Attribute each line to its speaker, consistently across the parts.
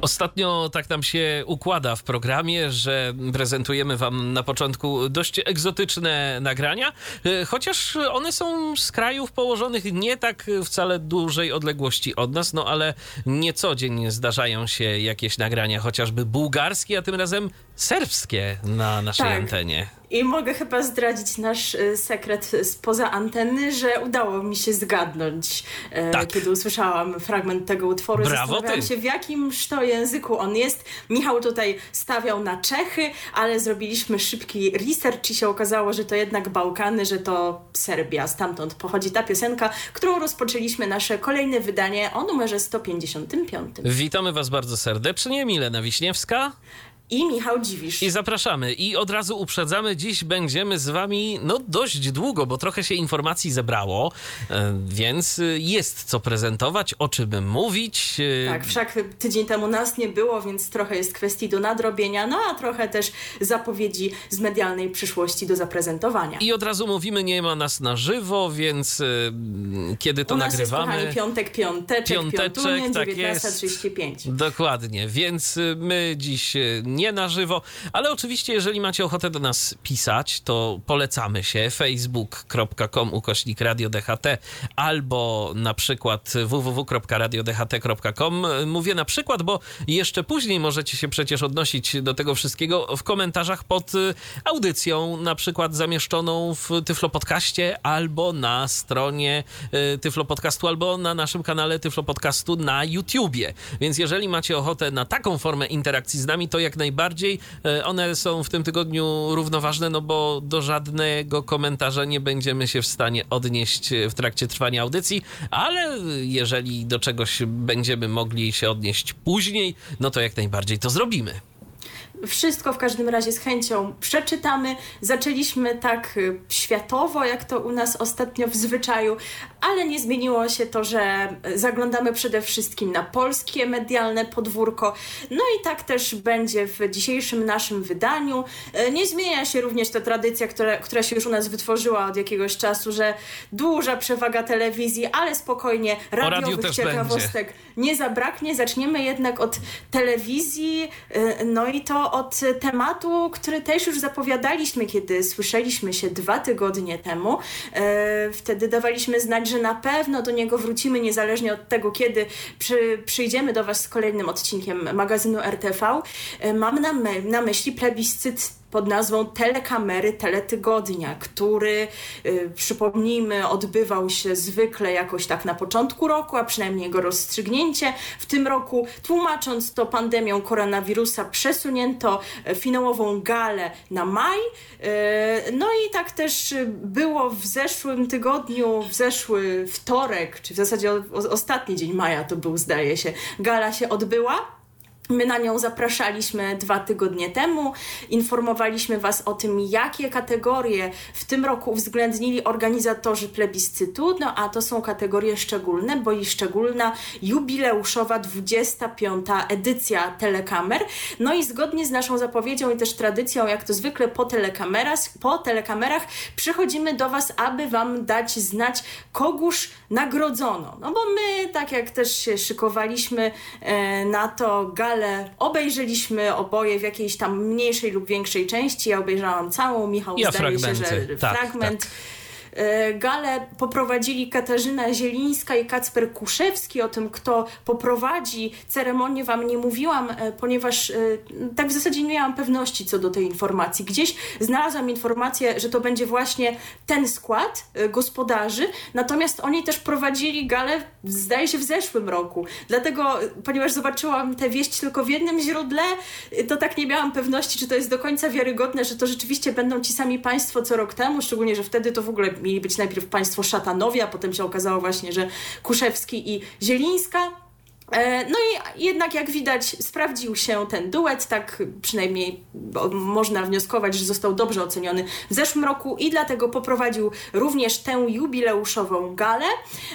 Speaker 1: Ostatnio tak nam się układa w programie, że prezentujemy Wam na początku dość egzotyczne nagrania, e, chociaż one są z krajów położonych nie tak wcale dużej odległości od nas, no ale nie co dzień zdarzają się jakieś nagrania, chociażby bułgarskie, a tym razem serbskie na naszej
Speaker 2: Tak.
Speaker 1: antenie.
Speaker 2: I mogę chyba zdradzić nasz y, sekret spoza anteny, że udało mi się zgadnąć, e,
Speaker 1: Tak.
Speaker 2: kiedy usłyszałam fragment tego utworu.
Speaker 1: Brawo
Speaker 2: Zastanawiałam
Speaker 1: ty.
Speaker 2: się, w jakimż to języku on jest. Michał tutaj stawiał na Czechy, ale zrobiliśmy szybki research i się okazało, że to jednak Bałkany, że to Serbia. Stamtąd pochodzi ta piosenka, którą rozpoczęliśmy nasze kolejne wydanie o numerze 155.
Speaker 1: Witamy Was bardzo serdecznie, Milena Wiśniewska.
Speaker 2: I Michał Dziwisz.
Speaker 1: I zapraszamy. I od razu uprzedzamy, dziś będziemy z wami no dość długo, bo trochę się informacji zebrało, e, więc y, jest co prezentować, o czym mówić. e,
Speaker 2: Tak, wszak tydzień temu nas nie było, więc trochę jest kwestii do nadrobienia, no a trochę też zapowiedzi z medialnej przyszłości do zaprezentowania.
Speaker 1: I od razu mówimy, nie ma nas na żywo, więc kiedy to
Speaker 2: U nas
Speaker 1: nagrywamy.
Speaker 2: jest, kochani, piątek, piąteczek,
Speaker 1: Piąteczek,
Speaker 2: piątunie,
Speaker 1: tak jest.
Speaker 2: 19.35.
Speaker 1: Dokładnie, więc my dziś y, nie na żywo, ale oczywiście, jeżeli macie ochotę do nas pisać, to polecamy się facebook.com ukośnik Radio DHT albo na przykład www.radiodht.com. Mówię na przykład, bo jeszcze później możecie się przecież odnosić do tego wszystkiego w komentarzach pod y, audycją, na przykład zamieszczoną w Tyflo Podcaście albo na stronie y, Tyflo Podcastu, albo na naszym kanale Tyflo Podcastu na YouTubie. Więc jeżeli macie ochotę na taką formę interakcji z nami, to jak najbardziej y, one są w tym tygodniu równoważne, no bo do żadnego komentarza nie będziemy się w stanie odnieść w trakcie trwania audycji, ale jeżeli do czegoś będziemy mogli się odnieść później, no to jak najbardziej to zrobimy.
Speaker 2: Wszystko w każdym razie z chęcią przeczytamy. Zaczęliśmy tak y, światowo, jak to u nas ostatnio w zwyczaju, ale nie zmieniło się to, że zaglądamy przede wszystkim na polskie medialne podwórko. No i tak też będzie w dzisiejszym naszym wydaniu. Y, Nie zmienia się również ta tradycja, która, która się już u nas wytworzyła od jakiegoś czasu, że duża przewaga telewizji, ale spokojnie radiowych ciekawostek nie zabraknie. Zaczniemy jednak od telewizji, y, no i to od tematu, który też już zapowiadaliśmy, kiedy słyszeliśmy się dwa tygodnie temu. Y, Wtedy dawaliśmy znać, że na pewno do niego wrócimy, niezależnie od tego, kiedy przy, przyjdziemy do Was z kolejnym odcinkiem magazynu RTV. Y, Mam na, my, na myśli plebiscyt pod nazwą Telekamery Teletygodnia, który, y, przypomnijmy, odbywał się zwykle jakoś tak na początku roku, a przynajmniej jego rozstrzygnięcie. W tym roku, tłumacząc to pandemią koronawirusa, przesunięto e, finałową galę na maj. Y, No i tak też y, było w zeszłym tygodniu, w zeszły wtorek, czy w zasadzie ostatni dzień maja to był, zdaje się, gala się odbyła. My na nią zapraszaliśmy dwa tygodnie temu, informowaliśmy Was o tym, jakie kategorie w tym roku uwzględnili organizatorzy plebiscytu, no a to są kategorie szczególne, bo i szczególna jubileuszowa 25. edycja telekamer. No i zgodnie z naszą zapowiedzią i też tradycją, jak to zwykle po telekamerach, po telekamerach przychodzimy do Was, aby Wam dać znać, kogóż nagrodzono. No bo my, tak jak też się szykowaliśmy e, na to galę, obejrzeliśmy oboje w jakiejś tam mniejszej lub większej części. Ja obejrzałam całą, Michał
Speaker 1: Ja
Speaker 2: zdaje się,
Speaker 1: fragmenty.
Speaker 2: że
Speaker 1: Tak,
Speaker 2: fragment. E, Galę poprowadzili Katarzyna Zielińska i Kacper Kuszewski. O tym, kto poprowadzi ceremonię, Wam nie mówiłam, e, ponieważ e, tak w zasadzie nie miałam pewności co do tej informacji. Gdzieś znalazłam informację, że to będzie właśnie ten skład e, gospodarzy, natomiast oni też prowadzili galę, zdaje się, w zeszłym roku. Dlatego, e, ponieważ zobaczyłam tę wieść tylko w jednym źródle, e, to tak nie miałam pewności, czy to jest do końca wiarygodne, że to rzeczywiście będą ci sami państwo co rok temu, szczególnie, że wtedy to w ogóle mieli być najpierw państwo Szatanowi, a potem się okazało właśnie, że Kuszewski i Zielińska. E, no i jednak jak widać sprawdził się ten duet, tak przynajmniej można wnioskować, że został dobrze oceniony w zeszłym roku i dlatego poprowadził również tę jubileuszową galę,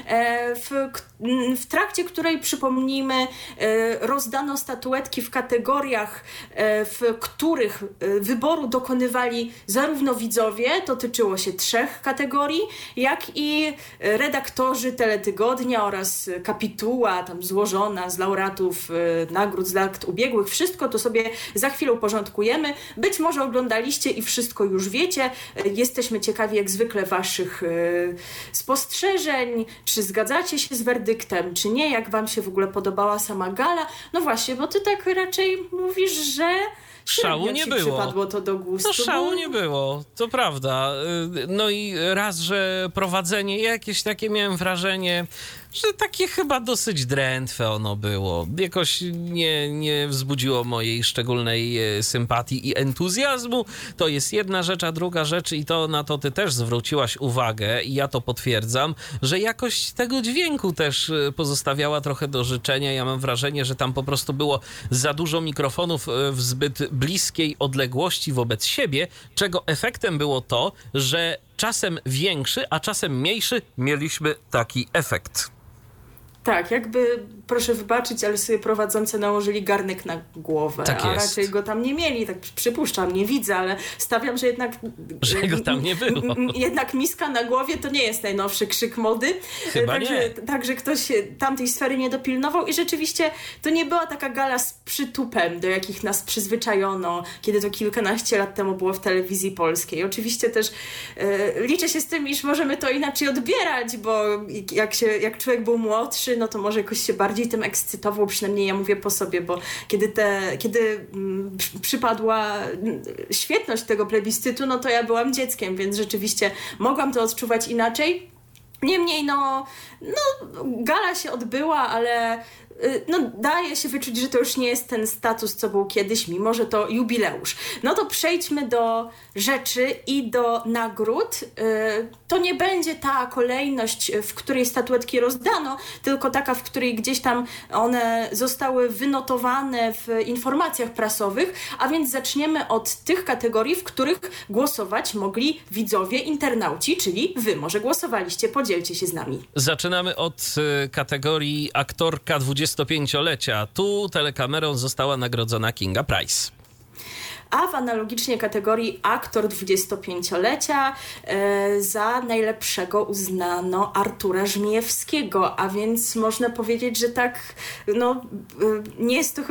Speaker 2: e, w, w trakcie której przypomnijmy e, rozdano statuetki w kategoriach, w których wyboru dokonywali zarówno widzowie, dotyczyło się trzech kategorii, jak i redaktorzy teletygodnia oraz kapituła tam złożona z laureatów y, nagród z lat ubiegłych. Wszystko to sobie za chwilę uporządkujemy. Być może oglądaliście i wszystko już wiecie. Y, jesteśmy ciekawi jak zwykle Waszych y, spostrzeżeń. Czy zgadzacie się z werdyktem, czy nie? Jak Wam się w ogóle podobała sama gala? No właśnie, bo Ty tak raczej mówisz, że
Speaker 1: Szału nie było.
Speaker 2: Przypadło to do gustu.
Speaker 1: No szału nie było, to prawda. No i raz, że prowadzenie jakieś takie miałem wrażenie, że takie chyba dosyć drętwe ono było. Jakoś nie, nie wzbudziło mojej szczególnej e, sympatii i entuzjazmu. To jest jedna rzecz, a druga rzecz, i to na to ty też zwróciłaś uwagę, i ja to potwierdzam, że jakość tego dźwięku też e, pozostawiała trochę do życzenia. Ja mam wrażenie, że tam po prostu było za dużo mikrofonów e, w zbyt bliskiej odległości wobec siebie, czego efektem było to, że czasem większy, a czasem mniejszy mieliśmy taki efekt.
Speaker 2: Tak, jakby, proszę wybaczyć, ale sobie prowadzący nałożyli garnek na głowę,
Speaker 1: tak
Speaker 2: a raczej go tam nie mieli, tak przypuszczam, nie widzę, ale stawiam, że jednak...
Speaker 1: Że go tam nie było.
Speaker 2: Jednak miska na głowie to nie jest najnowszy krzyk mody.
Speaker 1: Chyba także, nie.
Speaker 2: Także ktoś tamtej sfery nie dopilnował i rzeczywiście to nie była taka gala z przytupem, do jakich nas przyzwyczajono, kiedy to kilkanaście lat temu było w telewizji polskiej. Oczywiście też e, liczę się z tym, iż możemy to inaczej odbierać, bo jak, się, jak człowiek był młodszy, no to może jakoś się bardziej tym ekscytował, przynajmniej ja mówię po sobie, bo kiedy, te, kiedy mm, przypadła mm, świetność tego plebiscytu, no to ja byłam dzieckiem, więc rzeczywiście mogłam to odczuwać inaczej. Niemniej, no, no, gala się odbyła, ale no, daje się wyczuć, że to już nie jest ten status, co był kiedyś, mimo że to jubileusz. No to przejdźmy do rzeczy i do nagród. Y, to nie będzie ta kolejność, w której statuetki rozdano, tylko taka, w której gdzieś tam one zostały wynotowane w informacjach prasowych, a więc zaczniemy od tych kategorii, w których głosować mogli widzowie, internauci, czyli wy może głosowaliście, podzielcie się z nami.
Speaker 1: Zaczynamy od y, kategorii aktorka 20 25-lecia. Tu telekamerą została nagrodzona Kinga Price
Speaker 2: a w analogicznie kategorii aktor 25-lecia e, za najlepszego uznano Artura Żmijewskiego, a więc można powiedzieć, że tak, no e, nie jest to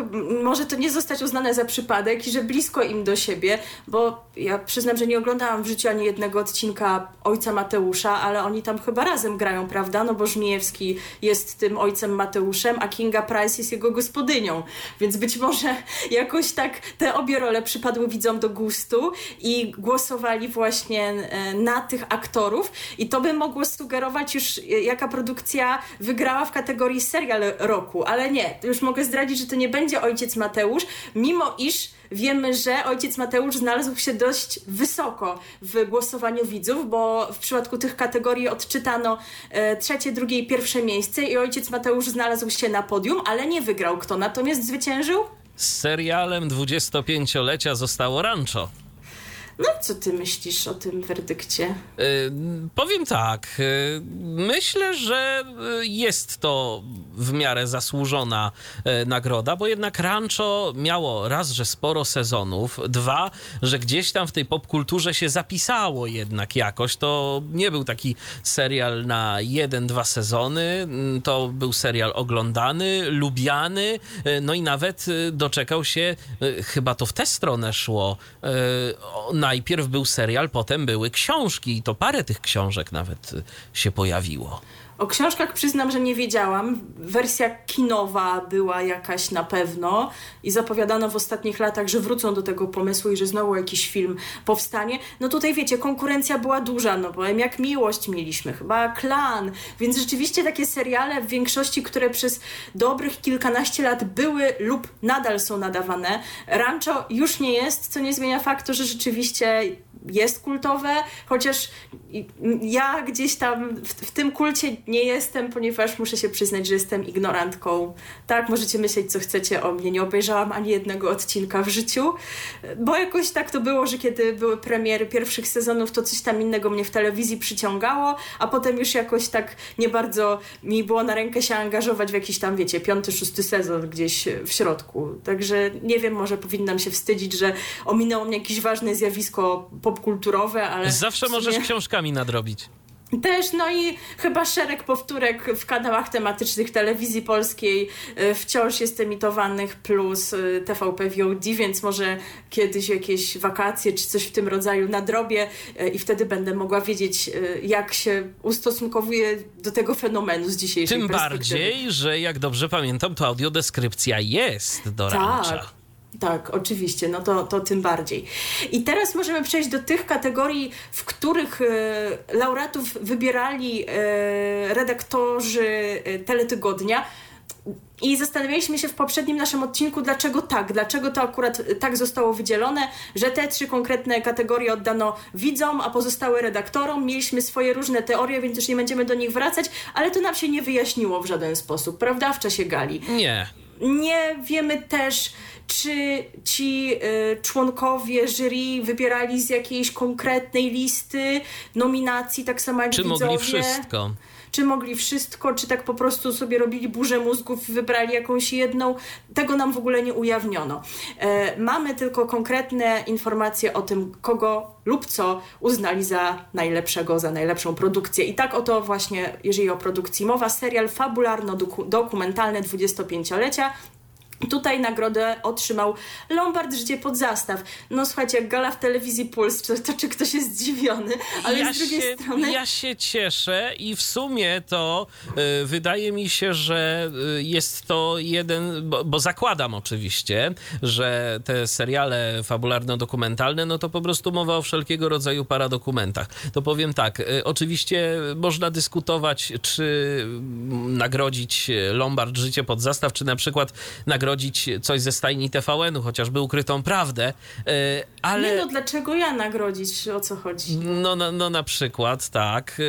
Speaker 2: może to nie zostać uznane za przypadek i że blisko im do siebie, bo ja przyznam, że nie oglądałam w życiu ani jednego odcinka Ojca Mateusza, ale oni tam chyba razem grają, prawda? No bo Żmijewski jest tym ojcem Mateuszem, a Kinga Price jest jego gospodynią, więc być może jakoś tak te obie role przypadają przypadły widzom do gustu i głosowali właśnie e, na tych aktorów i to by mogło sugerować już, e, jaka produkcja wygrała w kategorii serial roku, ale nie, już mogę zdradzić, że to nie będzie Ojciec Mateusz, mimo iż wiemy, że ojciec Mateusz znalazł się dość wysoko w głosowaniu widzów, bo w przypadku tych kategorii odczytano e, trzecie, drugie i pierwsze miejsce i ojciec Mateusz znalazł się na podium, ale nie wygrał. Kto natomiast zwyciężył?
Speaker 1: Z serialem 25-lecia zostało Rancho.
Speaker 2: No co ty myślisz o tym werdykcie? Yy,
Speaker 1: powiem tak. Yy, myślę, że y, jest to w miarę zasłużona nagroda, bo jednak Rancho miało raz, że sporo sezonów, dwa, że gdzieś tam w tej popkulturze się zapisało jednak jakoś. To nie był taki serial na jeden, dwa sezony. Mm, to był serial oglądany, lubiany, no i nawet doczekał się, chyba to w tę stronę szło, najpierw był serial, potem były książki i to parę tych książek nawet y, się pojawiło.
Speaker 2: O książkach przyznam, że nie wiedziałam. Wersja kinowa była jakaś na pewno i zapowiadano w ostatnich latach, że wrócą do tego pomysłu i że znowu jakiś film powstanie. No tutaj wiecie, konkurencja była duża, no bo jak Miłość mieliśmy, chyba Klan, więc rzeczywiście takie seriale w większości, które przez dobrych kilkanaście lat były lub nadal są nadawane. Rancho już nie jest, co nie zmienia faktu, że rzeczywiście jest kultowe, chociaż ja gdzieś tam w, w, tym kulcie nie jestem, ponieważ muszę się przyznać, że jestem ignorantką. Tak, możecie myśleć, co chcecie o mnie. Nie obejrzałam ani jednego odcinka w życiu, bo jakoś tak to było, że kiedy były premiery pierwszych sezonów, to coś tam innego mnie w telewizji przyciągało, a potem już jakoś tak nie bardzo mi było na rękę się angażować w jakiś tam, wiecie, piąty, szósty sezon gdzieś w środku. Także nie wiem, może powinnam się wstydzić, że ominęło mnie jakieś ważne zjawisko popkulturowe, ale...
Speaker 1: Zawsze sumie... możesz książkami nadrobić.
Speaker 2: Też, no i chyba szereg powtórek w kanałach tematycznych telewizji polskiej e, wciąż jest emitowanych, plus e, TVP VOD, więc może kiedyś jakieś wakacje czy coś w tym rodzaju nadrobię e, i wtedy będę mogła wiedzieć, jak się ustosunkowuje do tego fenomenu z dzisiejszej
Speaker 1: Tym bardziej, że jak dobrze pamiętam, to audiodeskrypcja jest do
Speaker 2: tak. Tak, oczywiście, no to, to tym bardziej. I teraz możemy przejść do tych kategorii, w których e, laureatów wybierali e, redaktorzy e, teletygodnia. I zastanawialiśmy się w poprzednim naszym odcinku, dlaczego tak, dlaczego to akurat tak zostało wydzielone, że te trzy konkretne kategorie oddano widzom, a pozostałe redaktorom. Mieliśmy swoje różne teorie, więc już nie będziemy do nich wracać, ale to nam się nie wyjaśniło w żaden sposób, prawda? W czasie gali.
Speaker 1: Nie.
Speaker 2: Nie wiemy też, czy ci y, członkowie jury wybierali z jakiejś konkretnej listy nominacji, tak samo jak
Speaker 1: Czy
Speaker 2: widzowie.
Speaker 1: mogli wszystko?
Speaker 2: Czy mogli wszystko, czy tak po prostu sobie robili burzę mózgów i wybrali jakąś jedną. Tego nam w ogóle nie ujawniono. E, mamy tylko konkretne informacje o tym, kogo lub co uznali za najlepszego, za najlepszą produkcję. I tak oto właśnie, jeżeli o produkcji mowa, serial fabularno-dokumentalny 25-lecia Tutaj nagrodę otrzymał Lombard Życie pod zastaw. No słuchajcie, jak gala w telewizji Puls, to, to czy ktoś jest zdziwiony, ale ja z drugiej
Speaker 1: się,
Speaker 2: strony...
Speaker 1: Ja się cieszę i w sumie to y, wydaje mi się, że y, jest to jeden, bo, bo, zakładam oczywiście, że te seriale fabularno-dokumentalne, no to po prostu mowa o wszelkiego rodzaju paradokumentach. To powiem tak, y, oczywiście można dyskutować, czy nagrodzić Lombard Życie pod zastaw, czy na przykład nagrodzić nagrodzić coś ze stajni TVN-u, chociażby ukrytą prawdę, e, ale...
Speaker 2: Nie no, dlaczego ja nagrodzić? O co chodzi?
Speaker 1: No, no, no na przykład, tak,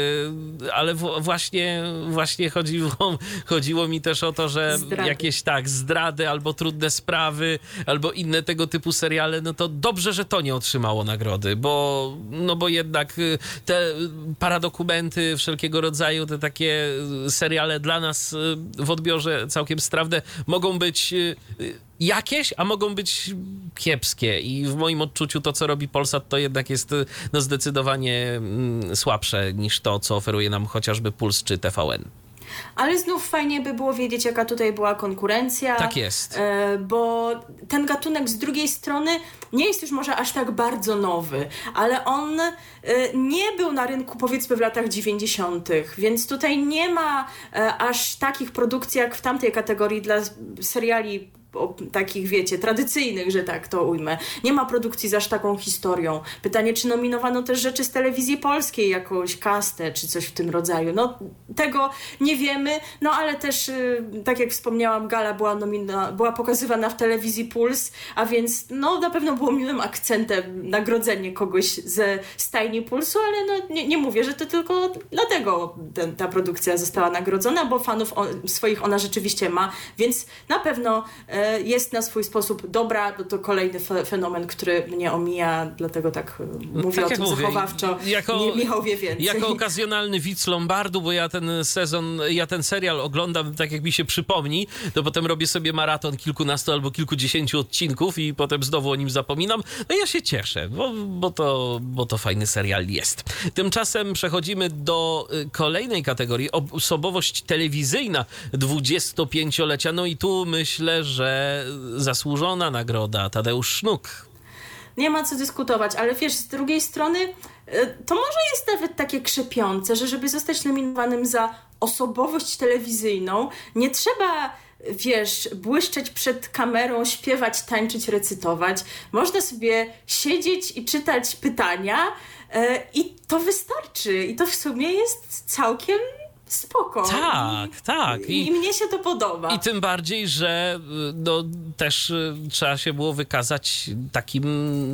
Speaker 1: e, ale właśnie, właśnie chodziło, chodziło mi też o to, że zdrady. jakieś tak, zdrady albo trudne sprawy, albo inne tego typu seriale, no to dobrze, że to nie otrzymało nagrody, bo, no bo jednak e, te paradokumenty wszelkiego rodzaju, te takie seriale dla nas w odbiorze całkiem strawne mogą być jakieś, a mogą być kiepskie. I w moim odczuciu to, co robi Polsat, to jednak jest no, zdecydowanie mm, słabsze niż to, co oferuje nam chociażby Puls czy TVN.
Speaker 2: Ale znów fajnie by było wiedzieć, jaka tutaj była konkurencja.
Speaker 1: Tak jest.
Speaker 2: E, bo ten gatunek z drugiej strony nie jest już może aż tak bardzo nowy, ale on e, nie był na rynku powiedzmy w latach 90., więc tutaj nie ma e, aż takich produkcji jak w tamtej kategorii dla seriali o, takich, wiecie, tradycyjnych, że tak to ujmę. Nie ma produkcji z aż taką historią. Pytanie, czy nominowano też rzeczy z telewizji polskiej, jakąś kastę, czy coś w tym rodzaju. No, tego nie wiemy, no ale też, y, tak jak wspomniałam, gala była, nomina- była pokazywana w telewizji Puls, a więc, no, na pewno było miłym akcentem nagrodzenie kogoś ze stajni Pulsu, ale no, nie, nie mówię, że to tylko dlatego ten, ta produkcja została nagrodzona, bo fanów swoich ona rzeczywiście ma, więc na pewno e, jest na swój sposób dobra, to, to kolejny fenomen, który mnie omija, dlatego tak e, mówię tak o tym mówię, zachowawczo. Jako, nie, Michał wie więcej.
Speaker 1: Jako okazjonalny widz Lombardu, bo ja ten sezon, ja ten serial oglądam tak jak mi się przypomni, to potem robię sobie maraton kilkunastu albo kilkudziesięciu odcinków i potem znowu o nim zapominam. No ja się cieszę, bo, bo, to, bo to fajny serial jest. Tymczasem przechodzimy do y, kolejnej kategorii, osobowość telewizyjna 25-lecia. No i tu myślę, że zasłużona nagroda Tadeusz Sznuk.
Speaker 2: Nie ma co dyskutować, ale wiesz, z drugiej strony e, to może jest nawet takie krzepiące, że żeby zostać nominowanym za osobowość telewizyjną, nie trzeba wiesz, błyszczeć przed kamerą, śpiewać, tańczyć, recytować. Można sobie siedzieć i czytać pytania e, i to wystarczy. I to w sumie jest całkiem spoko.
Speaker 1: Tak, tak.
Speaker 2: I, I mnie się to podoba.
Speaker 1: I tym bardziej, że y, no, też y, trzeba się było wykazać takim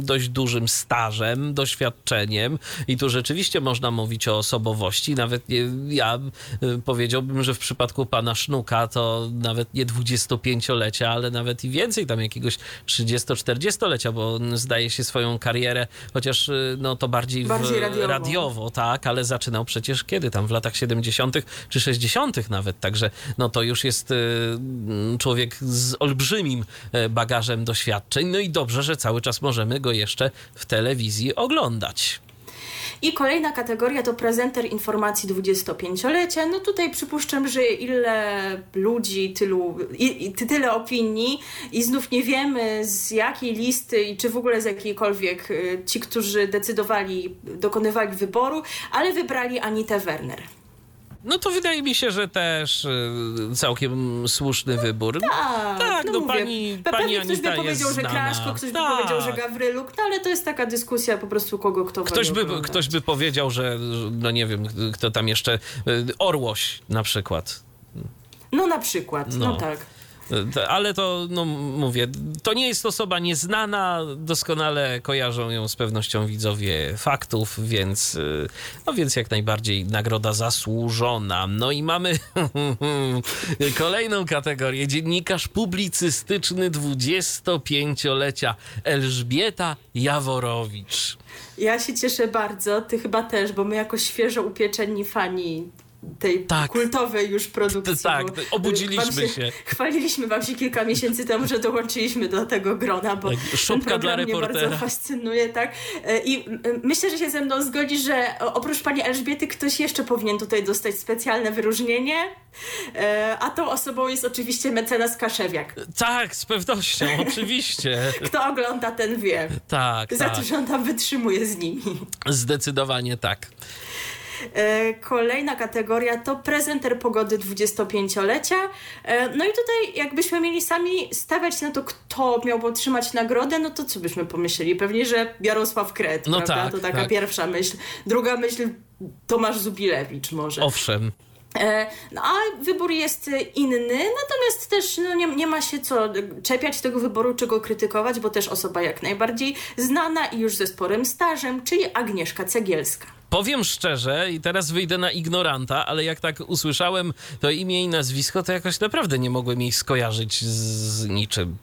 Speaker 1: dość dużym stażem, doświadczeniem i tu rzeczywiście można mówić o osobowości. Nawet nie, ja y, powiedziałbym, że w przypadku pana Sznuka to nawet nie 25-lecia, ale nawet i więcej, tam jakiegoś 30-40-lecia, bo on zdaje się swoją karierę, chociaż no to bardziej,
Speaker 2: Bardziej
Speaker 1: w,
Speaker 2: radiowo.
Speaker 1: radiowo, tak, ale zaczynał przecież kiedy tam, w latach 70. czy 60. nawet, także no to już jest y, mm, człowiek z olbrzymim e, bagażem doświadczeń, no i dobrze, że cały czas możemy go jeszcze w telewizji oglądać.
Speaker 2: I kolejna kategoria to prezenter informacji 25-lecia. No tutaj przypuszczam, że ile ludzi, tylu, i, i tyle opinii i znów nie wiemy z jakiej listy i czy w ogóle z jakiejkolwiek y, ci, którzy decydowali, dokonywali wyboru, ale wybrali Anitę Werner.
Speaker 1: No to wydaje mi się, że też y, całkiem słuszny wybór.
Speaker 2: Tak,
Speaker 1: Tak, no
Speaker 2: mówię.
Speaker 1: pani- pani
Speaker 2: Pewnie ktoś by powiedział, że. Kraszko, ktoś
Speaker 1: Tak.
Speaker 2: by powiedział, że Gawryluk, no ale to jest taka dyskusja po prostu kogo kto
Speaker 1: Ktoś by,
Speaker 2: oglądać.
Speaker 1: ktoś by powiedział, że no nie wiem, kto tam jeszcze, y, Orłoś na przykład.
Speaker 2: No na przykład, no,
Speaker 1: No.
Speaker 2: tak.
Speaker 1: Ale to, no mówię, to nie jest osoba nieznana, doskonale kojarzą ją z pewnością widzowie faktów, więc, y, no więc jak najbardziej nagroda zasłużona. No i mamy kolejną kategorię. Dziennikarz publicystyczny 25-lecia Elżbieta Jaworowicz.
Speaker 2: Ja się cieszę bardzo, ty chyba też, bo my jako świeżo upieczeni fani tej
Speaker 1: Tak.
Speaker 2: kultowej już produkcji.
Speaker 1: Tak,
Speaker 2: y,
Speaker 1: obudziliśmy
Speaker 2: wam
Speaker 1: się.
Speaker 2: Chwaliliśmy wam się kilka miesięcy temu, że dołączyliśmy do tego grona, bo
Speaker 1: Tak, szopka dla
Speaker 2: mnie
Speaker 1: reportera.
Speaker 2: bardzo fascynuje, tak? E, I m, myślę, że się ze mną zgodzi, że oprócz pani Elżbiety ktoś jeszcze powinien tutaj dostać specjalne wyróżnienie, a tą osobą jest oczywiście mecenas Kaszewiak.
Speaker 1: Tak, z pewnością, oczywiście.
Speaker 2: Kto ogląda, ten wie.
Speaker 1: Tak,
Speaker 2: Za
Speaker 1: tak.
Speaker 2: to, że on tam wytrzymuje z nimi.
Speaker 1: Zdecydowanie tak.
Speaker 2: E, Kolejna kategoria to prezenter pogody 25-lecia. E, No i tutaj jakbyśmy mieli sami stawiać na to, kto miałby otrzymać nagrodę, no to co byśmy pomyśleli? Pewnie, że Jarosław Kret,
Speaker 1: No
Speaker 2: prawda?
Speaker 1: tak,
Speaker 2: to taka
Speaker 1: tak.
Speaker 2: pierwsza myśl. Druga myśl Tomasz Zubilewicz może.
Speaker 1: Owszem.
Speaker 2: E, No a wybór jest inny, natomiast też no, nie, nie ma się co czepiać tego wyboru, czy go krytykować, bo też osoba jak najbardziej znana i już ze sporym stażem, czyli Agnieszka Cegielska.
Speaker 1: Powiem szczerze, i teraz wyjdę na ignoranta, ale jak tak usłyszałem to imię i nazwisko, to jakoś naprawdę nie mogłem jej skojarzyć z niczym.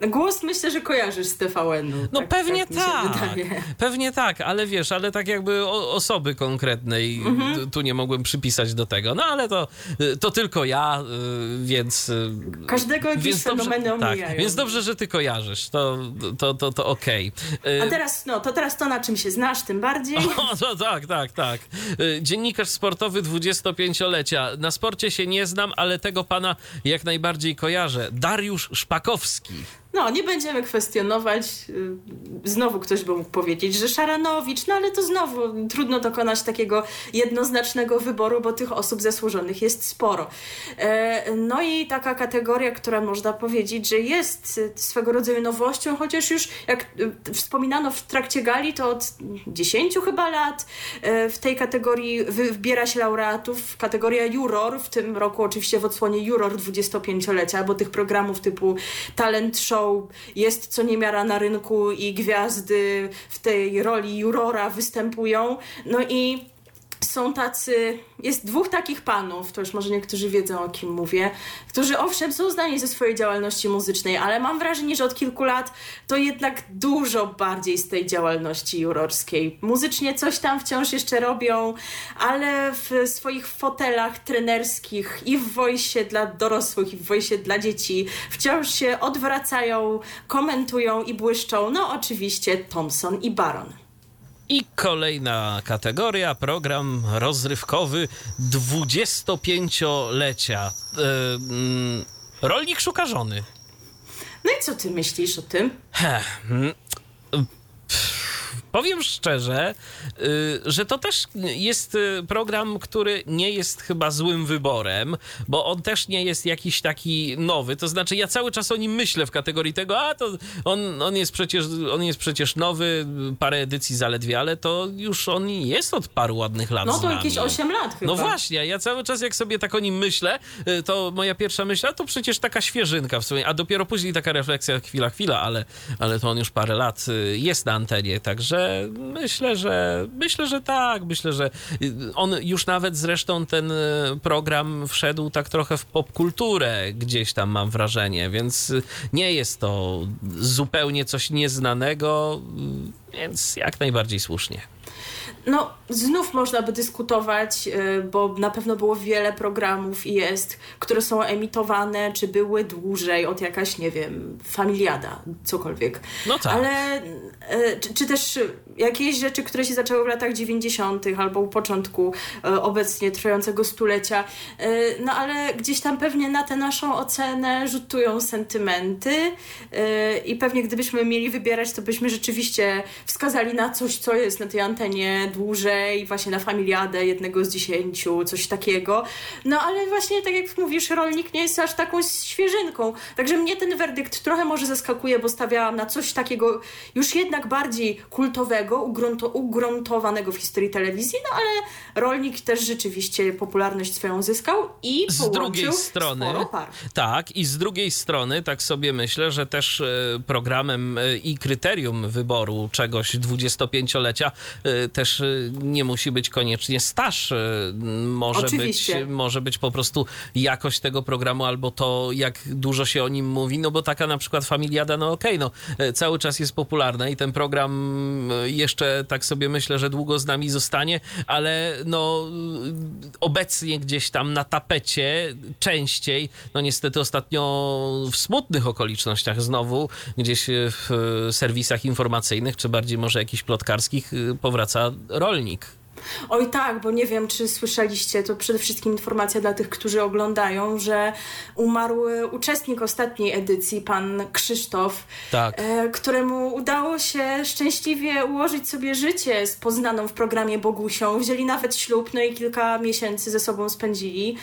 Speaker 2: Głos myślę, że kojarzysz z TVN-u.
Speaker 1: No
Speaker 2: tak,
Speaker 1: pewnie
Speaker 2: tak.
Speaker 1: tak, pewnie tak, ale wiesz, ale tak jakby o, osoby konkretnej
Speaker 2: Mhm.
Speaker 1: tu nie mogłem przypisać do tego. No ale to, to tylko ja, y, więc... y,
Speaker 2: Każdego jakieś
Speaker 1: więc
Speaker 2: fenomeny
Speaker 1: tak,
Speaker 2: omijają.
Speaker 1: więc dobrze, że ty kojarzysz, to, to, to, to okej. Y,
Speaker 2: A teraz, no, to teraz to, na czym się znasz, tym bardziej.
Speaker 1: O, to, tak, tak, tak. Y, Dziennikarz sportowy 25-lecia. Na sporcie się nie znam, ale tego pana jak najbardziej kojarzę. Dariusz Szpakowski.
Speaker 2: No, nie będziemy kwestionować. y, Znowu ktoś by mógł powiedzieć, że Szaranowicz, no ale to znowu trudno dokonać takiego jednoznacznego wyboru, bo tych osób zasłużonych jest sporo. E, No i taka kategoria, która można powiedzieć, że jest y, swego rodzaju nowością, chociaż już jak y, wspominano w trakcie gali, to od 10 chyba lat e, w tej kategorii wy- wybiera się laureatów. Kategoria Juror, w tym roku oczywiście w odsłonie Juror 25-lecia, bo tych programów typu Talent Show jest co niemiara na rynku i gwiazdy w tej roli jurora występują. No i są tacy, jest dwóch takich panów, to już może niektórzy wiedzą o kim mówię, którzy owszem są znani ze swojej działalności muzycznej, ale mam wrażenie, że od kilku lat to jednak dużo bardziej z tej działalności jurorskiej. Muzycznie coś tam wciąż jeszcze robią, ale w swoich fotelach trenerskich i w wojsie dla dorosłych i w wojsie dla dzieci wciąż się odwracają, komentują i błyszczą. No oczywiście Thompson i Baron.
Speaker 1: I kolejna kategoria, program rozrywkowy 25-lecia. Y, mm, rolnik szuka żony.
Speaker 2: No i co ty myślisz o tym?
Speaker 1: Heh, mm, powiem szczerze, y, że to też jest y, program, który nie jest chyba złym wyborem, bo on też nie jest jakiś taki nowy. To znaczy, ja cały czas o nim myślę w kategorii tego, a to on, on, jest, przecież, on jest przecież nowy, parę edycji zaledwie, ale to już on jest od paru ładnych lat.
Speaker 2: No to jakieś 8 lat chyba.
Speaker 1: No właśnie, ja cały czas jak sobie tak o nim myślę, y, to moja pierwsza myśl, a to przecież taka świeżynka w sumie, a dopiero później taka refleksja, chwila, chwila, ale, ale to on już parę lat jest na antenie, także myślę, że myślę, że tak, myślę, że on już nawet zresztą ten program wszedł tak trochę w popkulturę gdzieś tam mam wrażenie, więc nie jest to zupełnie coś nieznanego, więc jak najbardziej słusznie.
Speaker 2: No, znów można by dyskutować, y, bo na pewno było wiele programów i jest, które są emitowane, czy były dłużej od jakaś, nie wiem, familiada, cokolwiek.
Speaker 1: No tak.
Speaker 2: Ale y, czy, czy też jakieś rzeczy, które się zaczęły w latach 90. albo u początku y, obecnie trwającego stulecia, no ale gdzieś tam pewnie na tę naszą ocenę rzutują sentymenty i pewnie gdybyśmy mieli wybierać, to byśmy rzeczywiście wskazali na coś, co jest na tej antenie dłużej, właśnie na familiadę jednego z dziesięciu, coś takiego. No ale właśnie tak jak mówisz, rolnik nie jest aż taką świeżynką. Także mnie ten werdykt trochę może zaskakuje, bo stawiałam na coś takiego już jednak bardziej kultowego, ugrunto, ugruntowanego w historii telewizji, no ale rolnik też rzeczywiście popularność swoją zyskał i
Speaker 1: z drugiej strony tak i z drugiej strony tak sobie myślę, że też e, programem e, i kryterium wyboru czegoś 25-lecia e, też nie musi być koniecznie staż. Może być, może być po prostu jakość tego programu albo to, jak dużo się o nim mówi, no bo taka na przykład Familiada, no okej, okay, no cały czas jest popularna i ten program jeszcze tak sobie myślę, że długo z nami zostanie, ale no obecnie gdzieś tam na tapecie częściej, no niestety ostatnio w smutnych okolicznościach znowu, gdzieś w serwisach informacyjnych, czy bardziej może jakichś plotkarskich powraca rolnik.
Speaker 2: Oj tak, bo nie wiem, czy słyszeliście, to przede wszystkim informacja dla tych, którzy oglądają, że umarł uczestnik ostatniej edycji, pan Krzysztof,
Speaker 1: tak.
Speaker 2: e, któremu udało się szczęśliwie ułożyć sobie życie z poznaną w programie Bogusią. Wzięli nawet ślub, no i kilka miesięcy ze sobą spędzili.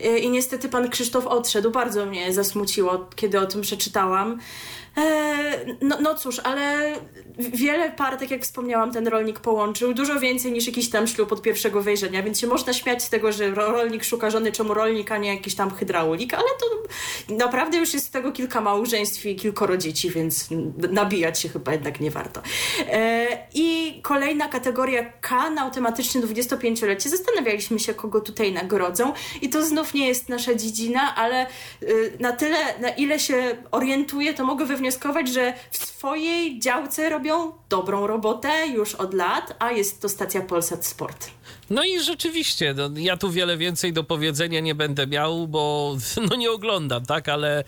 Speaker 2: E, I niestety pan Krzysztof odszedł. Bardzo mnie zasmuciło, kiedy o tym przeczytałam. E, no, no cóż, ale wiele par, tak jak wspomniałam, ten rolnik połączył. Dużo więcej niż jakiś tam ślub od pierwszego wejrzenia, więc się można śmiać z tego, że rolnik szuka żony, czemu rolnik, a nie jakiś tam hydraulik, ale to naprawdę już jest z tego kilka małżeństw i kilkoro dzieci, więc nabijać się chyba jednak nie warto. E, I kolejna kategoria K, na tematyczne 25-lecie. Zastanawialiśmy się, kogo tutaj nagrodzą i to znów nie jest nasza dziedzina, ale y, na tyle, na ile się orientuję, to mogę że w swojej działce robią dobrą robotę już od lat, a jest to stacja Polsat Sport.
Speaker 1: No i rzeczywiście, no, ja tu wiele więcej do powiedzenia nie będę miał, bo no nie oglądam, tak, ale, e,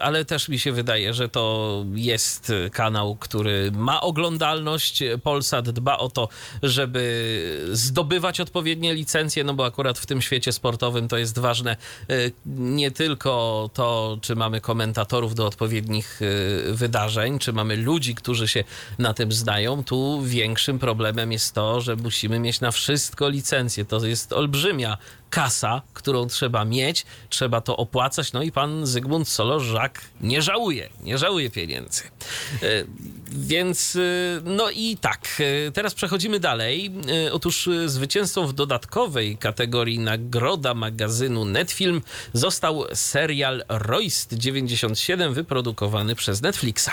Speaker 1: ale też mi się wydaje, że to jest kanał, który ma oglądalność. Polsat dba o to, żeby zdobywać odpowiednie licencje, no bo akurat w tym świecie sportowym to jest ważne e, nie tylko to, czy mamy komentatorów do odpowiednich e, wydarzeń, czy mamy ludzi, którzy się na tym znają. Tu większym problemem jest to, że musimy mieć na wszystko wszystko licencje. To jest olbrzymia kasa, którą trzeba mieć, trzeba to opłacać. No i pan Zygmunt Solorzak nie żałuje, nie żałuje pieniędzy. E, więc, e, no i tak, e, teraz przechodzimy dalej. Otóż zwycięzcą w dodatkowej kategorii nagroda magazynu Netfilm został serial Royst 97 wyprodukowany przez Netflixa.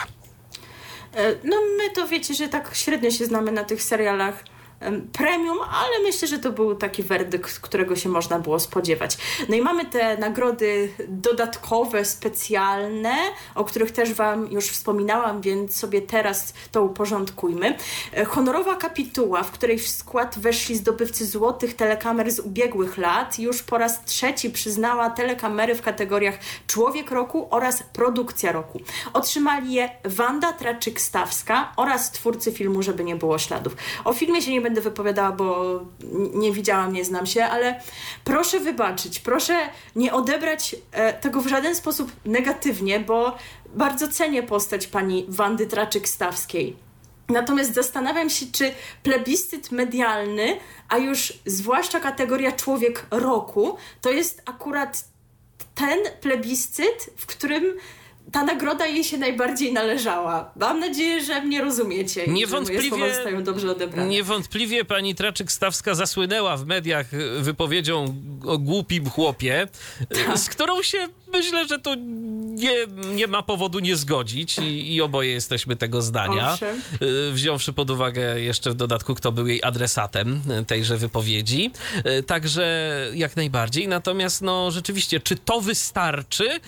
Speaker 2: No my to wiecie, że tak średnio się znamy na tych serialach premium, ale myślę, że to był taki werdykt, którego się można było spodziewać. No i mamy te nagrody dodatkowe, specjalne, o których też Wam już wspominałam, więc sobie teraz to uporządkujmy. E, honorowa kapituła, w której w skład weszli zdobywcy złotych telekamer z ubiegłych lat, już po raz trzeci przyznała telekamery w kategoriach Człowiek Roku oraz Produkcja Roku. Otrzymali je Wanda Traczyk-Stawska oraz twórcy filmu Żeby nie było śladów. O filmie się nie będę będę wypowiadała, bo nie widziałam, nie znam się, ale proszę wybaczyć, proszę nie odebrać e, tego w żaden sposób negatywnie, bo bardzo cenię postać pani Wandy Traczyk-Stawskiej. Natomiast zastanawiam się, czy plebiscyt medialny, a już zwłaszcza kategoria człowiek roku, to jest akurat ten plebiscyt, w którym ta nagroda jej się najbardziej należała. Mam nadzieję, że mnie rozumiecie
Speaker 1: niewątpliwie,
Speaker 2: zostają dobrze odebrane.
Speaker 1: Niewątpliwie pani Traczyk-Stawska zasłynęła w mediach wypowiedzią o głupim chłopie, tak. z którą się myślę, że to nie, nie ma powodu nie zgodzić i, i oboje jesteśmy tego zdania. Owszem. Y, wziąwszy pod uwagę jeszcze w dodatku, kto był jej adresatem tejże wypowiedzi. Y, także jak najbardziej. Natomiast no rzeczywiście, czy to wystarczy, y,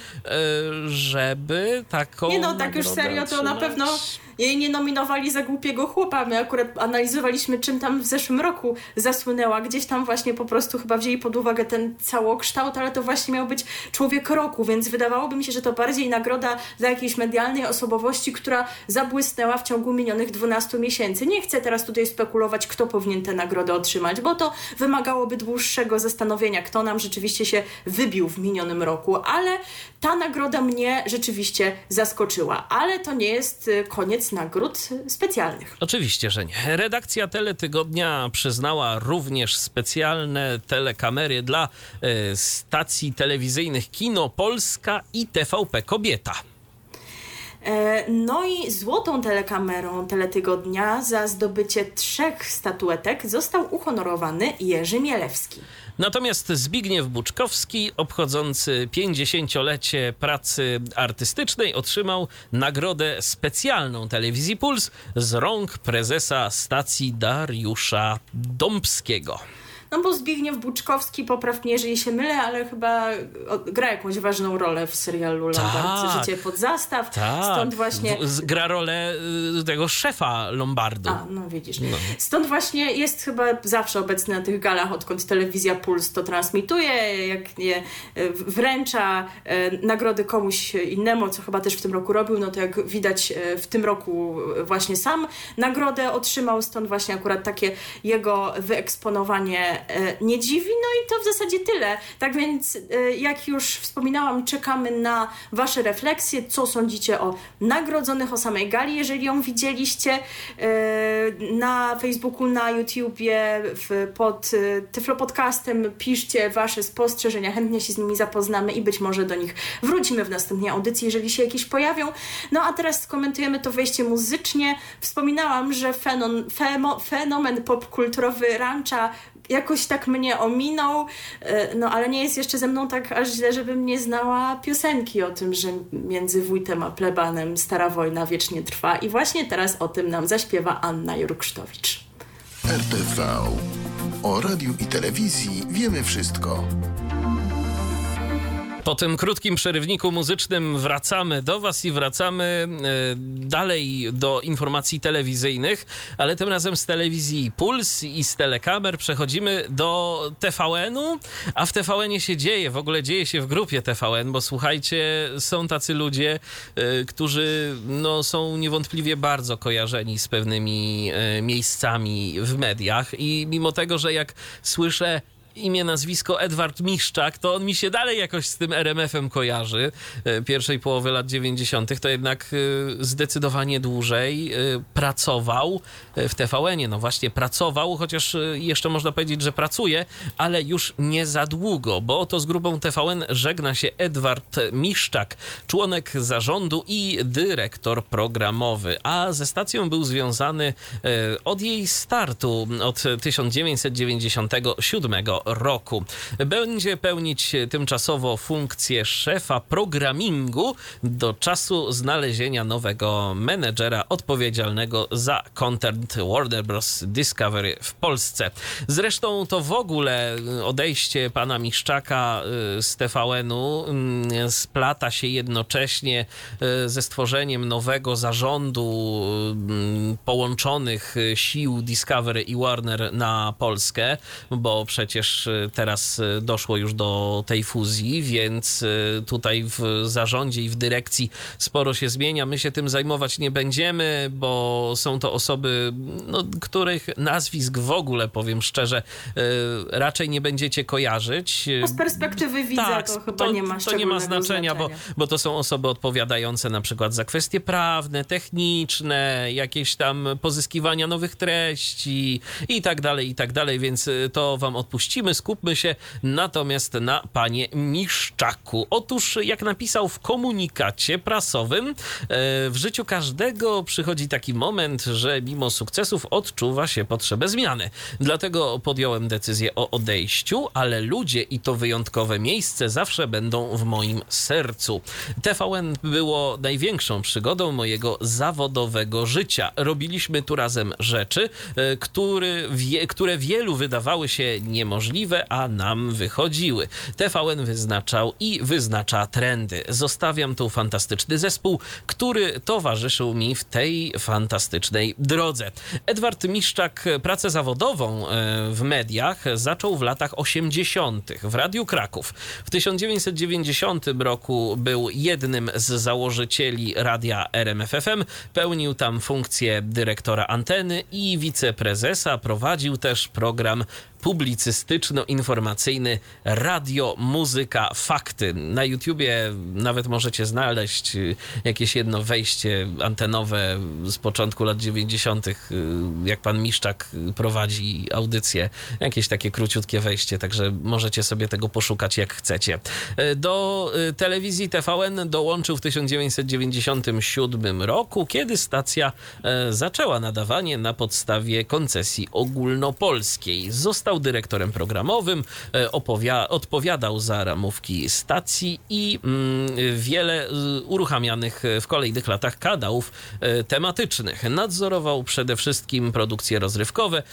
Speaker 1: żeby taką
Speaker 2: Nie no, tak już serio, to na pewno jej nie nominowali za głupiego chłopa. My akurat analizowaliśmy, czym tam w zeszłym roku zasłynęła. Gdzieś tam właśnie po prostu chyba wzięli pod uwagę ten całokształt, ale to właśnie miał być człowiek roku, więc wydawałoby mi się, że to bardziej nagroda dla jakiejś medialnej osobowości, która zabłysnęła w ciągu minionych 12 miesięcy. Nie chcę teraz tutaj spekulować, kto powinien tę nagrodę otrzymać, bo to wymagałoby dłuższego zastanowienia, kto nam rzeczywiście się wybił w minionym roku, ale ta nagroda mnie rzeczywiście zaskoczyła. Ale to nie jest y, koniec nagród specjalnych.
Speaker 1: Oczywiście, że nie. Redakcja Teletygodnia przyznała również specjalne telekamery dla e, stacji telewizyjnych Kino Polska i TVP Kobieta.
Speaker 2: E, no i złotą telekamerą Teletygodnia za zdobycie trzech statuetek został uhonorowany Jerzy Mielewski.
Speaker 1: Natomiast Zbigniew Buczkowski, obchodzący 50-lecie pracy artystycznej, otrzymał nagrodę specjalną telewizji Puls z rąk prezesa stacji Dariusza Dąbskiego.
Speaker 2: No bo Zbigniew Buczkowski, popraw mnie, jeżeli się mylę, ale chyba gra jakąś ważną rolę w serialu. Tak, Życie pod zastaw. Tak. Stąd właśnie...
Speaker 1: Gra rolę y, tego szefa Lombardu.
Speaker 2: A, no widzisz. No. Stąd właśnie jest chyba zawsze obecny na tych galach, odkąd telewizja Puls to transmituje, jak nie y, wręcza y, nagrody komuś innemu, co chyba też w tym roku robił, no to jak widać w tym roku właśnie sam nagrodę otrzymał, stąd właśnie akurat takie jego wyeksponowanie nie dziwi. No i to w zasadzie tyle. Tak więc, e, jak już wspominałam, czekamy na Wasze refleksje. Co sądzicie o nagrodzonych o samej gali, jeżeli ją widzieliście e, na Facebooku, na YouTubie, pod Tyflo Podcastem. Piszcie Wasze spostrzeżenia, chętnie się z nimi zapoznamy i być może do nich wrócimy w następnej audycji, jeżeli się jakieś pojawią. No a teraz skomentujemy to wejście muzycznie. Wspominałam, że fenon, femo, fenomen popkulturowy Rancha jakoś tak mnie ominął, e, no ale nie jest jeszcze ze mną tak aż źle, żebym nie znała piosenki o tym, że między wójtem a plebanem stara wojna wiecznie trwa i właśnie teraz o tym nam zaśpiewa Anna Jurksztowicz.
Speaker 3: RTV. O radiu i telewizji wiemy wszystko.
Speaker 1: Po tym krótkim przerywniku muzycznym wracamy do Was i wracamy e, dalej do informacji telewizyjnych, ale tym razem z telewizji Puls i z telekamer przechodzimy do TVN-u, a w TVN-ie się dzieje, w ogóle dzieje się w grupie TVN, bo słuchajcie, są tacy ludzie, e, którzy no, są niewątpliwie bardzo kojarzeni z pewnymi e, miejscami w mediach i mimo tego, że jak słyszę imię, nazwisko Edward Miszczak, to on mi się dalej jakoś z tym RMF-em kojarzy e, pierwszej połowy lat 90., to jednak e, zdecydowanie dłużej e, pracował w TVN-ie. No właśnie, pracował, chociaż jeszcze można powiedzieć, że pracuje, ale już nie za długo, bo oto z grupą TVN żegna się Edward Miszczak, członek zarządu i dyrektor programowy, a ze stacją był związany od jej startu, od 1997 roku. Będzie pełnić tymczasowo funkcję szefa programingu do czasu znalezienia nowego menedżera odpowiedzialnego za content Warner Bros. Discovery w Polsce. Zresztą to w ogóle odejście pana Miszczaka y, z TVN-u mm, splata się jednocześnie y, ze stworzeniem nowego zarządu połączonych sił Discovery i Warner na Polskę, bo przecież też teraz doszło już do tej fuzji, więc tutaj w zarządzie i w dyrekcji sporo się zmienia. My się tym zajmować nie będziemy, bo są to osoby, no, których nazwisk w ogóle, powiem szczerze, raczej nie będziecie kojarzyć.
Speaker 2: No z perspektywy widza tak, to chyba
Speaker 1: to,
Speaker 2: nie ma
Speaker 1: To nie ma znaczenia. Bo, bo to są osoby odpowiadające na przykład za kwestie prawne, techniczne, jakieś tam pozyskiwania nowych treści i tak dalej, i tak dalej, więc y, to wam odpuścimy, skupmy się natomiast na panie Miszczaku. Otóż, jak napisał w komunikacie prasowym, e, w życiu każdego przychodzi taki moment, że mimo sukcesów odczuwa się potrzebę zmiany. Dlatego podjąłem decyzję o odejściu, ale ludzie i to wyjątkowe miejsce zawsze będą w moim sercu. TVN było największą przygodą mojego zawodowego życia. Robiliśmy tu razem rzeczy, e, które wielu wydawały się niemożliwe, a nam wychodziły. TVN wyznaczał i wyznacza trendy. Zostawiam tu fantastyczny zespół, który towarzyszył mi w tej fantastycznej drodze. Edward Miszczak pracę zawodową e, w mediach zaczął w latach 80. w Radiu Kraków. W 1990 roku był jednym z założycieli radia RMFFM, pełnił tam funkcję dyrektora anteny i wiceprezesa, prowadził też program publicystyczno-informacyjny Radio Muzyka Fakty. Na YouTubie nawet możecie znaleźć y, jakieś jedno wejście antenowe z początku lat 90., y, jak pan Miszczak prowadzi audycję. Jakieś takie króciutkie wejście, także możecie sobie tego poszukać jak chcecie. Y, do telewizji TVN dołączył w 1997 roku, kiedy stacja zaczęła nadawanie na podstawie koncesji ogólnopolskiej. Został Został dyrektorem programowym, e, odpowiadał za ramówki stacji i mm, wiele uruchamianych w kolejnych latach kanałów e, tematycznych. Nadzorował przede wszystkim produkcje rozrywkowe,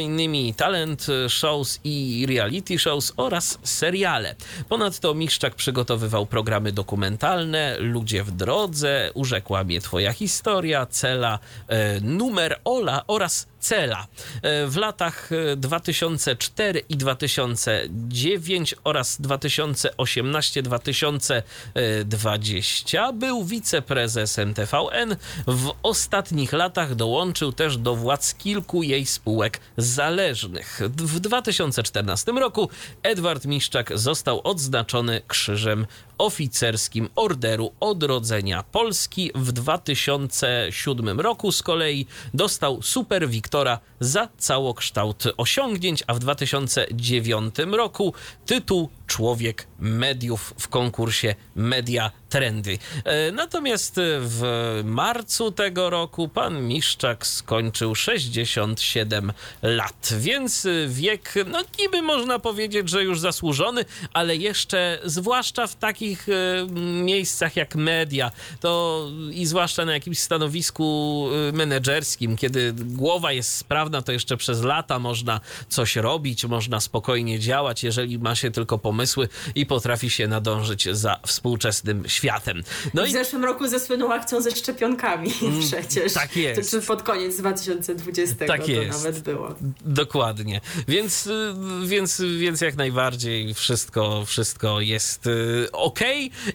Speaker 1: innymi talent shows i reality shows oraz seriale. Ponadto Miszczak przygotowywał programy dokumentalne, Ludzie w drodze, Urzekła mnie twoja historia, Cela, e, Numer Ola oraz Cela. E, w latach 2004 e, i 2009 oraz 2018-2020 był wiceprezesem TVN. W ostatnich latach dołączył też do władz kilku jej spółek zależnych. W 2014 roku Edward Miszczak został odznaczony Krzyżem oficerskim Orderu Odrodzenia Polski. W 2007 roku z kolei dostał Super Wiktora za całokształt osiągnięć, a w 2009 roku tytuł Człowiek Mediów w konkursie Media Trendy. E, natomiast w marcu tego roku pan Miszczak skończył 67 lat, więc wiek, no niby można powiedzieć, że już zasłużony, ale jeszcze zwłaszcza w takich e, miejscach jak media, to i zwłaszcza na jakimś stanowisku e, menedżerskim, kiedy głowa jest sprawna, to jeszcze przez lata można coś robić, można spokojnie działać, jeżeli ma się tylko pomysły i potrafi się nadążyć za współczesnym światem.
Speaker 2: No w i... zeszłym roku zasłynął akcją ze szczepionkami mm, przecież.
Speaker 1: Tak jest.
Speaker 2: To, czy pod koniec 2020 tak to jest. nawet było.
Speaker 1: Dokładnie. Więc, y, więc, więc jak najbardziej wszystko, wszystko jest y, ok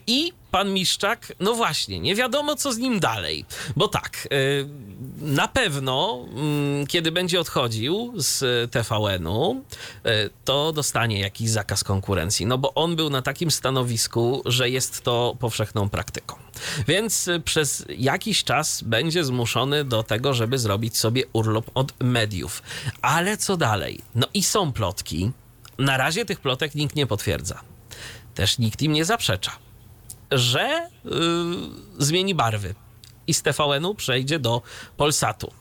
Speaker 1: i pan Miszczak, no właśnie, nie wiadomo co z nim dalej. Bo tak, y, na pewno, mm, kiedy będzie odchodził z TVN-u, y, to dostanie jakiś zakaz konkurencji. No bo on był na takim stanowisku, że jest to powszechną praktyką. Więc y, przez jakiś czas będzie zmuszony do tego, żeby zrobić sobie urlop od mediów. Ale co dalej? No i są plotki. Na razie tych plotek nikt nie potwierdza. Też nikt im nie zaprzecza że yy, zmieni barwy i z TVN-u przejdzie do Polsatu.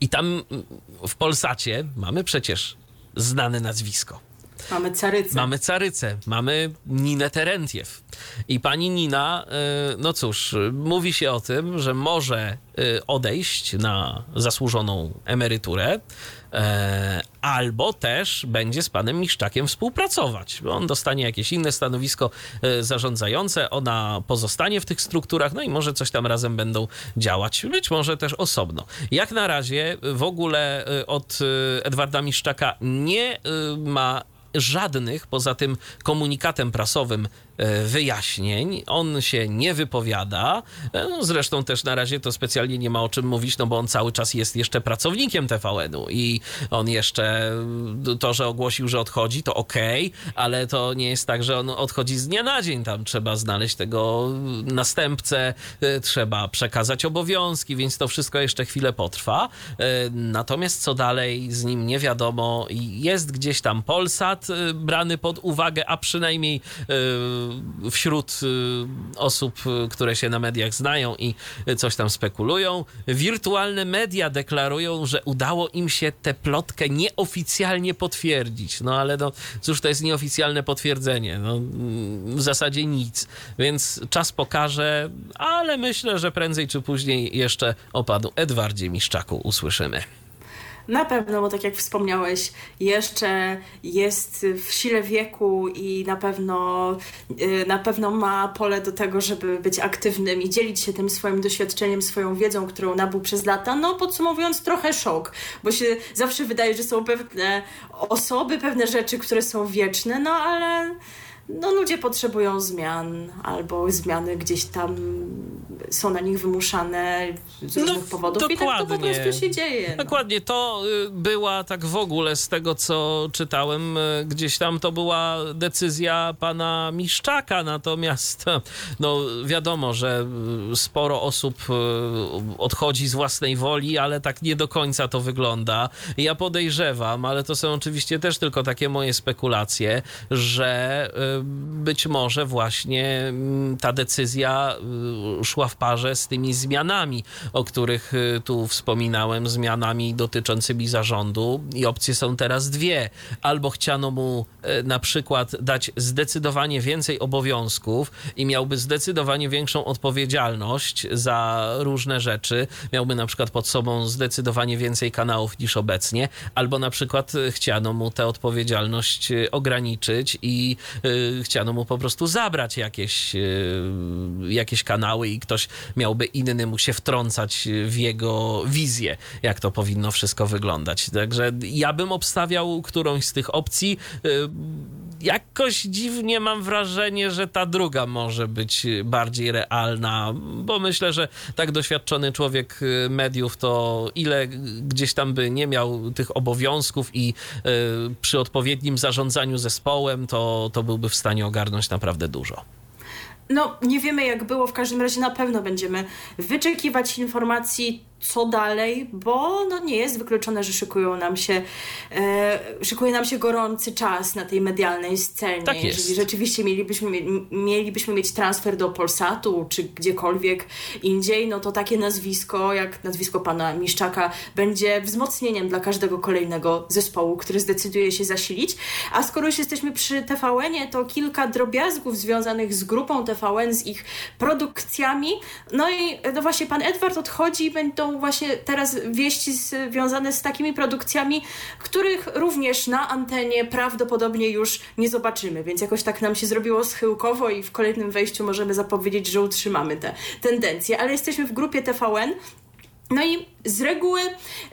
Speaker 1: I tam w Polsacie mamy przecież znane nazwisko.
Speaker 2: Mamy Carycę.
Speaker 1: Mamy Carycę, mamy Ninę Terentiew. I pani Nina, y, no cóż, mówi się o tym, że może y, odejść na zasłużoną emeryturę, albo też będzie z panem Miszczakiem współpracować. On dostanie jakieś inne stanowisko y, zarządzające, ona pozostanie w tych strukturach, no i może coś tam razem będą działać, być może też osobno. Jak na razie w ogóle od Edwarda Miszczaka nie ma żadnych, poza tym komunikatem prasowym, e, wyjaśnień. On się nie wypowiada. E, no, zresztą też na razie to specjalnie nie ma o czym mówić, no bo on cały czas jest jeszcze pracownikiem TVN-u i on jeszcze to, że ogłosił, że odchodzi, to okej, okay, ale to nie jest tak, że on odchodzi z dnia na dzień. Tam trzeba znaleźć tego następcę, e, trzeba przekazać obowiązki, więc to wszystko jeszcze chwilę potrwa. Natomiast co dalej z nim nie wiadomo. Jest gdzieś tam Polsat brany pod uwagę, a przynajmniej wśród y, osób, y, które się na mediach znają i coś tam spekulują. Wirtualne media deklarują, że udało im się tę plotkę nieoficjalnie potwierdzić. No ale no, cóż to jest nieoficjalne potwierdzenie? No, w zasadzie nic. Więc czas pokaże, ale myślę, że prędzej czy później jeszcze o panu Edwardzie Miszczaku usłyszymy.
Speaker 2: Na pewno, bo tak jak wspomniałeś, jeszcze jest w sile wieku i na pewno, y, na pewno ma pole do tego, żeby być aktywnym i dzielić się tym swoim doświadczeniem, swoją wiedzą, którą nabył przez lata. No, podsumowując, trochę szok, bo się zawsze wydaje, że są pewne osoby, pewne rzeczy, które są wieczne, no ale no, ludzie potrzebują zmian albo zmiany gdzieś tam są na nich wymuszane z różnych no, powodów dokładnie. i tak to po prostu się dzieje.
Speaker 1: No. Dokładnie, to y, była tak w ogóle z tego, co czytałem, y, gdzieś tam to była decyzja pana Miszczaka, natomiast no wiadomo, że y, sporo osób odchodzi z własnej woli, ale tak nie do końca to wygląda. Ja podejrzewam, ale to są oczywiście też tylko takie moje spekulacje, że być może właśnie mm, ta decyzja szła w parze z tymi zmianami, o których y, tu wspominałem, zmianami dotyczącymi zarządu. I opcje są teraz dwie. Albo chciano mu y, na przykład dać zdecydowanie więcej obowiązków i miałby zdecydowanie większą odpowiedzialność za różne rzeczy. Miałby na przykład pod sobą zdecydowanie więcej kanałów niż obecnie, albo na przykład y, chciano mu tę odpowiedzialność ograniczyć i chciano mu po prostu zabrać jakieś, jakieś kanały i ktoś miałby inny mu się wtrącać w jego wizję, jak to powinno wszystko wyglądać. Także ja bym obstawiał którąś z tych opcji. Jakoś dziwnie mam wrażenie, że ta druga może być bardziej realna, bo myślę, że tak doświadczony człowiek y, mediów to ile gdzieś tam by nie miał tych obowiązków i y, przy odpowiednim zarządzaniu zespołem, to, to byłby w stanie ogarnąć naprawdę dużo.
Speaker 2: No, nie wiemy jak było, w każdym razie na pewno będziemy wyczekiwać informacji co dalej, bo no nie jest wykluczone, że szykują nam się, e, szykuje nam się gorący czas na tej medialnej scenie.
Speaker 1: Tak jest.
Speaker 2: Jeżeli rzeczywiście mielibyśmy, mielibyśmy mieć transfer do Polsatu czy gdziekolwiek indziej, no to takie nazwisko, jak nazwisko pana Miszczaka, będzie wzmocnieniem dla każdego kolejnego zespołu, który zdecyduje się zasilić. A skoro już jesteśmy przy TVN-ie, to kilka drobiazgów związanych z grupą TVN, z ich produkcjami. No i no właśnie pan Edward odchodzi i będą właśnie teraz wieści związane z takimi produkcjami, których również na antenie prawdopodobnie już nie zobaczymy, więc jakoś tak nam się zrobiło schyłkowo i w kolejnym wejściu możemy zapowiedzieć, że utrzymamy te tendencje, ale jesteśmy w grupie TVN, no i z reguły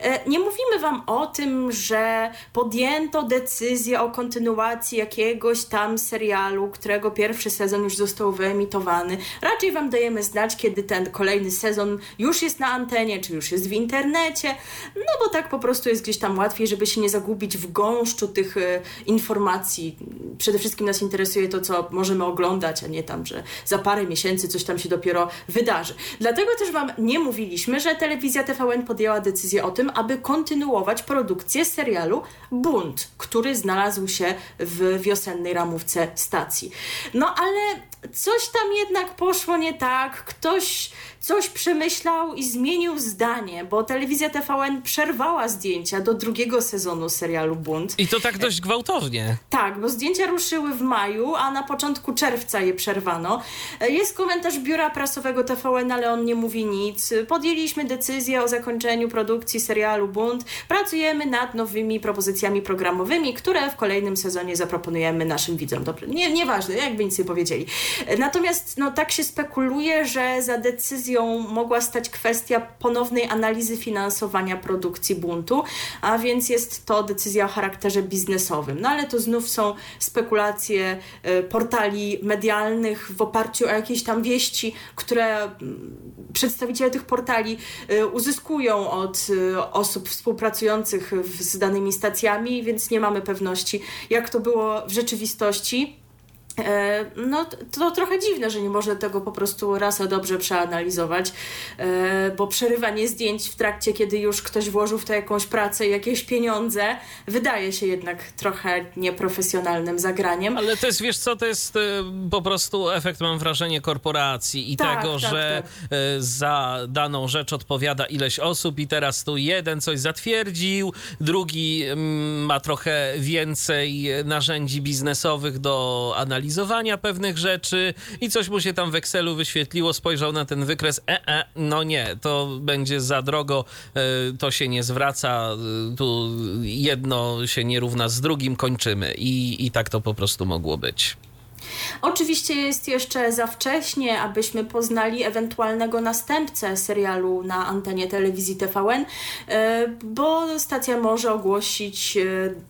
Speaker 2: e, nie mówimy Wam o tym, że podjęto decyzję o kontynuacji jakiegoś tam serialu, którego pierwszy sezon już został wyemitowany. Raczej Wam dajemy znać, kiedy ten kolejny sezon już jest na antenie, czy już jest w internecie, no bo tak po prostu jest gdzieś tam łatwiej, żeby się nie zagubić w gąszczu tych e, informacji. Przede wszystkim nas interesuje to, co możemy oglądać, a nie tam, że za parę miesięcy coś tam się dopiero wydarzy. Dlatego też Wam nie mówiliśmy, że telewizja TVN podjęła decyzję o tym, aby kontynuować produkcję serialu Bunt, który znalazł się w wiosennej ramówce stacji. No ale coś tam jednak poszło nie tak, ktoś coś przemyślał i zmienił zdanie, bo telewizja TVN przerwała zdjęcia do drugiego sezonu serialu Bunt.
Speaker 1: I to tak dość gwałtownie.
Speaker 2: Tak, bo zdjęcia ruszyły w maju, a na początku czerwca je przerwano. Jest komentarz biura prasowego TVN, ale on nie mówi nic. Podjęliśmy decyzję o zakończeniu produkcji serialu Bunt. Pracujemy nad nowymi propozycjami programowymi, które w kolejnym sezonie zaproponujemy naszym widzom. Nie, nieważne, jakby nic nie powiedzieli. Natomiast no, tak się spekuluje, że za decyzją mogła stać kwestia ponownej analizy finansowania produkcji buntu, a więc jest to decyzja o charakterze biznesowym. No ale to znów są spekulacje e, portali medialnych w oparciu o jakieś tam wieści, które mm, przedstawiciele tych portali e, uzyskują od e, osób współpracujących z danymi stacjami, więc nie mamy pewności, jak to było w rzeczywistości. E, no to trochę dziwne, że nie można tego po prostu raz a dobrze przeanalizować, e, bo przerywanie zdjęć w trakcie, kiedy już ktoś włożył w to jakąś pracę jakieś pieniądze, wydaje się jednak trochę nieprofesjonalnym zagraniem.
Speaker 1: Ale to jest, wiesz co, to jest e, po prostu efekt, mam wrażenie, korporacji i tak, tego, tak, że tak. za daną rzecz odpowiada ileś osób i teraz tu jeden coś zatwierdził, drugi mm, ma trochę więcej narzędzi biznesowych do analizy analizowania pewnych rzeczy i coś mu się tam w Excelu wyświetliło, spojrzał na ten wykres, e, e, no nie, to będzie za drogo, e, to się nie zwraca, e, tu jedno się nie równa z drugim, kończymy. I, i tak to po prostu mogło być.
Speaker 2: Oczywiście jest jeszcze za wcześnie, abyśmy poznali ewentualnego następcę serialu na antenie telewizji TVN, e, bo stacja może ogłosić e,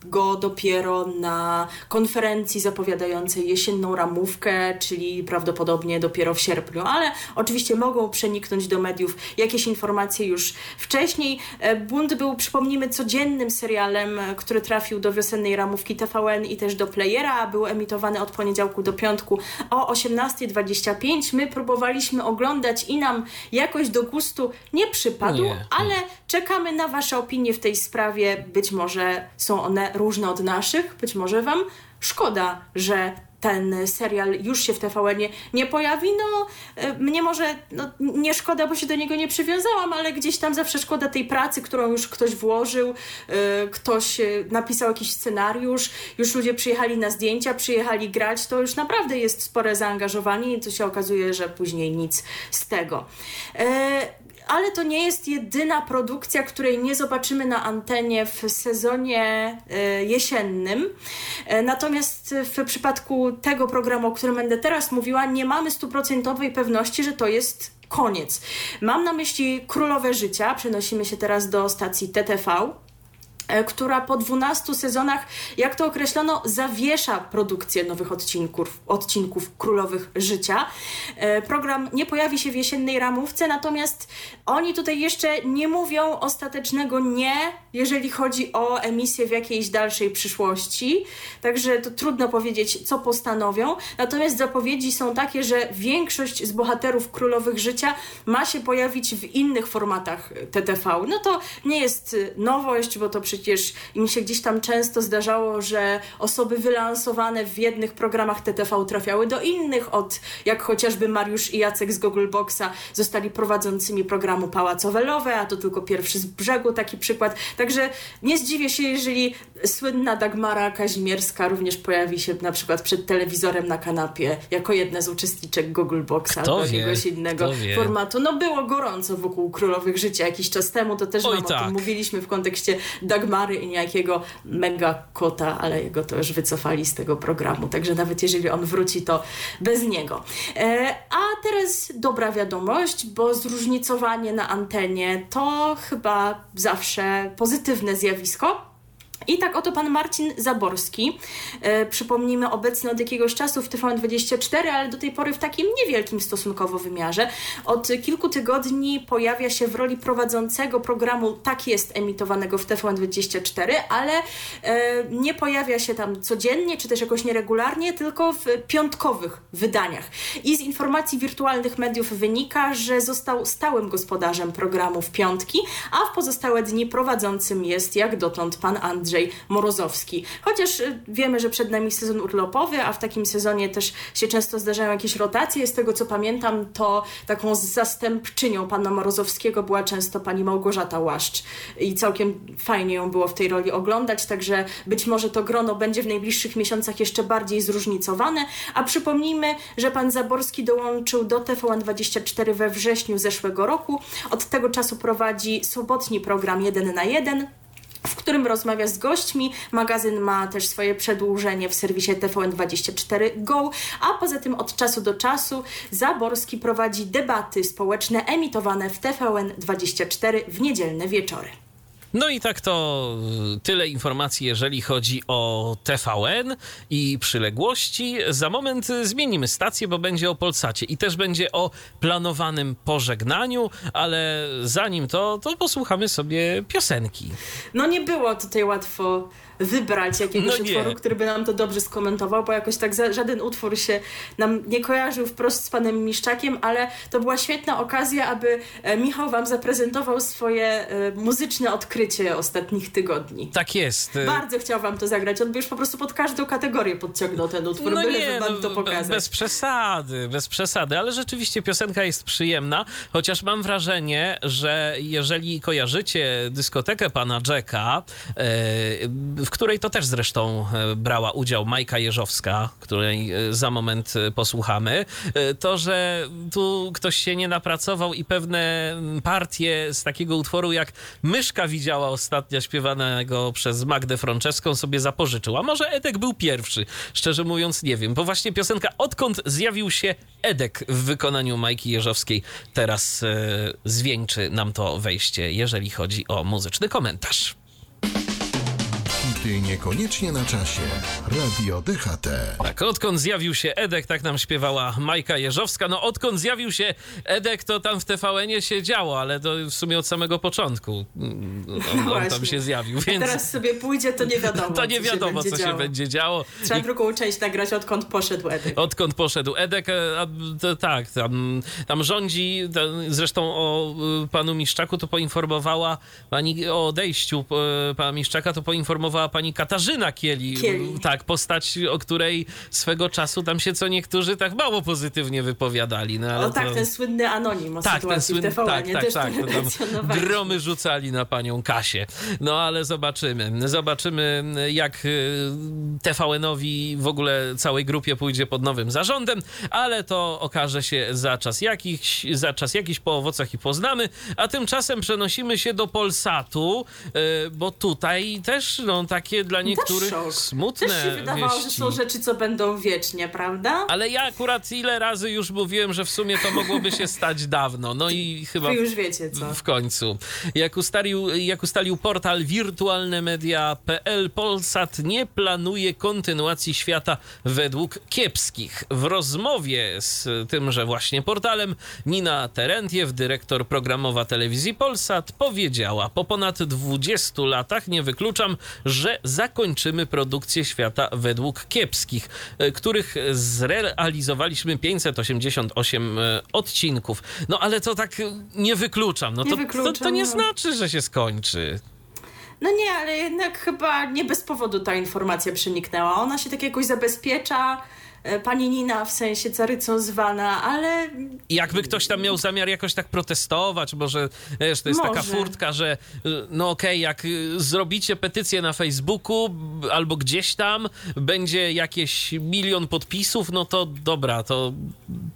Speaker 2: go dopiero na konferencji zapowiadającej jesienną ramówkę, czyli prawdopodobnie dopiero w sierpniu, ale oczywiście mogą przeniknąć do mediów jakieś informacje już wcześniej. E, Bunt był, przypomnijmy, codziennym serialem, który trafił do wiosennej ramówki TVN i też do playera, był emitowany od poniedziałku do piątku o 18.25. My próbowaliśmy oglądać i nam jakoś do gustu nie przypadł, nie. ale czekamy na Wasze opinie w tej sprawie. Być może są one różne od naszych, być może Wam szkoda, że ten serial już się w tvn nie pojawi, no e, mnie może no, nie szkoda, bo się do niego nie przywiązałam, ale gdzieś tam zawsze szkoda tej pracy, którą już ktoś włożył, e, ktoś e, napisał jakiś scenariusz, już ludzie przyjechali na zdjęcia, przyjechali grać, to już naprawdę jest spore zaangażowanie i to się okazuje, że później nic z tego ale to nie jest jedyna produkcja, której nie zobaczymy na antenie w sezonie e, jesiennym. E, natomiast w przypadku tego programu, o którym będę teraz mówiła, nie mamy stuprocentowej pewności, że to jest koniec. Mam na myśli Królowe Życia. Przenosimy się teraz do stacji TTV. E, która po 12 sezonach, jak to określono, zawiesza produkcję nowych odcinków, odcinków Królowych Życia. E, program nie pojawi się w jesiennej ramówce, natomiast oni tutaj jeszcze nie mówią ostatecznego nie, jeżeli chodzi o emisję w jakiejś dalszej przyszłości. Także to trudno powiedzieć, co postanowią. Natomiast zapowiedzi są takie, że większość z bohaterów Królowych Życia ma się pojawić w innych formatach TTV. No to nie jest nowość, bo to przecież przecież im się gdzieś tam często zdarzało, że osoby wylansowane w jednych programach TTV trafiały do innych, od jak chociażby Mariusz i Jacek z Boxa zostali prowadzącymi programu Pałacowe Lowe, a to tylko pierwszy z brzegu taki przykład. Także nie zdziwię się, jeżeli słynna Dagmara Kazimierska również pojawi się na przykład przed telewizorem na kanapie jako jedna z uczestniczek Boxa albo jakiegoś innego formatu. No było gorąco wokół Królowych Życia jakiś czas temu, to też Oj, tak. o tym tak. mówiliśmy w kontekście Dagmara Mary i niejakiego mega kota, ale jego to już wycofali z tego programu. Także nawet jeżeli on wróci, to bez niego. E, a teraz dobra wiadomość, bo zróżnicowanie na antenie to chyba zawsze pozytywne zjawisko. I tak oto pan Marcin Zaborski, e, przypomnijmy, obecny od jakiegoś czasu w TVN24, ale do tej pory w takim niewielkim stosunkowo wymiarze. Od kilku tygodni pojawia się w roli prowadzącego programu Tak jest emitowanego w TVN24, ale e, nie pojawia się tam codziennie, czy też jakoś nieregularnie, tylko w piątkowych wydaniach. I z informacji wirtualnych mediów wynika, że został stałym gospodarzem programu w piątki, a w pozostałe dni prowadzącym jest jak dotąd pan Andrzej Andrzej Morozowski. Chociaż y, wiemy, że przed nami sezon urlopowy, a w takim sezonie też się często zdarzają jakieś rotacje. Z tego co pamiętam, to taką zastępczynią pana Morozowskiego była często pani Małgorzata Łaszcz i całkiem fajnie ją było w tej roli oglądać, także być może to grono będzie w najbliższych miesiącach jeszcze bardziej zróżnicowane. A przypomnijmy, że pan Zaborski dołączył do TVN24 we wrześniu zeszłego roku. Od tego czasu prowadzi sobotni program 1 na 1 którym rozmawia z gośćmi. Magazyn ma też swoje przedłużenie w serwisie TVN24 Go, a poza tym od czasu do czasu Zaborski prowadzi debaty społeczne emitowane w TVN24 w niedzielne wieczory.
Speaker 1: No i tak to y, tyle informacji, jeżeli chodzi o TVN i przyległości. Za moment y, zmienimy stację, bo będzie o Polsacie i też będzie o planowanym pożegnaniu, ale zanim to, to posłuchamy sobie piosenki.
Speaker 2: No nie było tutaj łatwo wybrać jakiegoś
Speaker 1: No
Speaker 2: utworu, który by nam to dobrze skomentował, bo jakoś tak za, żaden utwór się nam nie kojarzył wprost z panem Miszczakiem, ale to była świetna okazja, aby e, Michał wam zaprezentował swoje e, muzyczne odkrycie ostatnich tygodni.
Speaker 1: Tak jest.
Speaker 2: Bardzo chciał wam to zagrać. On by już po prostu pod każdą kategorię podciągnął ten utwór,
Speaker 1: No
Speaker 2: byle
Speaker 1: nie,
Speaker 2: wam
Speaker 1: no,
Speaker 2: to pokazać.
Speaker 1: bez przesady, bez przesady, ale rzeczywiście piosenka jest przyjemna, chociaż mam wrażenie, że jeżeli kojarzycie dyskotekę pana Jacka, e, w której to też zresztą e, brała udział Majka Jeżowska, której e, za moment e, posłuchamy, to, że tu ktoś się nie napracował i pewne mm, partie z takiego utworu jak Myszka widziała ostatnio śpiewanego przez Magdę Franceską sobie zapożyczył. A może Edek był pierwszy? Szczerze mówiąc nie wiem, bo właśnie piosenka Odkąd zjawił się Edek w wykonaniu Majki Jeżowskiej teraz zwieńczy nam to wejście, jeżeli chodzi o muzyczny komentarz.
Speaker 3: Hity niekoniecznie na czasie. Radio DHT.
Speaker 1: Tak, odkąd zjawił się Edek, tak nam śpiewała Majka Jeżowska. No odkąd zjawił się Edek, to tam w TVN-ie się działo, ale to w sumie od samego początku mm, on, on tam
Speaker 2: właśnie.
Speaker 1: się zjawił,
Speaker 2: A
Speaker 1: więc
Speaker 2: teraz sobie pójdzie, to nie wiadomo.
Speaker 1: to nie
Speaker 2: co
Speaker 1: wiadomo,
Speaker 2: się
Speaker 1: co
Speaker 2: będzie
Speaker 1: się
Speaker 2: działo.
Speaker 1: będzie działo.
Speaker 2: Trzeba
Speaker 1: I
Speaker 2: drugą część nagrać, odkąd poszedł Edek.
Speaker 1: Odkąd poszedł Edek, a, to, tak, tam, tam rządzi, to, zresztą o y, panu Miszczaku to poinformowała pani, o odejściu e, pana Miszczaka to poinformowała pani Katarzyna Kieli.
Speaker 2: Kieli.
Speaker 1: Tak, postać, o której swego czasu tam się co niektórzy tak mało pozytywnie wypowiadali. No,
Speaker 2: O tak,
Speaker 1: to...
Speaker 2: ten słynny anonim o
Speaker 1: Tak, ten słynny,
Speaker 2: TVN,
Speaker 1: tak, tak, tak, gromy rzucali na panią Kasię. No ale zobaczymy, zobaczymy jak y, TVN-owi w ogóle całej grupie pójdzie pod nowym zarządem, ale to okaże się za czas jakiś, za czas jakiś po owocach i poznamy, a tymczasem przenosimy się do Polsatu, y, bo tutaj też no takie dla niektórych
Speaker 2: szok.
Speaker 1: smutne
Speaker 2: Też się wydawało, że
Speaker 1: wieści.
Speaker 2: są rzeczy, co będą wiecznie, prawda?
Speaker 1: Ale ja akurat ile razy już mówiłem, że w sumie to mogłoby się stać dawno. No i chyba
Speaker 2: Wy już wiecie co.
Speaker 1: w końcu. Jak ustalił, jak ustalił portal wirtualnemedia.pl, Polsat nie planuje kontynuacji świata według kiepskich. W rozmowie z tymże właśnie portalem Nina Terentiew, dyrektor programowa telewizji Polsat, powiedziała: Po ponad 20 latach nie wykluczam, że zakończymy produkcję świata według kiepskich, e, których zrealizowaliśmy 588 e, odcinków. No ale to tak e, nie wykluczam. No
Speaker 2: Nie
Speaker 1: to, to,
Speaker 2: wykluczam,
Speaker 1: to nie
Speaker 2: no.
Speaker 1: znaczy, że się skończy.
Speaker 2: No nie, ale jednak chyba nie bez powodu ta informacja przeniknęła. Ona się tak jakoś zabezpiecza. E, Pani Nina w sensie carycą zwana, ale
Speaker 1: jakby ktoś tam miał zamiar jakoś tak protestować, może wiesz, to jest taka
Speaker 2: Może.
Speaker 1: furtka, że y, no okej, jak y, zrobicie petycję na Facebooku albo gdzieś tam, będzie jakieś milion podpisów, no to dobra, to,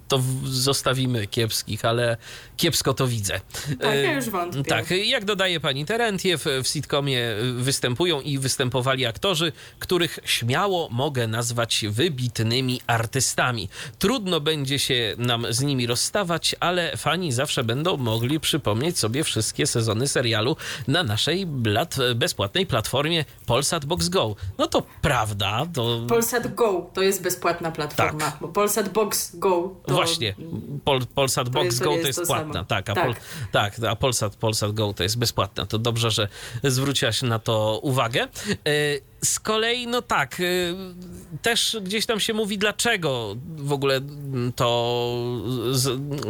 Speaker 1: to zostawimy kiepskich, ale kiepsko to widzę.
Speaker 2: Tak, ja
Speaker 1: Y,
Speaker 2: już wątpię.
Speaker 1: Tak, jak dodaje pani Terentiew, w sitcomie występują i występowali aktorzy, których śmiało mogę nazwać wybitnymi artystami. Trudno będzie się nam z nimi rozstawać, ale fani zawsze będą mogli przypomnieć sobie wszystkie sezony serialu na naszej blat- bezpłatnej platformie Polsat Box Go. No to prawda, to
Speaker 2: Polsat Go to jest bezpłatna platforma, bo Polsat Box Go to...
Speaker 1: Tak. właśnie Pol, Polsat Box
Speaker 2: jest- to
Speaker 1: Go to
Speaker 2: jest
Speaker 1: jest
Speaker 2: to
Speaker 1: płatna,
Speaker 2: samo.
Speaker 1: tak, a,
Speaker 2: Tak.
Speaker 1: Pol, tak, a Polsat, Polsat Go to jest bezpłatna. To dobrze, że zwróciłaś na to uwagę. Z kolei, no tak, e, też gdzieś tam się mówi, dlaczego w ogóle to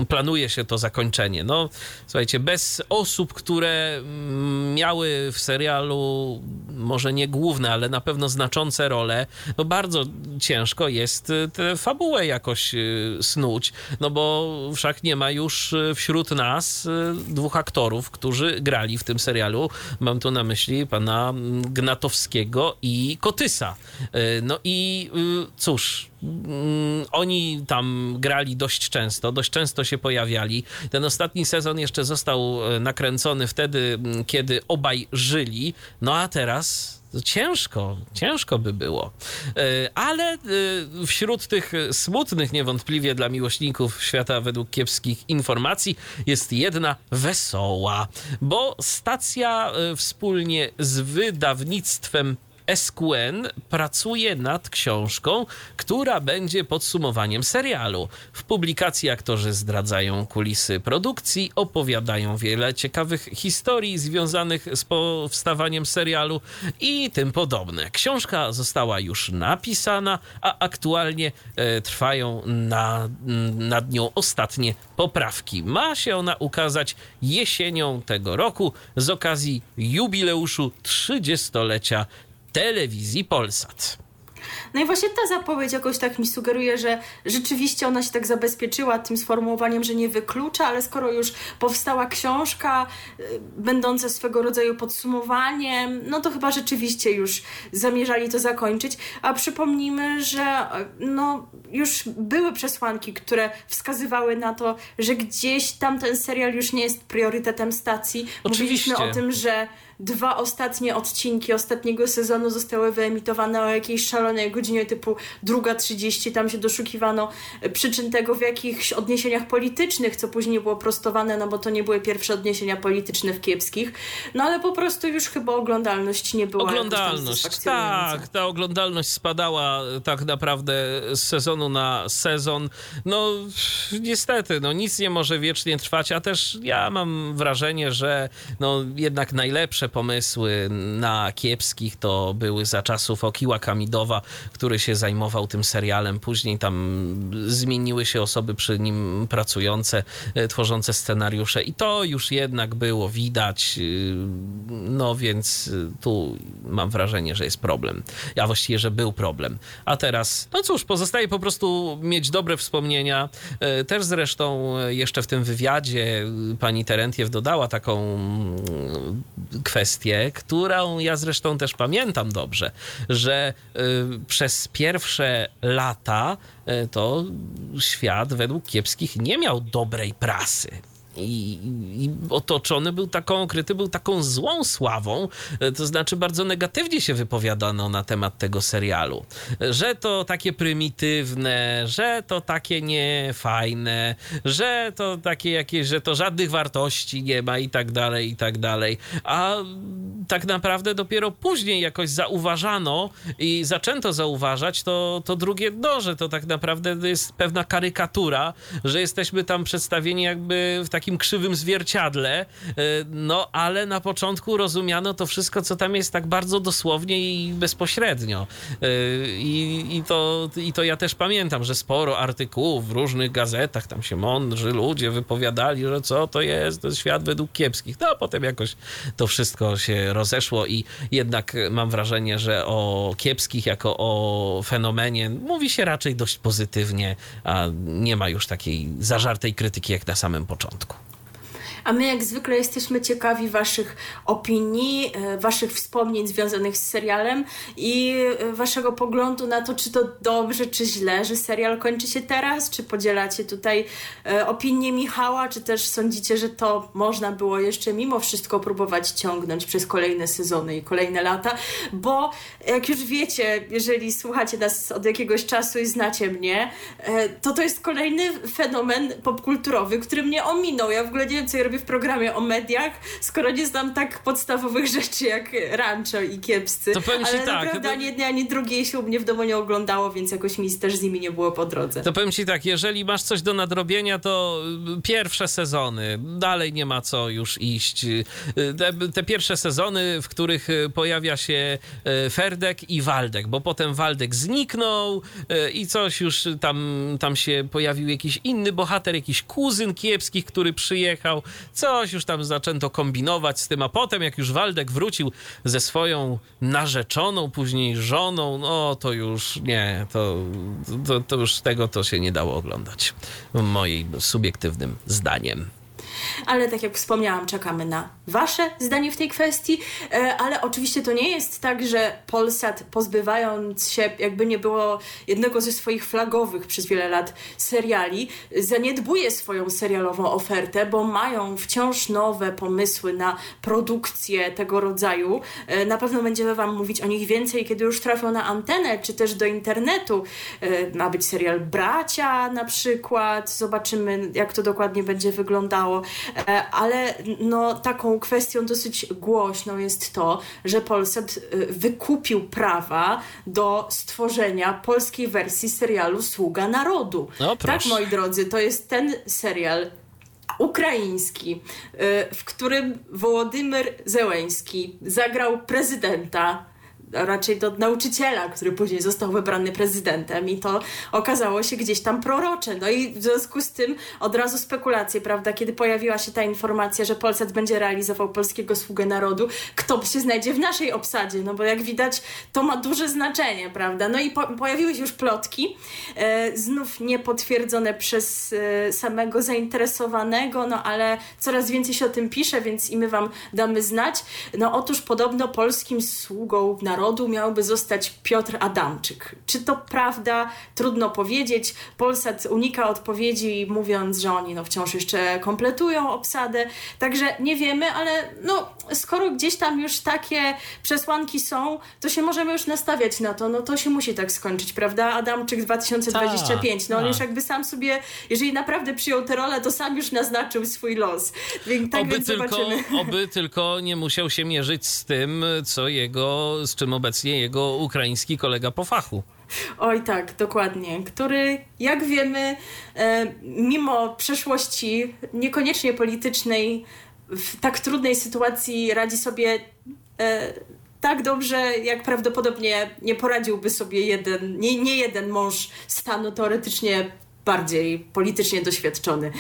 Speaker 1: planuje się to zakończenie. No, słuchajcie, bez osób, które mm, miały w serialu może nie główne, ale na pewno znaczące role, no bardzo ciężko jest y, tę fabułę jakoś y, snuć, no bo wszak nie ma już y, wśród nas y, dwóch aktorów, którzy grali w tym serialu. Mam tu na myśli pana mm, Gnatowskiego i Kotysa. Y, No i y, cóż, mm, oni tam grali dość często, dość często się pojawiali. Ten ostatni sezon jeszcze został e, nakręcony wtedy, kiedy obaj żyli, no a teraz ciężko, ciężko by było. E, Ale e, wśród tych smutnych niewątpliwie dla miłośników świata według kiepskich informacji jest jedna wesoła, bo stacja e, wspólnie z wydawnictwem SQN pracuje nad książką, która będzie podsumowaniem serialu. W publikacji aktorzy zdradzają kulisy produkcji, opowiadają wiele ciekawych historii związanych z powstawaniem serialu i tym podobne. Książka została już napisana, a aktualnie e, trwają na, nad nią ostatnie poprawki. Ma się ona ukazać jesienią tego roku z okazji jubileuszu 30-lecia telewizji Polsat.
Speaker 2: No i właśnie ta zapowiedź jakoś tak mi sugeruje, że rzeczywiście ona się tak zabezpieczyła tym sformułowaniem, że nie wyklucza, ale skoro już powstała książka y, będąca swego rodzaju podsumowaniem, no to chyba rzeczywiście już zamierzali to zakończyć. A przypomnijmy, że y, no, już były przesłanki, które wskazywały na to, że gdzieś tam ten serial już nie jest priorytetem stacji.
Speaker 1: Oczywiście.
Speaker 2: Mówiliśmy o tym, że dwa ostatnie odcinki ostatniego sezonu zostały wyemitowane o jakiejś szalonej godzinie typu druga 30. Tam się doszukiwano przyczyn tego w jakichś odniesieniach politycznych, co później było prostowane, no bo to nie były pierwsze odniesienia polityczne w kiepskich. No ale po prostu już chyba oglądalność nie była
Speaker 1: Oglądalność, tak. Ta oglądalność spadała tak naprawdę z sezonu na sezon. No niestety, no nic nie może wiecznie trwać, a też ja mam wrażenie, że no jednak najlepsze pomysły na kiepskich to były za czasów Okiła Kamidowa, który się zajmował tym serialem. Później tam zmieniły się osoby przy nim pracujące, e, tworzące scenariusze i to już jednak było widać. y, No więc y, tu mam wrażenie, że jest problem. Ja właściwie, że był problem. A teraz, no cóż, pozostaje po prostu mieć dobre wspomnienia. E, Też zresztą e, jeszcze w tym wywiadzie pani Terentiew dodała taką mm, kwestię, którą ja zresztą też pamiętam dobrze, że y, przez pierwsze lata y, to świat według kiepskich nie miał dobrej prasy. I, I otoczony był taką, kryty był taką złą sławą, e, to znaczy bardzo negatywnie się wypowiadano na temat tego serialu. Że to takie prymitywne, że to takie niefajne, że to takie jakieś, że to żadnych wartości nie ma i tak dalej, i tak dalej. A tak naprawdę dopiero później jakoś zauważano i zaczęto zauważać to, to drugie dno, że to tak naprawdę jest pewna karykatura, że jesteśmy tam przedstawieni jakby w takim krzywym zwierciadle, e, no ale na początku rozumiano to wszystko, co tam jest tak bardzo dosłownie i bezpośrednio. E, I, i, to, I to ja też pamiętam, że sporo artykułów w różnych gazetach, tam się mądrzy ludzie wypowiadali, że co to jest, to jest świat według kiepskich. No potem jakoś to wszystko się rozeszło i jednak mam wrażenie, że o kiepskich jako o fenomenie mówi się raczej dość pozytywnie, a nie ma już takiej zażartej krytyki jak na samym początku.
Speaker 2: A my jak zwykle jesteśmy ciekawi Waszych opinii, e, Waszych wspomnień związanych z serialem i e, Waszego poglądu na to, czy to dobrze, czy źle, że serial kończy się teraz, czy podzielacie tutaj e, opinię Michała, czy też sądzicie, że to można było jeszcze mimo wszystko próbować ciągnąć przez kolejne sezony i kolejne lata, bo jak już wiecie, jeżeli słuchacie nas od jakiegoś czasu i znacie mnie, to to jest kolejny fenomen popkulturowy, który mnie ominął. Ja w ogóle nie wiem, co ja robię w programie o mediach, skoro nie znam tak podstawowych rzeczy jak rancho i kiepscy.
Speaker 1: To powiem ci
Speaker 2: Ale
Speaker 1: tak,
Speaker 2: naprawdę
Speaker 1: to-
Speaker 2: ani jednej, ani drugiej się u mnie w domu nie oglądało, więc jakoś mi też z nimi nie było po drodze.
Speaker 1: To powiem ci tak, jeżeli masz coś do nadrobienia, to y, pierwsze sezony, dalej nie ma co już iść. Y, Te, te pierwsze sezony, w których y, pojawia się Ferdek i Waldek, bo potem Waldek zniknął i coś już tam, tam się pojawił jakiś inny bohater, jakiś kuzyn kiepskich, który przyjechał. Coś już tam zaczęto kombinować z tym, a potem jak już Waldek wrócił ze swoją narzeczoną, później żoną, no to już nie, to, to, to już tego to się nie dało oglądać. Moim subiektywnym zdaniem.
Speaker 2: Ale tak jak wspomniałam, czekamy na Wasze zdanie w tej kwestii, e, ale oczywiście to nie jest tak, że Polsat pozbywając się, jakby nie było jednego ze swoich flagowych przez wiele lat seriali, zaniedbuje swoją serialową ofertę, bo mają wciąż nowe pomysły na produkcję tego rodzaju. E, na pewno będziemy Wam mówić o nich więcej, kiedy już trafią na antenę, czy też do internetu. E, ma być serial Bracia na przykład, zobaczymy jak to dokładnie będzie wyglądało, ale no, taką kwestią dosyć głośną jest to, że Polsat wykupił prawa do stworzenia polskiej wersji serialu Sługa Narodu.
Speaker 1: No,
Speaker 2: tak, moi drodzy, to jest ten serial ukraiński, w którym Wołodymyr Zełeński zagrał prezydenta raczej do nauczyciela, który później został wybrany prezydentem i to okazało się gdzieś tam prorocze. No i w związku z tym od razu spekulacje, prawda, kiedy pojawiła się ta informacja, że Polsat będzie realizował Polskiego Sługę Narodu, kto się znajdzie w naszej obsadzie, no bo jak widać to ma duże znaczenie, prawda. No i po pojawiły się już plotki, e, znów niepotwierdzone przez e, samego zainteresowanego, no ale coraz więcej się o tym pisze, więc i my wam damy znać. No otóż podobno Polskim Sługą Narodu narodu miałby zostać Piotr Adamczyk. Czy to prawda? Trudno powiedzieć. Polsat unika odpowiedzi, mówiąc, że oni no, wciąż jeszcze kompletują obsadę. Także nie wiemy, ale no, skoro gdzieś tam już takie przesłanki są, to się możemy już nastawiać na to. No to się musi tak skończyć, prawda? Adamczyk 2025. No on już jakby sam sobie, jeżeli naprawdę przyjął tę rolę, to sam już naznaczył swój los. Tak
Speaker 1: oby, tylko, oby tylko nie musiał się mierzyć z tym, co jego, z czym obecnie jego ukraiński kolega po fachu.
Speaker 2: Oj tak, dokładnie. Który, jak wiemy, e, mimo przeszłości niekoniecznie politycznej, w tak trudnej sytuacji radzi sobie e, tak dobrze, jak prawdopodobnie nie poradziłby sobie jeden, nie, nie jeden mąż stanu teoretycznie bardziej politycznie doświadczony.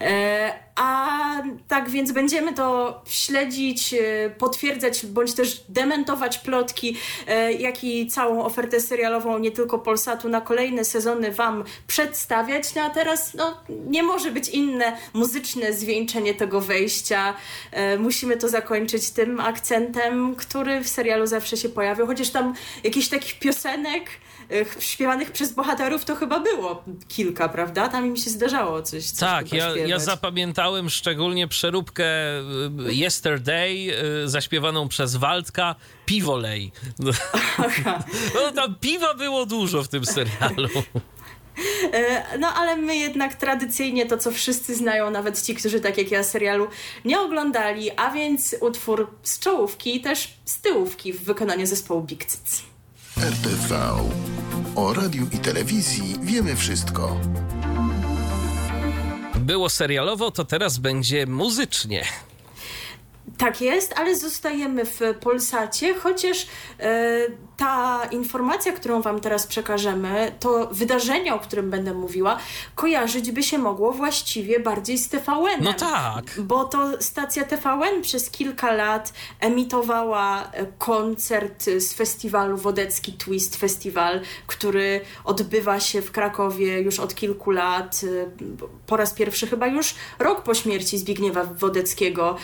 Speaker 2: E, a tak więc będziemy to śledzić, e, potwierdzać bądź też dementować plotki, e, jak i całą ofertę serialową nie tylko Polsatu na kolejne sezony Wam przedstawiać. No a teraz no, nie może być inne muzyczne zwieńczenie tego wejścia. Musimy to zakończyć tym akcentem, który w serialu zawsze się pojawiał, chociaż tam jakichś takich piosenek śpiewanych przez bohaterów to chyba było kilka, prawda? Tam mi się zdarzało coś. coś
Speaker 1: tak, ja, ja zapamiętałem szczególnie przeróbkę y, Yesterday y, zaśpiewaną przez Waldka Piwolej. No tam piwa było dużo w tym serialu.
Speaker 2: No ale my jednak tradycyjnie to, co wszyscy znają, nawet ci, którzy tak jak ja serialu nie oglądali, a więc utwór z czołówki i też z tyłówki w wykonaniu zespołu Big Cyc.
Speaker 3: RTV. O radiu i telewizji wiemy wszystko.
Speaker 1: Było serialowo, to teraz będzie muzycznie.
Speaker 2: Tak jest, ale zostajemy w Polsacie, chociaż e, ta informacja, którą Wam teraz przekażemy, to wydarzenie, o którym będę mówiła, kojarzyć by się mogło właściwie bardziej z TVN.
Speaker 1: No tak.
Speaker 2: Bo to stacja TVN przez kilka lat emitowała e, koncert z festiwalu Wodecki Twist Festival, który odbywa się w Krakowie już od kilku lat. E, po raz pierwszy chyba już rok po śmierci Zbigniewa Wodeckiego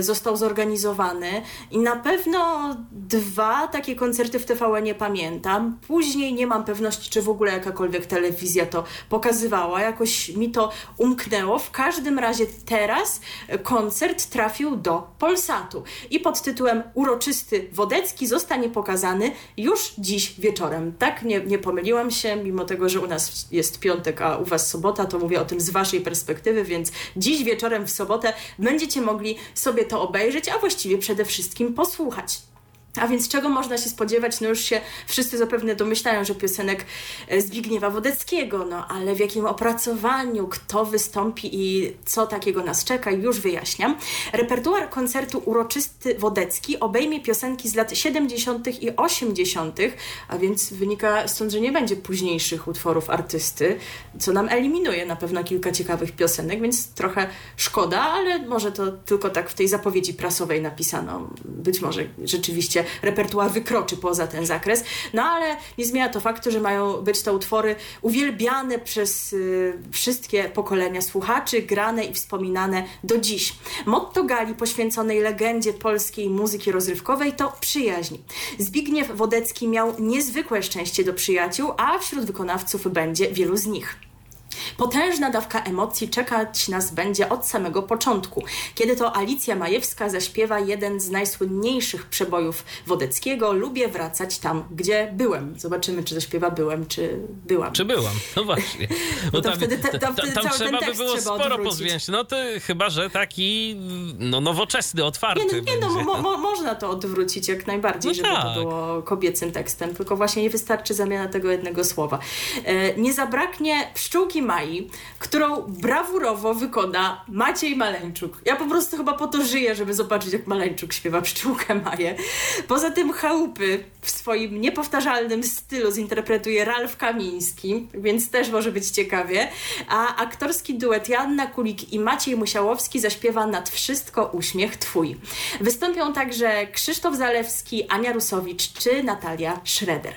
Speaker 2: został zorganizowany i na pewno dwa takie koncerty w TVN nie pamiętam. Później nie mam pewności, czy w ogóle jakakolwiek telewizja to pokazywała. Jakoś mi to umknęło. W każdym razie teraz koncert trafił do Polsatu i pod tytułem Uroczysty Wodecki zostanie pokazany już dziś wieczorem. Tak, nie, nie pomyliłam się, mimo tego, że u nas jest piątek, a u Was sobota, to mówię o tym z Waszej perspektywy, więc dziś wieczorem w sobotę będziecie mogli sobie to obejrzeć, a właściwie przede wszystkim posłuchać. A więc czego można się spodziewać? No już się wszyscy zapewne domyślają, że piosenek e, Zbigniewa Wodeckiego, no ale w jakim opracowaniu, kto wystąpi i co takiego nas czeka, już wyjaśniam. Repertuar koncertu Uroczysty Wodecki obejmie piosenki z lat 70. i 80., a więc wynika stąd, że nie będzie późniejszych utworów artysty, co nam eliminuje na pewno kilka ciekawych piosenek, więc trochę szkoda, ale może to tylko tak w tej zapowiedzi prasowej napisano. Być może rzeczywiście oczywiście repertuar wykroczy poza ten zakres, no ale nie zmienia to faktu, że mają być to utwory uwielbiane przez y, wszystkie pokolenia słuchaczy, grane i wspominane do dziś. Motto gali poświęconej legendzie polskiej muzyki rozrywkowej to przyjaźń. Zbigniew Wodecki miał niezwykłe szczęście do przyjaciół, a wśród wykonawców będzie wielu z nich. Potężna dawka emocji czekać nas będzie od samego początku, kiedy to Alicja Majewska zaśpiewa jeden z najsłynniejszych przebojów Wodeckiego Lubię wracać tam, gdzie byłem. Zobaczymy, czy zaśpiewa byłem, czy byłam.
Speaker 1: Czy byłam? No właśnie.
Speaker 2: Bo tam, wtedy, te, tam,
Speaker 1: tam
Speaker 2: cały
Speaker 1: trzeba by było
Speaker 2: trzeba
Speaker 1: sporo pozwięć. No to chyba, że taki no, nowoczesny, otwarty
Speaker 2: Nie, no, nie no, mo, mo, można to odwrócić jak najbardziej,
Speaker 1: No
Speaker 2: żeby
Speaker 1: tak.
Speaker 2: to było kobiecym tekstem, tylko właśnie nie wystarczy zamiana tego jednego słowa. E, nie zabraknie pszczółki Mai, którą brawurowo wykona Maciej Maleńczuk. Ja po prostu chyba po to żyję, żeby zobaczyć, jak Maleńczuk śpiewa pszczółkę Maję. Poza tym chałupy w swoim niepowtarzalnym stylu zinterpretuje Ralf Kamiński, więc też może być ciekawie. A aktorski duet Janna Kulik i Maciej Musiałowski zaśpiewa nad wszystko uśmiech Twój. Wystąpią także Krzysztof Zalewski, Ania Rusowicz czy Natalia Schroeder.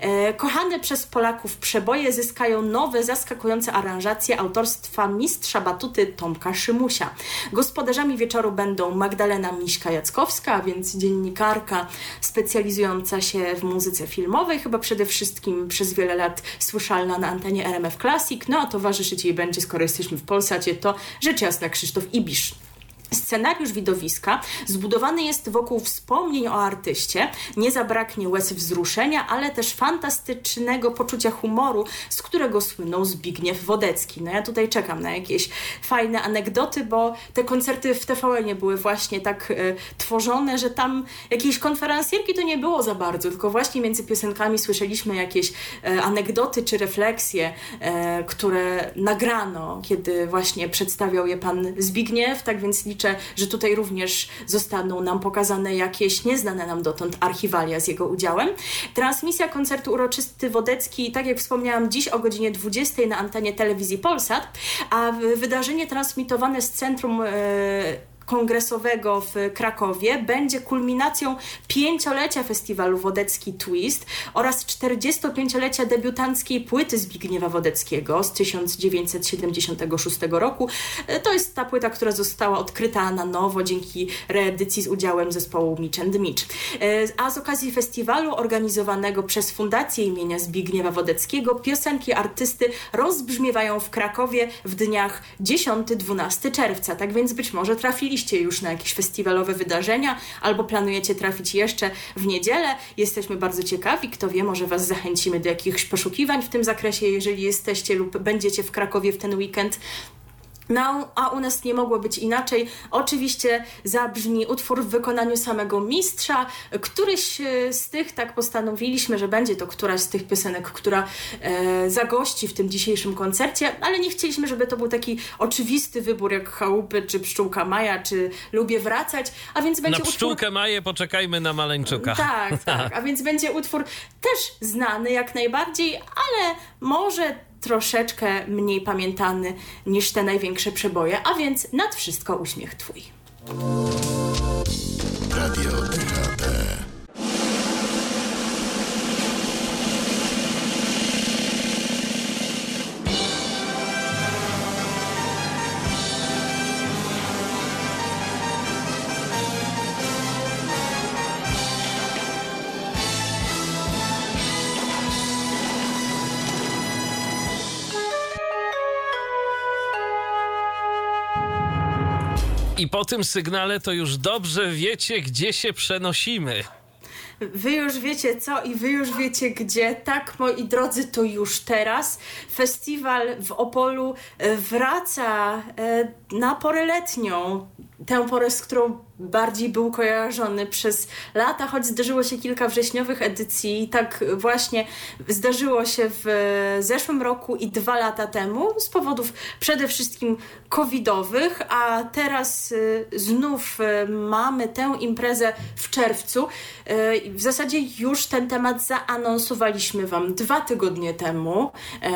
Speaker 2: E, kochane przez Polaków przeboje zyskają nowe, zaskakujące aranżacje autorstwa mistrza batuty Tomka Szymusia. Gospodarzami wieczoru będą Magdalena Miśka-Jackowska, a więc dziennikarka specjalizująca się w muzyce filmowej, chyba przede wszystkim przez wiele lat słyszalna na antenie RMF Classic, no a towarzyszyć jej będzie, skoro jesteśmy w Polsacie, to rzecz jasna Krzysztof Ibisz. Scenariusz widowiska zbudowany jest wokół wspomnień o artyście. Nie zabraknie łez wzruszenia, ale też fantastycznego poczucia humoru, z którego słynął Zbigniew Wodecki. No ja tutaj czekam na jakieś fajne anegdoty, bo te koncerty w TVN były właśnie tak e, tworzone, że tam jakiejś konferencjerki to nie było za bardzo, tylko właśnie między piosenkami słyszeliśmy jakieś e, anegdoty czy refleksje, e, które nagrano, kiedy właśnie przedstawiał je pan Zbigniew, tak więc liczę, że tutaj również zostaną nam pokazane jakieś nieznane nam dotąd archiwalia z jego udziałem. Transmisja koncertu uroczysty Wodecki, tak jak wspomniałam, dziś o godzinie 20 na antenie telewizji Polsat, a wydarzenie transmitowane z Centrum e, kongresowego w Krakowie będzie kulminacją pięciolecia festiwalu Wodecki Twist oraz 45-lecia debiutanckiej płyty Zbigniewa Wodeckiego z 1976 roku. E, To jest ta płyta, która została odkryta na nowo dzięki reedycji z udziałem zespołu Mitch and Mitch. E, A z okazji festiwalu organizowanego przez Fundację imienia Zbigniewa Wodeckiego piosenki artysty rozbrzmiewają w Krakowie w dniach 10-12 czerwca. Tak więc być może trafiliście już na jakieś festiwalowe wydarzenia albo planujecie trafić jeszcze w niedzielę. Jesteśmy bardzo ciekawi. Kto wie, może Was zachęcimy do jakichś poszukiwań w tym zakresie, jeżeli jesteście lub będziecie w Krakowie w ten weekend. No, a u nas nie mogło być inaczej. Oczywiście zabrzmi utwór w wykonaniu samego mistrza. Któryś e, z tych, tak postanowiliśmy, że będzie to któraś z tych piosenek, która e, zagości w tym dzisiejszym koncercie, ale nie chcieliśmy, żeby to był taki oczywisty wybór jak Chałupy, czy Pszczółka Maja, czy Lubię Wracać, a więc będzie
Speaker 1: Na
Speaker 2: utwór...
Speaker 1: pszczółkę Maję poczekajmy na Maleńczuka.
Speaker 2: Tak, tak. A więc będzie utwór też znany jak najbardziej, ale może troszeczkę mniej pamiętany niż te największe przeboje, a więc nad wszystko uśmiech twój.
Speaker 3: Radio DHT.
Speaker 1: Po tym sygnale to już dobrze wiecie, gdzie się przenosimy.
Speaker 2: Wy już wiecie co i wy już wiecie gdzie. Tak, moi drodzy, to już teraz. Festiwal w Opolu wraca e, na porę letnią. Tę porę, z którą bardziej był kojarzony przez lata, choć zdarzyło się kilka wrześniowych edycji. Tak właśnie zdarzyło się w zeszłym roku i dwa lata temu z powodów przede wszystkim covidowych, a teraz y, znów y, mamy tę imprezę w czerwcu. W zasadzie już ten temat zaanonsowaliśmy Wam dwa tygodnie temu, e,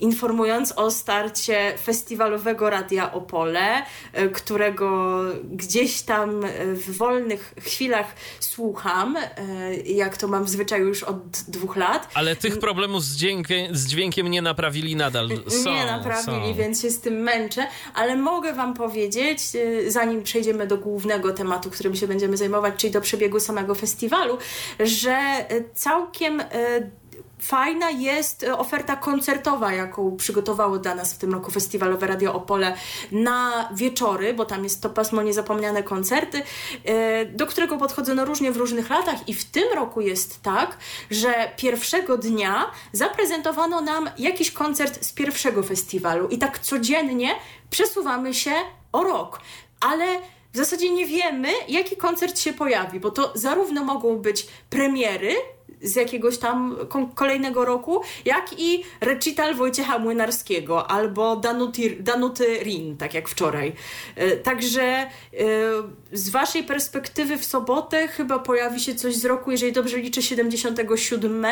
Speaker 2: informując o starcie festiwalowego Radia Opole, e, którego gdzieś tam w wolnych chwilach słucham, e, jak to mam w zwyczaju już od dwóch lat.
Speaker 1: Ale tych problemów z dźwiękiem, z dźwiękiem nie naprawili nadal. Są,
Speaker 2: nie naprawili,
Speaker 1: są.
Speaker 2: więc się z tym męczę, ale mogę Wam powiedzieć, e, zanim przejdziemy do głównego tematu, którym się będziemy zajmować, czyli do przebiegu samego festiwalu, że e, całkiem e, fajna jest e, oferta koncertowa, jaką przygotowało dla nas w tym roku Festiwalowe Radio Opole na wieczory, bo tam jest to pasmo niezapomniane koncerty, do którego podchodzono różnie w różnych latach i w tym roku jest tak, że pierwszego dnia zaprezentowano nam jakiś koncert z pierwszego festiwalu i tak codziennie przesuwamy się o rok. Ale w zasadzie nie wiemy, jaki koncert się pojawi, bo to zarówno mogą być premiery z jakiegoś tam kolejnego roku, jak i recital Wojciecha Młynarskiego albo Danuty, Danuty Rin, tak jak wczoraj. E, także e, z waszej perspektywy w sobotę chyba pojawi się coś z roku, jeżeli dobrze liczę, 77,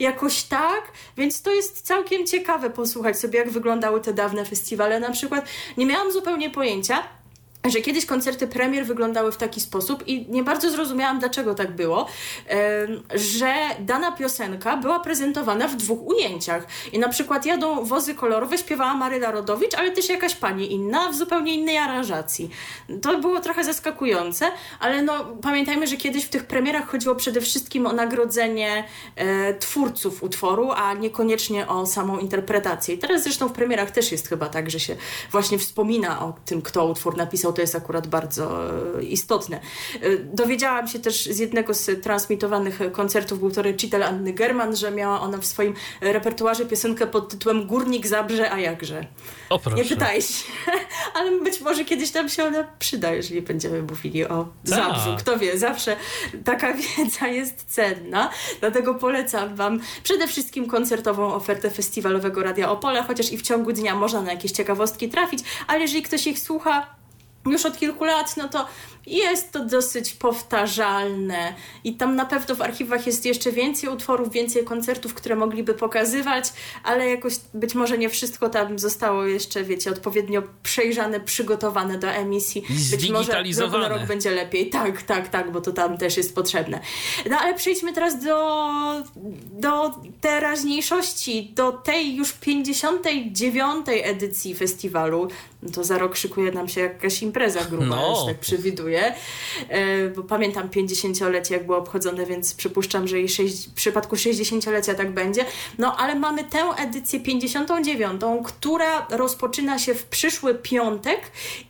Speaker 2: jakoś tak, więc to jest całkiem ciekawe posłuchać sobie, jak wyglądały te dawne festiwale na przykład. Nie miałam zupełnie pojęcia, że kiedyś koncerty premier wyglądały w taki sposób i nie bardzo zrozumiałam, dlaczego tak było, że dana piosenka była prezentowana w dwóch ujęciach. I na przykład jadą wozy kolorowe, śpiewała Maryla Rodowicz, ale też jakaś pani inna w zupełnie innej aranżacji. To było trochę zaskakujące, ale no pamiętajmy, że kiedyś w tych premierach chodziło przede wszystkim o nagrodzenie e, twórców utworu, a niekoniecznie o samą interpretację. I teraz zresztą w premierach też jest chyba tak, że się właśnie wspomina o tym, kto utwór napisał to jest akurat bardzo e, istotne. E, dowiedziałam się też z jednego z transmitowanych koncertów, był to recital Anny German, że miała ona w swoim repertuarze piosenkę pod tytułem Górnik Zabrze, a jakże.
Speaker 1: O proszę.
Speaker 2: Nie pytaj się, ale być może kiedyś tam się ona przyda, jeżeli będziemy mówili o
Speaker 1: Tak.
Speaker 2: Zabrzu. Kto wie, zawsze taka wiedza jest cenna, dlatego polecam Wam przede wszystkim koncertową ofertę festiwalowego Radia Opole, chociaż i w ciągu dnia można na jakieś ciekawostki trafić, ale jeżeli ktoś ich słucha, już od kilku lat, no to jest to dosyć powtarzalne i tam na pewno w archiwach jest jeszcze więcej utworów, więcej koncertów, które mogliby pokazywać, ale jakoś być może nie wszystko tam zostało jeszcze, wiecie, odpowiednio przejrzane, przygotowane do emisji. Być może rok na rok będzie lepiej. Tak, tak, tak, bo to tam też jest potrzebne. No ale przejdźmy teraz do, do teraźniejszości, do tej już 59. edycji festiwalu. No to za rok szykuje nam się jakaś impreza gruba, no. już tak przewiduję. E, bo pamiętam 50-lecie, jak było obchodzone, więc przypuszczam, że i w przypadku 60-lecia tak będzie. No ale mamy tę edycję 59, która rozpoczyna się w przyszły piątek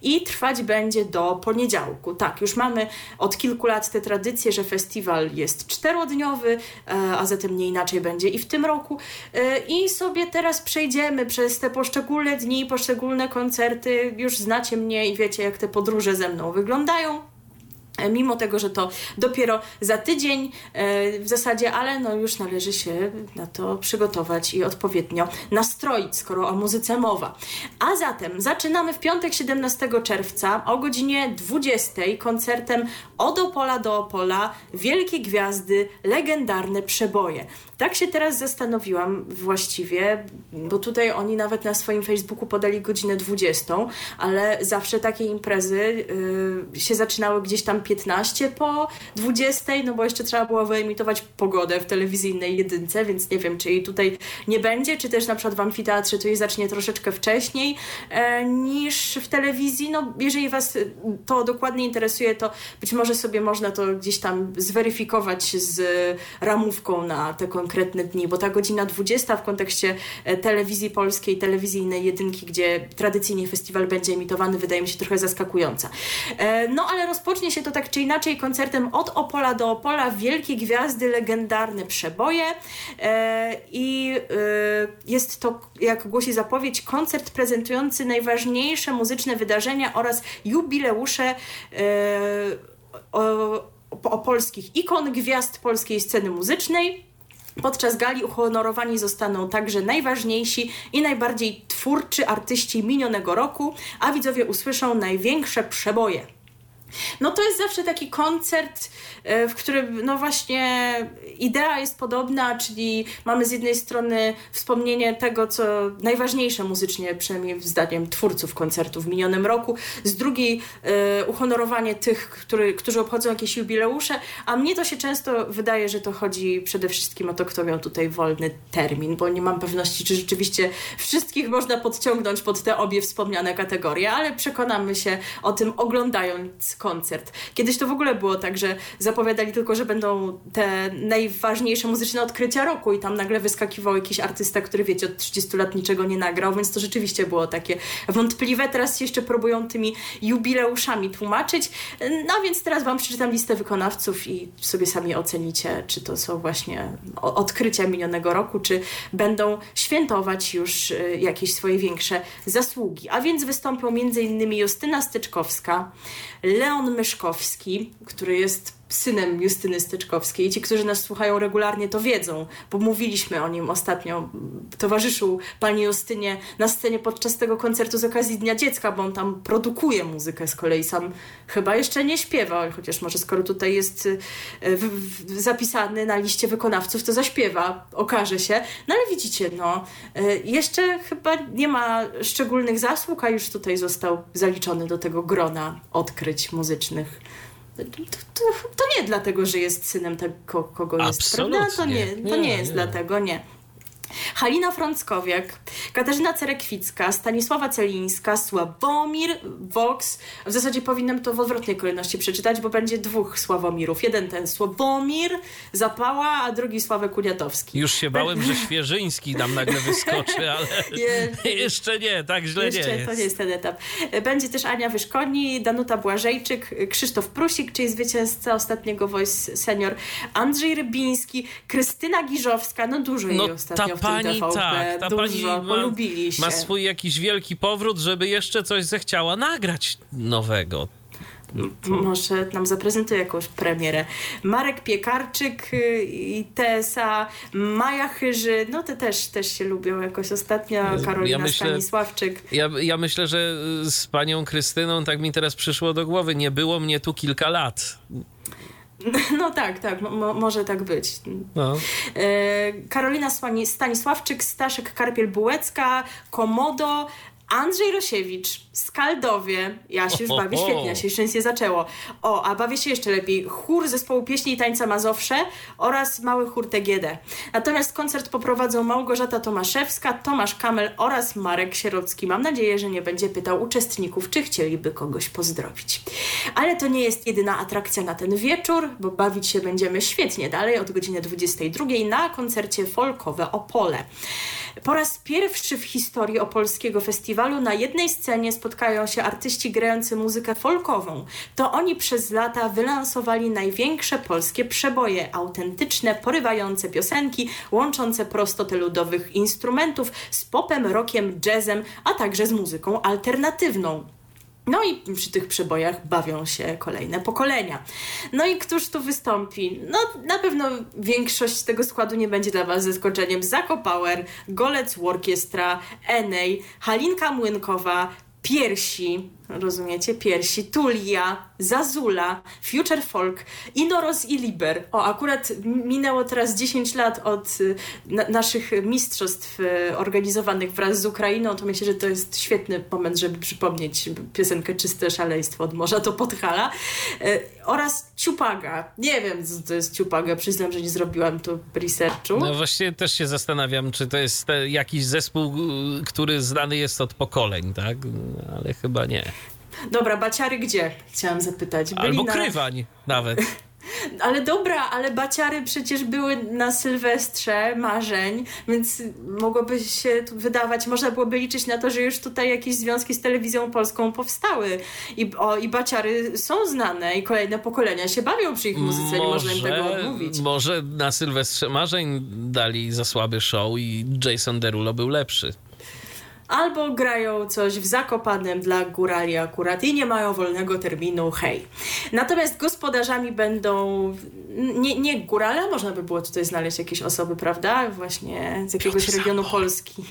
Speaker 2: i trwać będzie do poniedziałku. Tak, już mamy od kilku lat tę tradycję, że festiwal jest czterodniowy, e, a zatem nie inaczej będzie i w tym roku. E, I sobie teraz przejdziemy przez te poszczególne dni, poszczególne koncerty. Już znacie mnie i wiecie, jak te podróże ze mną wyglądają. E, mimo tego, że to dopiero za tydzień e, w zasadzie, ale no już należy się na to przygotować i odpowiednio nastroić, skoro o muzyce mowa. A zatem zaczynamy w piątek 17 czerwca o godzinie 20 koncertem od Opola do Opola Wielkie Gwiazdy, legendarne przeboje. Tak się teraz zastanowiłam właściwie, bo tutaj oni nawet na swoim Facebooku podali godzinę 20, ale zawsze takie imprezy yy, się zaczynały gdzieś tam 15 po 20, no bo jeszcze trzeba było wyemitować pogodę w telewizyjnej jedynce, więc nie wiem, czy jej tutaj nie będzie, czy też na przykład w amfiteatrze to jej zacznie troszeczkę wcześniej e, niż w telewizji. No, jeżeli Was to dokładnie interesuje, to być może sobie można to gdzieś tam zweryfikować z ramówką na te konkretne dni, bo ta godzina 20 w kontekście e, telewizji polskiej, telewizyjnej jedynki, gdzie tradycyjnie festiwal będzie emitowany, wydaje mi się trochę zaskakująca. E, no ale rozpocznie się to tak czy inaczej koncertem od Opola do Opola, wielkie gwiazdy, legendarne przeboje e, i jest to, jak głosi zapowiedź, koncert prezentujący najważniejsze muzyczne wydarzenia oraz jubileusze o, o polskich ikon, gwiazd polskiej sceny muzycznej. Podczas gali uhonorowani zostaną także najważniejsi i najbardziej twórczy artyści minionego roku, a widzowie usłyszą największe przeboje. No to jest zawsze taki koncert, e, w którym no właśnie idea jest podobna, czyli mamy z jednej strony wspomnienie tego, co najważniejsze muzycznie, przynajmniej zdaniem twórców koncertu w minionym roku, z drugiej e, uhonorowanie tych, który, którzy obchodzą jakieś jubileusze, a mnie to się często wydaje, że to chodzi przede wszystkim o to, kto miał tutaj wolny termin, bo nie mam pewności, czy rzeczywiście wszystkich można podciągnąć pod te obie wspomniane kategorie, ale przekonamy się o tym oglądając koncert. Kiedyś to w ogóle było tak, że zapowiadali tylko, że będą te najważniejsze muzyczne odkrycia roku i tam nagle wyskakiwał jakiś artysta, który wiecie, od 30 lat niczego nie nagrał, więc to rzeczywiście było takie wątpliwe. Teraz się jeszcze próbują tymi jubileuszami tłumaczyć. No więc teraz wam przeczytam listę wykonawców i sobie sami ocenicie, czy to są właśnie odkrycia minionego roku, czy będą świętować już y, jakieś swoje większe zasługi. A więc wystąpią m.in. Justyna Styczkowska, Leon Myszkowski, który jest synem Justyny Styczkowskiej. Ci, którzy nas słuchają regularnie, to wiedzą, bo mówiliśmy o nim ostatnio. Towarzyszył pani Justynie na scenie podczas tego koncertu z okazji Dnia Dziecka, bo on tam produkuje muzykę z kolei. Sam chyba jeszcze nie śpiewa, chociaż może skoro tutaj jest w, zapisany na liście wykonawców, to zaśpiewa, okaże się. No ale widzicie, no, e, jeszcze chyba nie ma szczególnych zasług, a już tutaj został zaliczony do tego grona odkryć muzycznych to, to, nie dlatego, że jest synem tego, kogo jest, prawda? To nie, to nie, nie jest nie. dlatego, nie. Halina Frąckowiak, Katarzyna Cerekwicka, Stanisława Celińska, Sławomir Vox. W zasadzie powinnam to w odwrotnej kolejności przeczytać, bo będzie dwóch Sławomirów. Jeden ten Sławomir Zapała, a drugi Sławek Kuniatowski.
Speaker 1: Już się bałem, że Świeżyński nam nagle wyskoczy, ale je, jeszcze nie, tak źle
Speaker 2: jeszcze
Speaker 1: nie jest.
Speaker 2: To nie jest ten etap. Będzie też Ania Wyszkoni, Danuta Błażejczyk, Krzysztof Prusik, czyli zwycięzca ostatniego Voice Senior, Andrzej Rybiński, Krystyna Giżowska, no dużo no, jej ostatnio pani, tak, ta dużo, pani ma,
Speaker 1: ma swój jakiś wielki powrót, żeby jeszcze coś zechciała nagrać nowego.
Speaker 2: Może nam zaprezentuje jakąś premierę. Marek Piekarczyk y, i Tesa, Maja Chyży, no te też, też się lubią jakoś ostatnio, Karolina ja myślę, Stanisławczyk.
Speaker 1: Ja, ja myślę, że z panią Krystyną tak mi teraz przyszło do głowy, nie było mnie tu kilka lat.
Speaker 2: No tak, tak, mo może tak być. No. E, Karolina Stanisławczyk, Staszek Karpiel-Bułecka, Komodo, Andrzej Rosiewicz, Skaldowie. Ja się już bawię świetnie, ja się jeszcze nic nie zaczęło. O, a bawię się jeszcze lepiej. Chór zespołu pieśni i tańca Mazowsze oraz mały chór TGD. Natomiast koncert poprowadzą Małgorzata Tomaszewska, Tomasz Kamel oraz Marek Sierocki. Mam nadzieję, że nie będzie pytał uczestników, czy chcieliby kogoś pozdrowić. Ale to nie jest jedyna atrakcja na ten wieczór, bo bawić się będziemy świetnie dalej od godziny 22 na koncercie folkowe Opole. Po raz pierwszy w historii opolskiego festiwalu na jednej scenie spotkają się artyści grający muzykę folkową. To oni przez lata wylansowali największe polskie przeboje, autentyczne, porywające piosenki, łączące prostoty ludowych instrumentów z popem, rockiem, jazzem, a także z muzyką alternatywną. No i przy tych przebojach bawią się kolejne pokolenia. No i któż tu wystąpi? No na pewno większość tego składu nie będzie dla Was zaskoczeniem. Zako Golec Orkiestra, Enej, Halinka Młynkowa, Piersi, rozumiecie? Piersi, Tulia, Zazula, Future Folk, Inoros i Liber. O, akurat minęło teraz 10 lat od y, na naszych mistrzostw y, organizowanych wraz z Ukrainą, to myślę, że to jest świetny moment, żeby przypomnieć piosenkę Czyste Szaleństwo od Morza to Podhala. Y, oraz Ciupaga. Nie wiem, co to jest Ciupaga, przyznam, że nie zrobiłam tu researchu.
Speaker 1: No właśnie też się zastanawiam, czy to jest jakiś zespół, który znany jest od pokoleń, tak? Ale chyba nie.
Speaker 2: Dobra, baciary gdzie? Chciałam zapytać.
Speaker 1: Byli Albo na... krywań nawet.
Speaker 2: Ale dobra, ale baciary przecież były na Sylwestrze marzeń, więc mogłoby się wydawać, można byłoby liczyć na to, że już tutaj jakieś związki z telewizją polską powstały. I, o, i baciary są znane i kolejne pokolenia się bawią przy ich muzyce, może, nie można im tego odmówić.
Speaker 1: Może na Sylwestrze marzeń dali za słaby show i Jason Derulo był lepszy.
Speaker 2: Albo grają coś w Zakopanem dla górali akurat i nie mają wolnego terminu, hej. Natomiast gospodarzami będą nie, nie górale, można by było tutaj znaleźć jakieś osoby, prawda? Właśnie z jakiegoś Piotr regionu. Polski,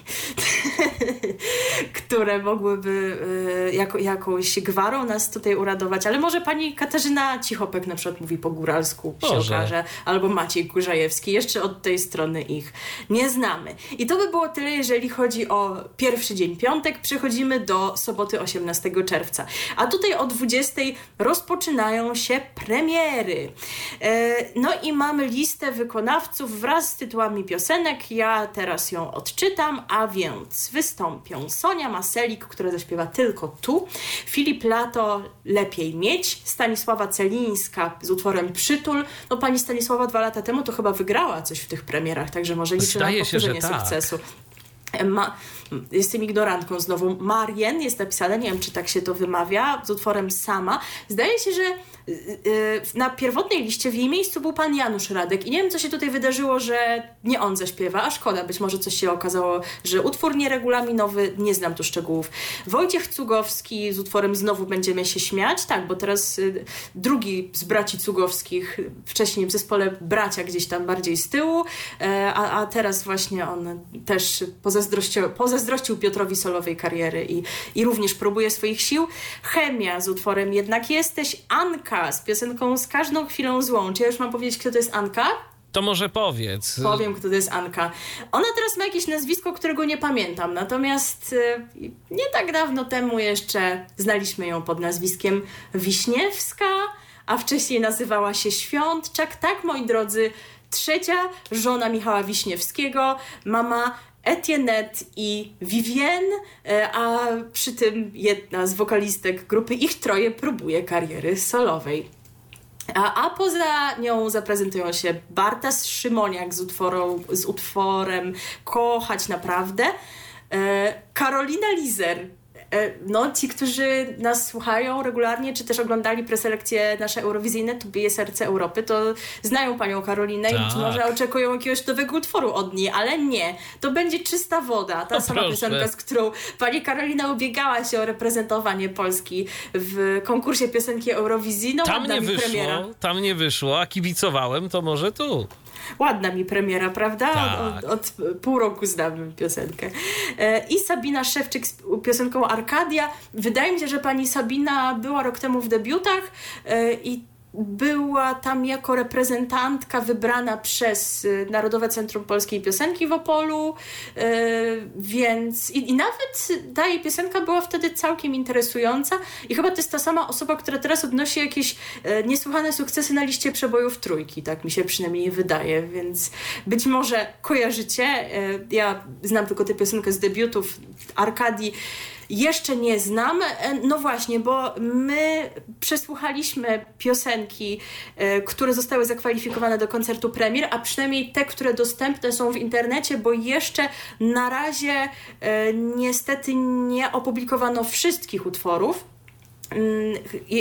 Speaker 2: które mogłyby y, jako, jakąś gwarą nas tutaj uradować, ale może pani Katarzyna Cichopek na przykład mówi po góralsku, się okaże, albo Maciej Kurzajewski, jeszcze od tej strony ich nie znamy. I to by było tyle, jeżeli chodzi o pierwszy dzień piątek. Przechodzimy do soboty 18 czerwca. A tutaj o 20 rozpoczynają się premiery. E, no i mamy listę wykonawców wraz z tytułami piosenek. Ja teraz ją odczytam, a więc wystąpią Sonia Maselik, która zaśpiewa tylko tu, Filip Lato, Lepiej Mieć, Stanisława Celińska z utworem Przytul. No pani Stanisława dwa lata temu to chyba wygrała coś w tych premierach, także może liczę na powtórzenie tak. sukcesu. Ma, jestem ignorantką znowu. Marien jest napisane, nie wiem czy tak się to wymawia, z utworem Sama. Zdaje się, że na pierwotnej liście w jej miejscu był pan Janusz Radek i nie wiem, co się tutaj wydarzyło, że nie on zaśpiewa, a szkoda, być może coś się okazało, że utwór nieregulaminowy, nie znam tu szczegółów. Wojciech Cugowski z utworem Znowu będziemy się śmiać, tak, bo teraz y, drugi z braci Cugowskich, wcześniej w zespole bracia gdzieś tam bardziej z tyłu, e, a, a teraz właśnie on też pozazdrościł, pozazdrościł Piotrowi solowej kariery i, i również próbuje swoich sił. Chemia z utworem Jednak jesteś, Anka z piosenką Z każdą chwilą złą. Czy ja już mam powiedzieć, kto to jest Anka?
Speaker 1: To może powiedz.
Speaker 2: Powiem, kto to jest Anka. Ona teraz ma jakieś nazwisko, którego nie pamiętam, natomiast y, nie tak dawno temu jeszcze znaliśmy ją pod nazwiskiem Wiśniewska, a wcześniej nazywała się Świątczak. Tak, moi drodzy, trzecia żona Michała Wiśniewskiego, mama Etienne i Vivienne, e, a przy tym jedna z wokalistek grupy Ich Troje próbuje kariery solowej. A, a poza nią zaprezentują się Bartas Szymoniak z, utworą, z utworem Kochać Naprawdę, e, Karolina Lizer no, ci, którzy nas słuchają regularnie, czy też oglądali preselekcje nasze eurowizyjne, tu bije serce Europy, to znają panią Karolinę tak. i być tak. może oczekują jakiegoś nowego utworu od niej, ale nie. To będzie czysta woda, ta sama proszę. piosenka, z którą pani Karolina ubiegała się o reprezentowanie Polski w konkursie piosenki Eurowizji. No,
Speaker 1: tam nie wyszło,
Speaker 2: premiera.
Speaker 1: tam nie wyszło, a kibicowałem, to może tu
Speaker 2: ładna mi premiera, prawda? Tak. Od, od, pół roku znam piosenkę. E, I Sabina Szewczyk z piosenką Arkadia. Wydaje mi się, że pani Sabina była rok temu w debiutach e, i była tam jako reprezentantka wybrana przez y, Narodowe Centrum Polskiej Piosenki w Opolu, y, więc i, i, nawet ta jej piosenka była wtedy całkiem interesująca i chyba to jest ta sama osoba, która teraz odnosi jakieś y, niesłychane sukcesy na liście przebojów trójki, tak mi się przynajmniej wydaje, więc być może kojarzycie, ja znam tylko tę piosenkę z debiutów Arkadii, jeszcze nie znam. E, no właśnie, bo my przesłuchaliśmy piosenki, e, które zostały zakwalifikowane do koncertu premier, a przynajmniej te, które dostępne są w internecie, bo jeszcze na razie e, niestety nie opublikowano wszystkich utworów. Mm,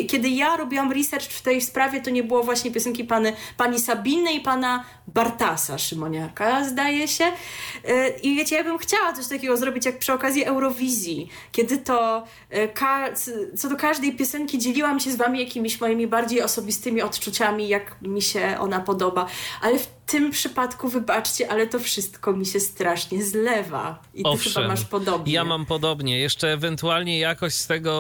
Speaker 2: kiedy ja robiłam research w tej sprawie, to nie było właśnie piosenki pany, pani Sabiny i pana Bartasa Szymoniaka, zdaje się. Y, I wiecie, ja bym chciała coś takiego zrobić jak przy okazji Eurowizji, kiedy to y, co do każdej piosenki dzieliłam się z wami jakimiś moimi bardziej osobistymi odczuciami, jak mi się ona podoba. Ale w tym przypadku, wybaczcie, ale to wszystko mi się strasznie zlewa. I ty Owszem, chyba masz podobnie.
Speaker 1: Ja mam podobnie. Jeszcze ewentualnie jakoś z tego...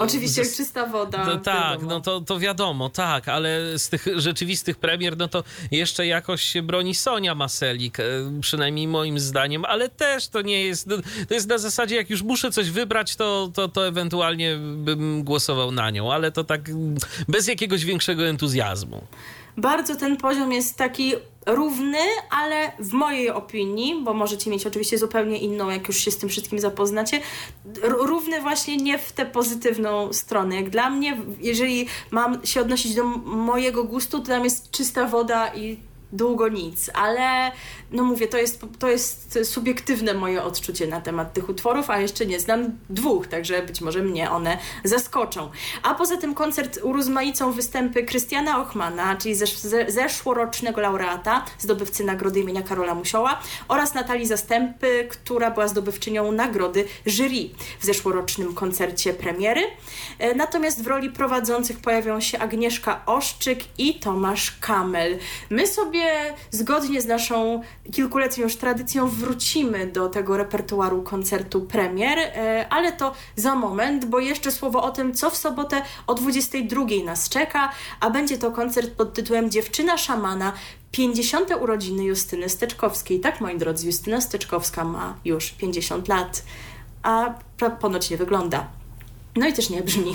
Speaker 2: Oczywiście z... czysta woda.
Speaker 1: No, tak, no to, to wiadomo, tak, ale z tych rzeczywistych premier, no to jeszcze jakoś się broni Sonia Maselik, e, przynajmniej moim zdaniem, ale też to nie jest... No, to jest na zasadzie, jak już muszę coś wybrać, to, to, to ewentualnie bym głosował na nią, ale to tak bez jakiegoś większego entuzjazmu
Speaker 2: bardzo ten poziom jest taki równy, ale w mojej opinii, bo możecie mieć oczywiście zupełnie inną, jak już się z tym wszystkim zapoznacie, równy właśnie nie w tę pozytywną stronę. Jak dla mnie, jeżeli mam się odnosić do mojego gustu, to tam jest czysta woda i długo nic, ale no mówię, to jest, to jest subiektywne moje odczucie na temat tych utworów, a jeszcze nie znam dwóch, także być może mnie one zaskoczą. A poza tym koncert urozmaicą występy Krystiana Ochmana, czyli zesz zeszłorocznego laureata, zdobywcy nagrody imienia Karola Musioła oraz Natalii Zastępy, która była zdobywczynią nagrody jury w zeszłorocznym koncercie premiery. E, natomiast w roli prowadzących pojawią się Agnieszka Oszczyk i Tomasz Kamel. My sobie zgodnie z naszą kilkuletnią już tradycją wrócimy do tego repertuaru koncertu premier, e, ale to za moment, bo jeszcze słowo o tym, co w sobotę o 22 nas czeka, a będzie to koncert pod tytułem Dziewczyna szamana 50. urodziny Justyny Steczkowskiej. Tak, moi drodzy, Justyna Steczkowska ma już 50 lat, a ponoć nie wygląda. No i też nie brzmi.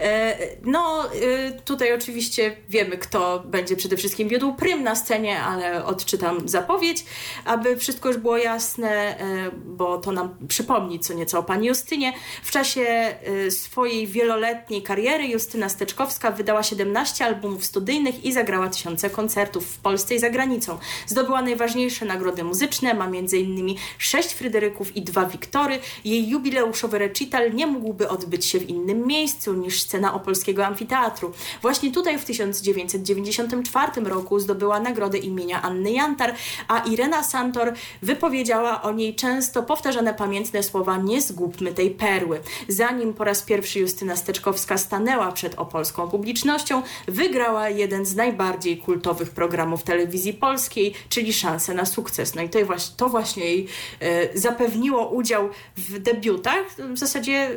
Speaker 2: E, no, e, tutaj oczywiście wiemy, kto będzie przede wszystkim wiódł prym na scenie, ale odczytam zapowiedź, aby wszystko już było jasne, e, bo to nam przypomni co nieco o pani Justynie. W czasie swojej wieloletniej kariery Justyna Steczkowska wydała 17 albumów studyjnych i zagrała tysiące koncertów w Polsce i za granicą. Zdobyła najważniejsze nagrody muzyczne, ma m.in. sześć Fryderyków i dwa Wiktory. Jej jubileuszowy recital nie mógłby odbyć się w innym miejscu niż scena Opolskiego Amfiteatru. Właśnie tutaj w 1994 roku zdobyła nagrodę imienia Anny Jantar, a Irena Santor wypowiedziała o niej często powtarzane pamiętne słowa nie zgubmy tej perły. Zanim po raz pierwszy Justyna Steczkowska stanęła przed opolską publicznością, wygrała jeden z najbardziej kultowych programów telewizji polskiej, czyli Szansę na sukces. No i to właśnie, to właśnie jej e, zapewniło udział w debiutach. W zasadzie e,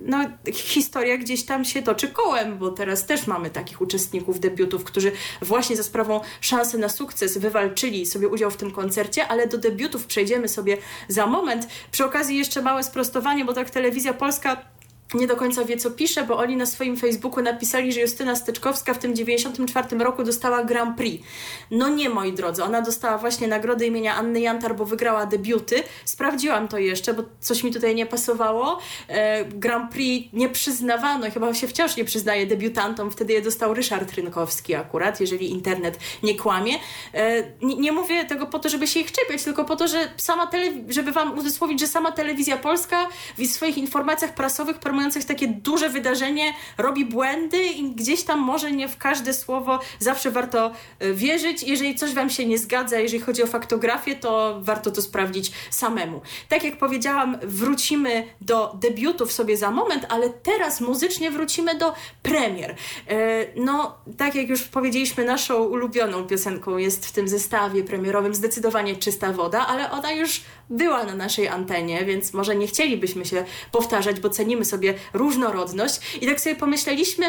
Speaker 2: no, historia gdzieś tam się toczy kołem, bo teraz też mamy takich uczestników debiutów, którzy właśnie za sprawą szansy na sukces wywalczyli sobie udział w tym koncercie, ale do debiutów przejdziemy sobie za moment. Przy okazji jeszcze małe sprostowanie, bo tak telewizja polska nie do końca wie, co pisze, bo oni na swoim Facebooku napisali, że Justyna Steczkowska w tym 94 roku dostała Grand Prix. No nie, moi drodzy, ona dostała właśnie nagrodę imienia Anny Jantar, bo wygrała debiuty. Sprawdziłam to jeszcze, bo coś mi tutaj nie pasowało. E, Grand Prix nie przyznawano, chyba się wciąż nie przyznaje debiutantom, wtedy je dostał Ryszard Rynkowski akurat, jeżeli internet nie kłamie. E, nie, mówię tego po to, żeby się ich czepiać, tylko po to, że sama tele, żeby wam uzmysłowić, że sama telewizja polska w swoich informacjach prasowych promujących takie duże wydarzenie robi błędy i gdzieś tam może nie w każde słowo zawsze warto e, wierzyć. Jeżeli coś Wam się nie zgadza, jeżeli chodzi o faktografię, to warto to sprawdzić samemu. Tak jak powiedziałam, wrócimy do debiutów sobie za moment, ale teraz muzycznie wrócimy do premier. E, no, tak jak już powiedzieliśmy, naszą ulubioną piosenką jest w tym zestawie premierowym zdecydowanie Czysta Woda, ale ona już była na naszej antenie, więc może nie chcielibyśmy się powtarzać, bo cenimy sobie różnorodność. I tak sobie pomyśleliśmy,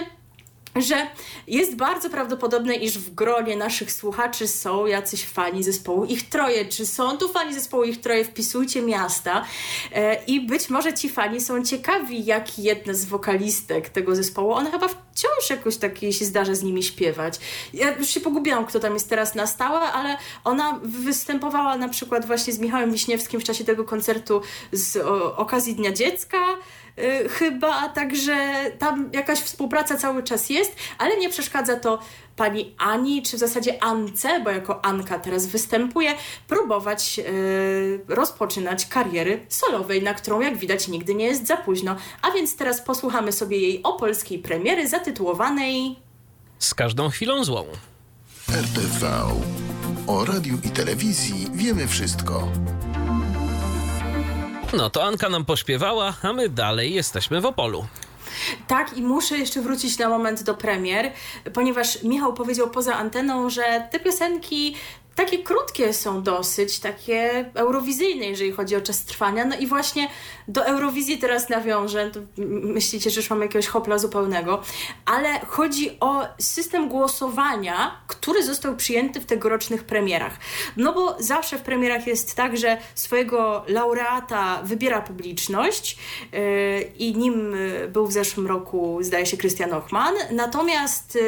Speaker 2: że jest bardzo prawdopodobne, iż w gronie naszych słuchaczy są jacyś fani zespołu Ich Troje. Czy są tu fani zespołu Ich Troje? Wpisujcie miasta. E, I być może ci fani są ciekawi, jak jedna z wokalistek tego zespołu, ona chyba wciąż jakoś tak się zdarza z nimi śpiewać. Ja już się pogubiłam, kto tam jest teraz na stałe, ale ona występowała na przykład właśnie z Michałem Wiśniewskim w czasie tego koncertu z okazji Dnia Dziecka. Y, chyba, także tam jakaś współpraca cały czas jest, ale nie przeszkadza to pani Ani, czy w zasadzie Ance, bo jako Anka teraz występuje, próbować yy, rozpoczynać kariery solowej, na którą jak widać nigdy nie jest za późno. A więc teraz posłuchamy sobie jej opolskiej premiery zatytułowanej
Speaker 1: Z każdą chwilą złą.
Speaker 3: RTV. O radiu i telewizji wiemy wszystko.
Speaker 1: No to Anka nam pośpiewała, a my dalej jesteśmy w Opolu.
Speaker 2: Tak, i muszę jeszcze wrócić na moment do premier, ponieważ Michał powiedział poza anteną, że te piosenki takie krótkie są dosyć, takie eurowizyjne, jeżeli chodzi o czas trwania. No i właśnie do Eurowizji teraz nawiążę. myślicie, że już mamy jakiegoś hopla zupełnego, ale chodzi o system głosowania, który został przyjęty w tegorocznych premierach. No bo zawsze w premierach jest tak, że swojego laureata wybiera publiczność yy, i nim był w zeszłym roku, zdaje się, Christian Ochman. Natomiast yy,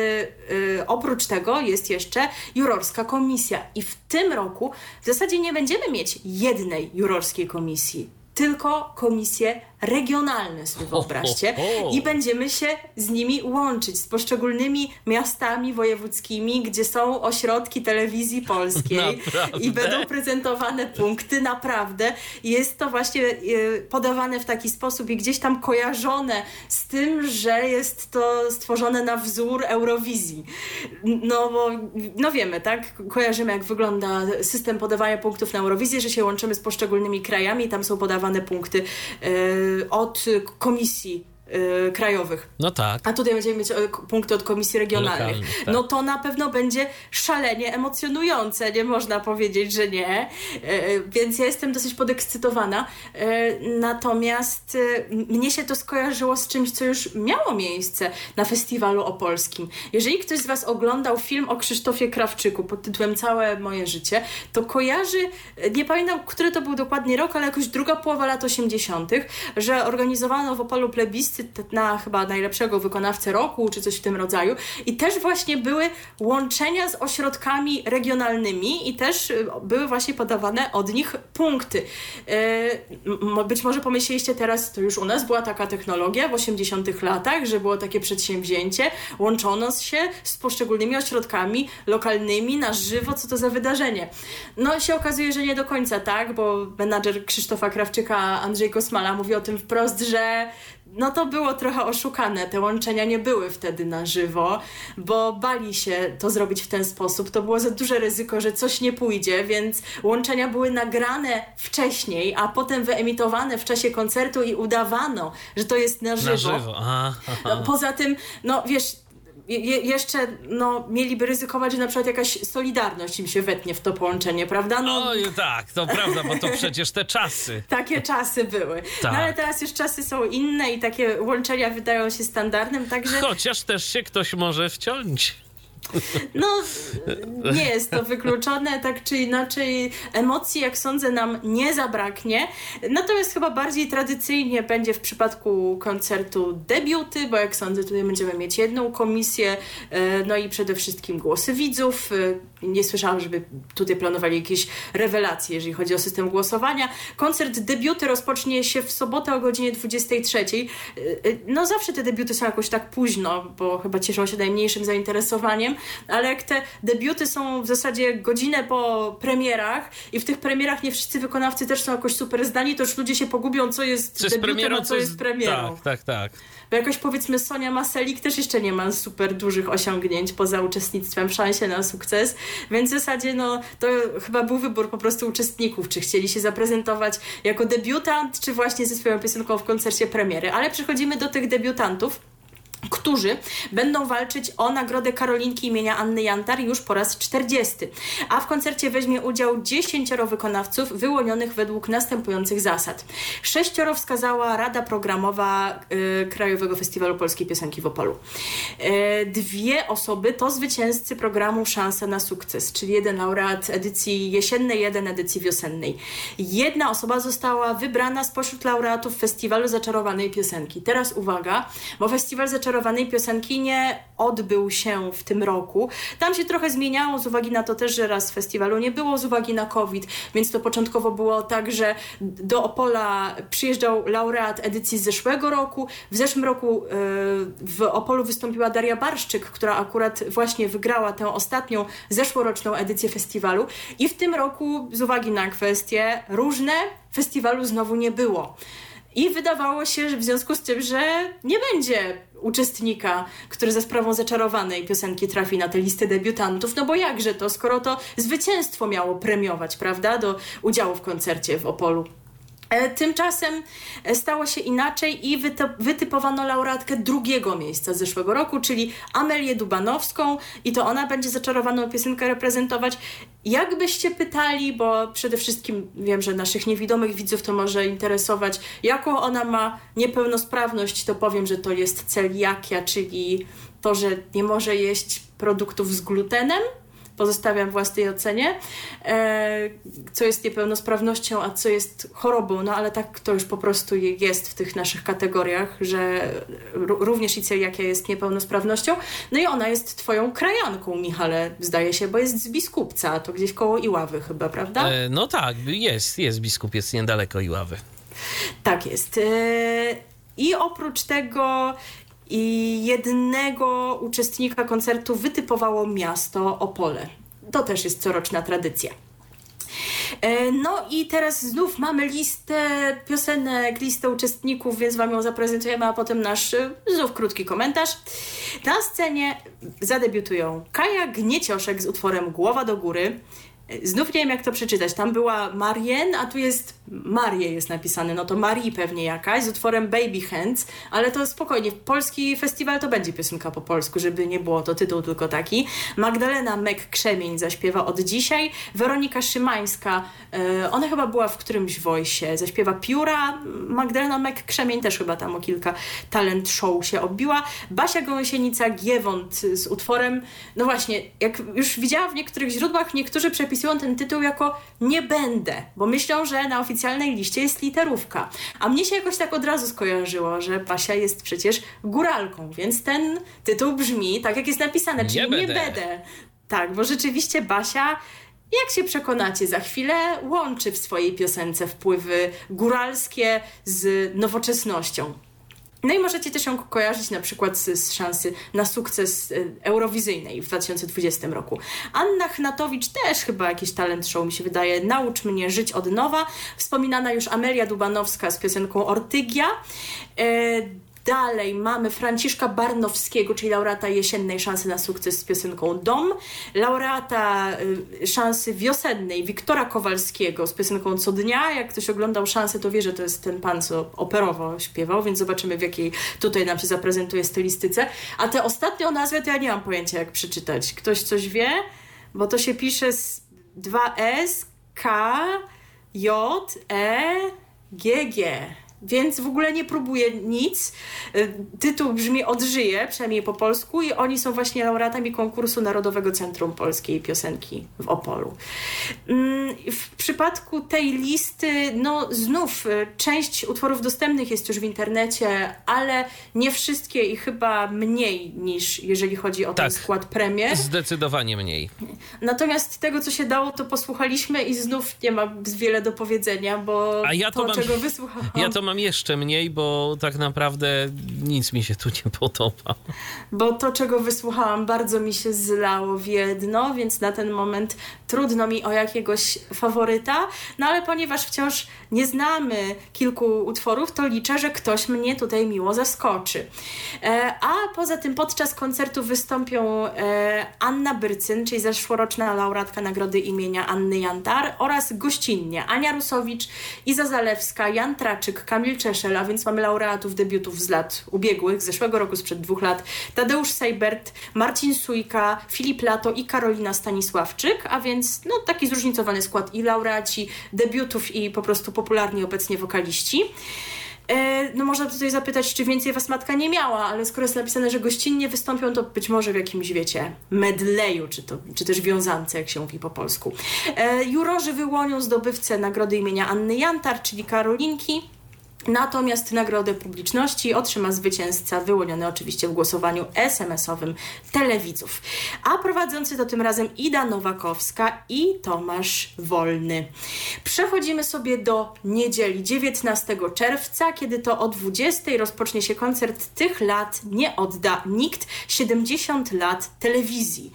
Speaker 2: yy, oprócz tego jest jeszcze jurorska komisja. I w tym roku w zasadzie nie będziemy mieć jednej jurorskiej komisji tylko komisję regionalne, sobie wyobraźcie. I będziemy się z nimi łączyć, z poszczególnymi miastami wojewódzkimi, gdzie są ośrodki telewizji polskiej
Speaker 1: Naprawdę?
Speaker 2: i będą prezentowane punkty. Naprawdę jest to właśnie y, podawane w taki sposób i gdzieś tam kojarzone z tym, że jest to stworzone na wzór Eurowizji. No bo, no wiemy, tak? Kojarzymy, jak wygląda system podawania punktów na Eurowizję, że się łączymy z poszczególnymi krajami i tam są podawane punkty y, od komisji y, krajowych.
Speaker 1: No tak.
Speaker 2: A tutaj będziemy mieć k- punkty od komisji regionalnych.
Speaker 1: Tak.
Speaker 2: No to na pewno będzie szalenie emocjonujące, nie można powiedzieć, że nie. E, Więc ja jestem dosyć podekscytowana. E, Natomiast m- mnie się to skojarzyło z czymś, co już miało miejsce na festiwalu opolskim. Jeżeli ktoś z Was oglądał film o Krzysztofie Krawczyku pod tytułem Całe moje życie, to kojarzy, nie pamiętam, który to był dokładnie rok, ale jakoś druga połowa lat 80., że organizowano w Opolu plebiscyt na chyba najlepszego wykonawcę roku, czy coś w tym rodzaju. I też właśnie były łączenia z ośrodkami regionalnymi i też y, były właśnie podawane od nich punkty. M- Być może pomyśleliście teraz, to już u nas była taka technologia w 80 latach, że było takie przedsięwzięcie, łączono się z poszczególnymi ośrodkami lokalnymi na żywo, co to za wydarzenie. No się okazuje, że nie do końca tak, bo menadżer Krzysztofa Krawczyka, Andrzej Kosmala mówi o tym wprost, że no to było trochę oszukane. Te łączenia nie były wtedy na żywo, bo bali się to zrobić w ten sposób. To było za duże ryzyko, że coś nie pójdzie, więc łączenia były nagrane wcześniej, a potem wyemitowane w czasie koncertu i udawano, że to jest na żywo.
Speaker 1: Na żywo. Aha, aha.
Speaker 2: No, Poza tym, no wiesz, je, jeszcze no, mieliby ryzykować, że na przykład jakaś solidarność im się wetnie w to połączenie, prawda? No,
Speaker 1: Oj, tak, to prawda, bo to przecież te czasy.
Speaker 2: takie czasy były.
Speaker 1: Tak.
Speaker 2: No ale teraz już czasy są inne i takie łączenia wydają się standardem, także
Speaker 1: Chociaż też się ktoś może wciąć.
Speaker 2: No nie jest to wykluczone, tak czy inaczej emocji, jak sądzę, nam nie zabraknie. Natomiast chyba bardziej tradycyjnie będzie w przypadku koncertu debiuty, bo jak sądzę, tutaj będziemy mieć jedną komisję, e, no i przede wszystkim głosy widzów. E, Nie słyszałam, żeby tutaj planowali jakieś rewelacje, jeżeli chodzi o system głosowania. Koncert debiuty rozpocznie się w sobotę o godzinie 23. E, No zawsze te debiuty są jakoś tak późno, bo chyba cieszą się najmniejszym zainteresowaniem, ale jak te debiuty są w zasadzie godzinę po premierach i w tych premierach nie wszyscy wykonawcy też są jakoś super zdani, to już ludzie się pogubią, co jest
Speaker 1: z
Speaker 2: debiutem,
Speaker 1: premierą,
Speaker 2: a co jest premierą.
Speaker 1: Tak, tak, tak.
Speaker 2: Bo jakoś powiedzmy Sonia Maselik też jeszcze nie ma super dużych osiągnięć poza uczestnictwem w szansie na sukces, więc w zasadzie no to chyba był wybór po prostu uczestników, czy chcieli się zaprezentować jako debiutant, czy właśnie ze swoją piosenką w koncercie premiery. Ale przechodzimy do tych debiutantów którzy będą walczyć o nagrodę Karolinki imienia Anny Jantar już po raz 40. A w koncercie weźmie udział 10 wykonawców wyłonionych według następujących zasad. Sześcioro wskazała Rada Programowa y, Krajowego Festiwalu Polskiej Piosenki w Opolu. Y, dwie osoby to zwycięzcy programu Szansa na sukces, czyli jeden laureat edycji jesiennej, jeden edycji wiosennej. Jedna osoba została wybrana spośród laureatów Festiwalu Zaczarowanej Piosenki. Teraz uwaga, bo Festiwal Zaczarowanej Piosenki nie odbył się w tym roku. Tam się trochę zmieniało z uwagi na to też, że raz festiwalu nie było z uwagi na COVID, więc to początkowo było tak, że do Opola przyjeżdżał laureat edycji z zeszłego roku. W zeszłym roku e, w Opolu wystąpiła Daria Barszczyk, która akurat właśnie wygrała tę ostatnią zeszłoroczną edycję festiwalu i w tym roku z uwagi na kwestie różne festiwalu znowu nie było. I wydawało się, że w związku z tym, że nie będzie uczestnika, który za sprawą zaczarowanej piosenki trafi na tę listę debiutantów, no bo jakże to, skoro to zwycięstwo miało premiować, prawda, do udziału w koncercie w Opolu. E, Tymczasem e, stało się inaczej i wytypowano laureatkę drugiego miejsca zeszłego roku, czyli Amelię Dubanowską i to ona będzie zaczarowaną piosenkę reprezentować. Jakbyście pytali, bo przede wszystkim wiem, że naszych niewidomych widzów to może interesować, jaką ona ma niepełnosprawność, to powiem, że to jest celiakia, czyli to, że nie może jeść produktów z glutenem pozostawiam własnej ocenie, e, co jest niepełnosprawnością, a co jest chorobą, no ale tak to już po prostu je- jest w tych naszych kategoriach, że również i celiakia jest niepełnosprawnością. No i ona jest twoją krajanką, Michale, zdaje się, bo jest z Biskupca, to gdzieś koło Iławy chyba, prawda?
Speaker 1: E, no tak, jest, jest biskup, jest niedaleko Iławy.
Speaker 2: Tak jest. E, I oprócz tego i jednego uczestnika koncertu wytypowało miasto Opole. To też jest coroczna tradycja. E, no i teraz znów mamy listę piosenek, listę uczestników, więc Wam ją zaprezentujemy, a potem nasz e, znów krótki komentarz. Na scenie zadebiutują Kaja Gniecioszek z utworem Głowa do góry, Znów nie wiem, jak to przeczytać. Tam była Marien, a tu jest Marie jest napisane. No to Marii pewnie jakaś, z utworem Baby Hands, ale to spokojnie. Polski festiwal to będzie piosenka po polsku, żeby nie było to tytuł tylko taki. Magdalena Mek-Krzemień zaśpiewa od dzisiaj. Weronika Szymańska, yy, ona chyba była w którymś wojsie, zaśpiewa Pióra. Magdalena Mek-Krzemień też chyba tam o kilka talent show się obiła. Basia Gąsienica-Giewont z utworem, no właśnie, jak już widziałam w niektórych źródłach, niektórzy przepisy opisują ten tytuł jako nie będę, bo myślą, że na oficjalnej liście jest literówka. A mnie się jakoś tak od razu skojarzyło, że Basia jest przecież góralką, więc ten tytuł brzmi tak, jak jest napisane, czyli nie, nie będę. Tak, bo rzeczywiście Basia jak się przekonacie, za chwilę łączy w swojej piosence wpływy góralskie z nowoczesnością. No i możecie też ją kojarzyć na przykład z, z, szansy na sukces e, eurowizyjnej w 2020 roku. Anna Chnatowicz też chyba jakiś talent show mi się wydaje. Naucz mnie żyć od nowa. Wspominana już Amelia Dubanowska z piosenką Ortygia. Dalej mamy Franciszka Barnowskiego, czyli laureata jesiennej szansy na sukces z piosenką Dom, laureata y, szansy wiosennej Wiktora Kowalskiego z piosenką Co dnia. Jak ktoś oglądał szansę, to wie, że to jest ten pan, co operowo śpiewał, więc zobaczymy w jakiej tutaj nam się zaprezentuje stylistyce. A tę ostatnią nazwę to ja nie mam pojęcia jak przeczytać. Ktoś coś wie? Bo to się pisze z 2S, K, J, E, G, G więc w ogóle nie próbuję nic. Y, tytuł brzmi Odżyje, przynajmniej po polsku, i oni są właśnie laureatami konkursu Narodowego Centrum Polskiej Piosenki w Opolu. Mm, w przypadku tej listy, no znów y, część utworów dostępnych jest już w internecie, ale nie wszystkie i chyba mniej niż jeżeli chodzi o tak, ten skład premier.
Speaker 1: Zdecydowanie mniej.
Speaker 2: Natomiast tego, co się dało, to posłuchaliśmy i znów nie ma wiele do powiedzenia, bo
Speaker 1: A ja to, to mam,
Speaker 2: czego wysłuchałam...
Speaker 1: Ja to mam jeszcze mniej, bo tak naprawdę nic mi się tu nie podoba.
Speaker 2: Bo to, czego wysłuchałam, bardzo mi się zlało w jedno, więc na ten moment trudno mi o jakiegoś faworyta. No ale ponieważ wciąż nie znamy kilku utworów, to liczę, że ktoś mnie tutaj miło zaskoczy. E, a poza tym podczas koncertu wystąpią e, Anna Byrcyn, czyli zeszłoroczna laureatka nagrody imienia Anny Jantar oraz gościnnie Ania Rusowicz, Iza Zalewska, Jan Traczyk, Kamil Kamil Czeszel, a więc mamy laureatów debiutów z lat ubiegłych, z zeszłego roku, sprzed dwóch lat, Tadeusz Seibert, Marcin Sujka, Filip Lato i Karolina Stanisławczyk, a więc no, taki zróżnicowany skład i laureaci debiutów i po prostu popularni obecnie wokaliści. E, no można tutaj zapytać, czy więcej was matka nie miała, ale skoro jest napisane, że gościnnie wystąpią, to być może w jakimś, wiecie, medleju, czy, to, czy też wiązance, jak się mówi po polsku. E, jurorzy wyłonią zdobywcę nagrody imienia Anny Jantar, czyli Karolinki. Natomiast nagrodę publiczności otrzyma zwycięzca wyłoniony oczywiście w głosowaniu SMS-owym telewidzów. A prowadzący to tym razem Ida Nowakowska i Tomasz Wolny. Przechodzimy sobie do niedzieli 19 czerwca, kiedy to o 20 rozpocznie się koncert Tych lat nie odda nikt 70 lat telewizji.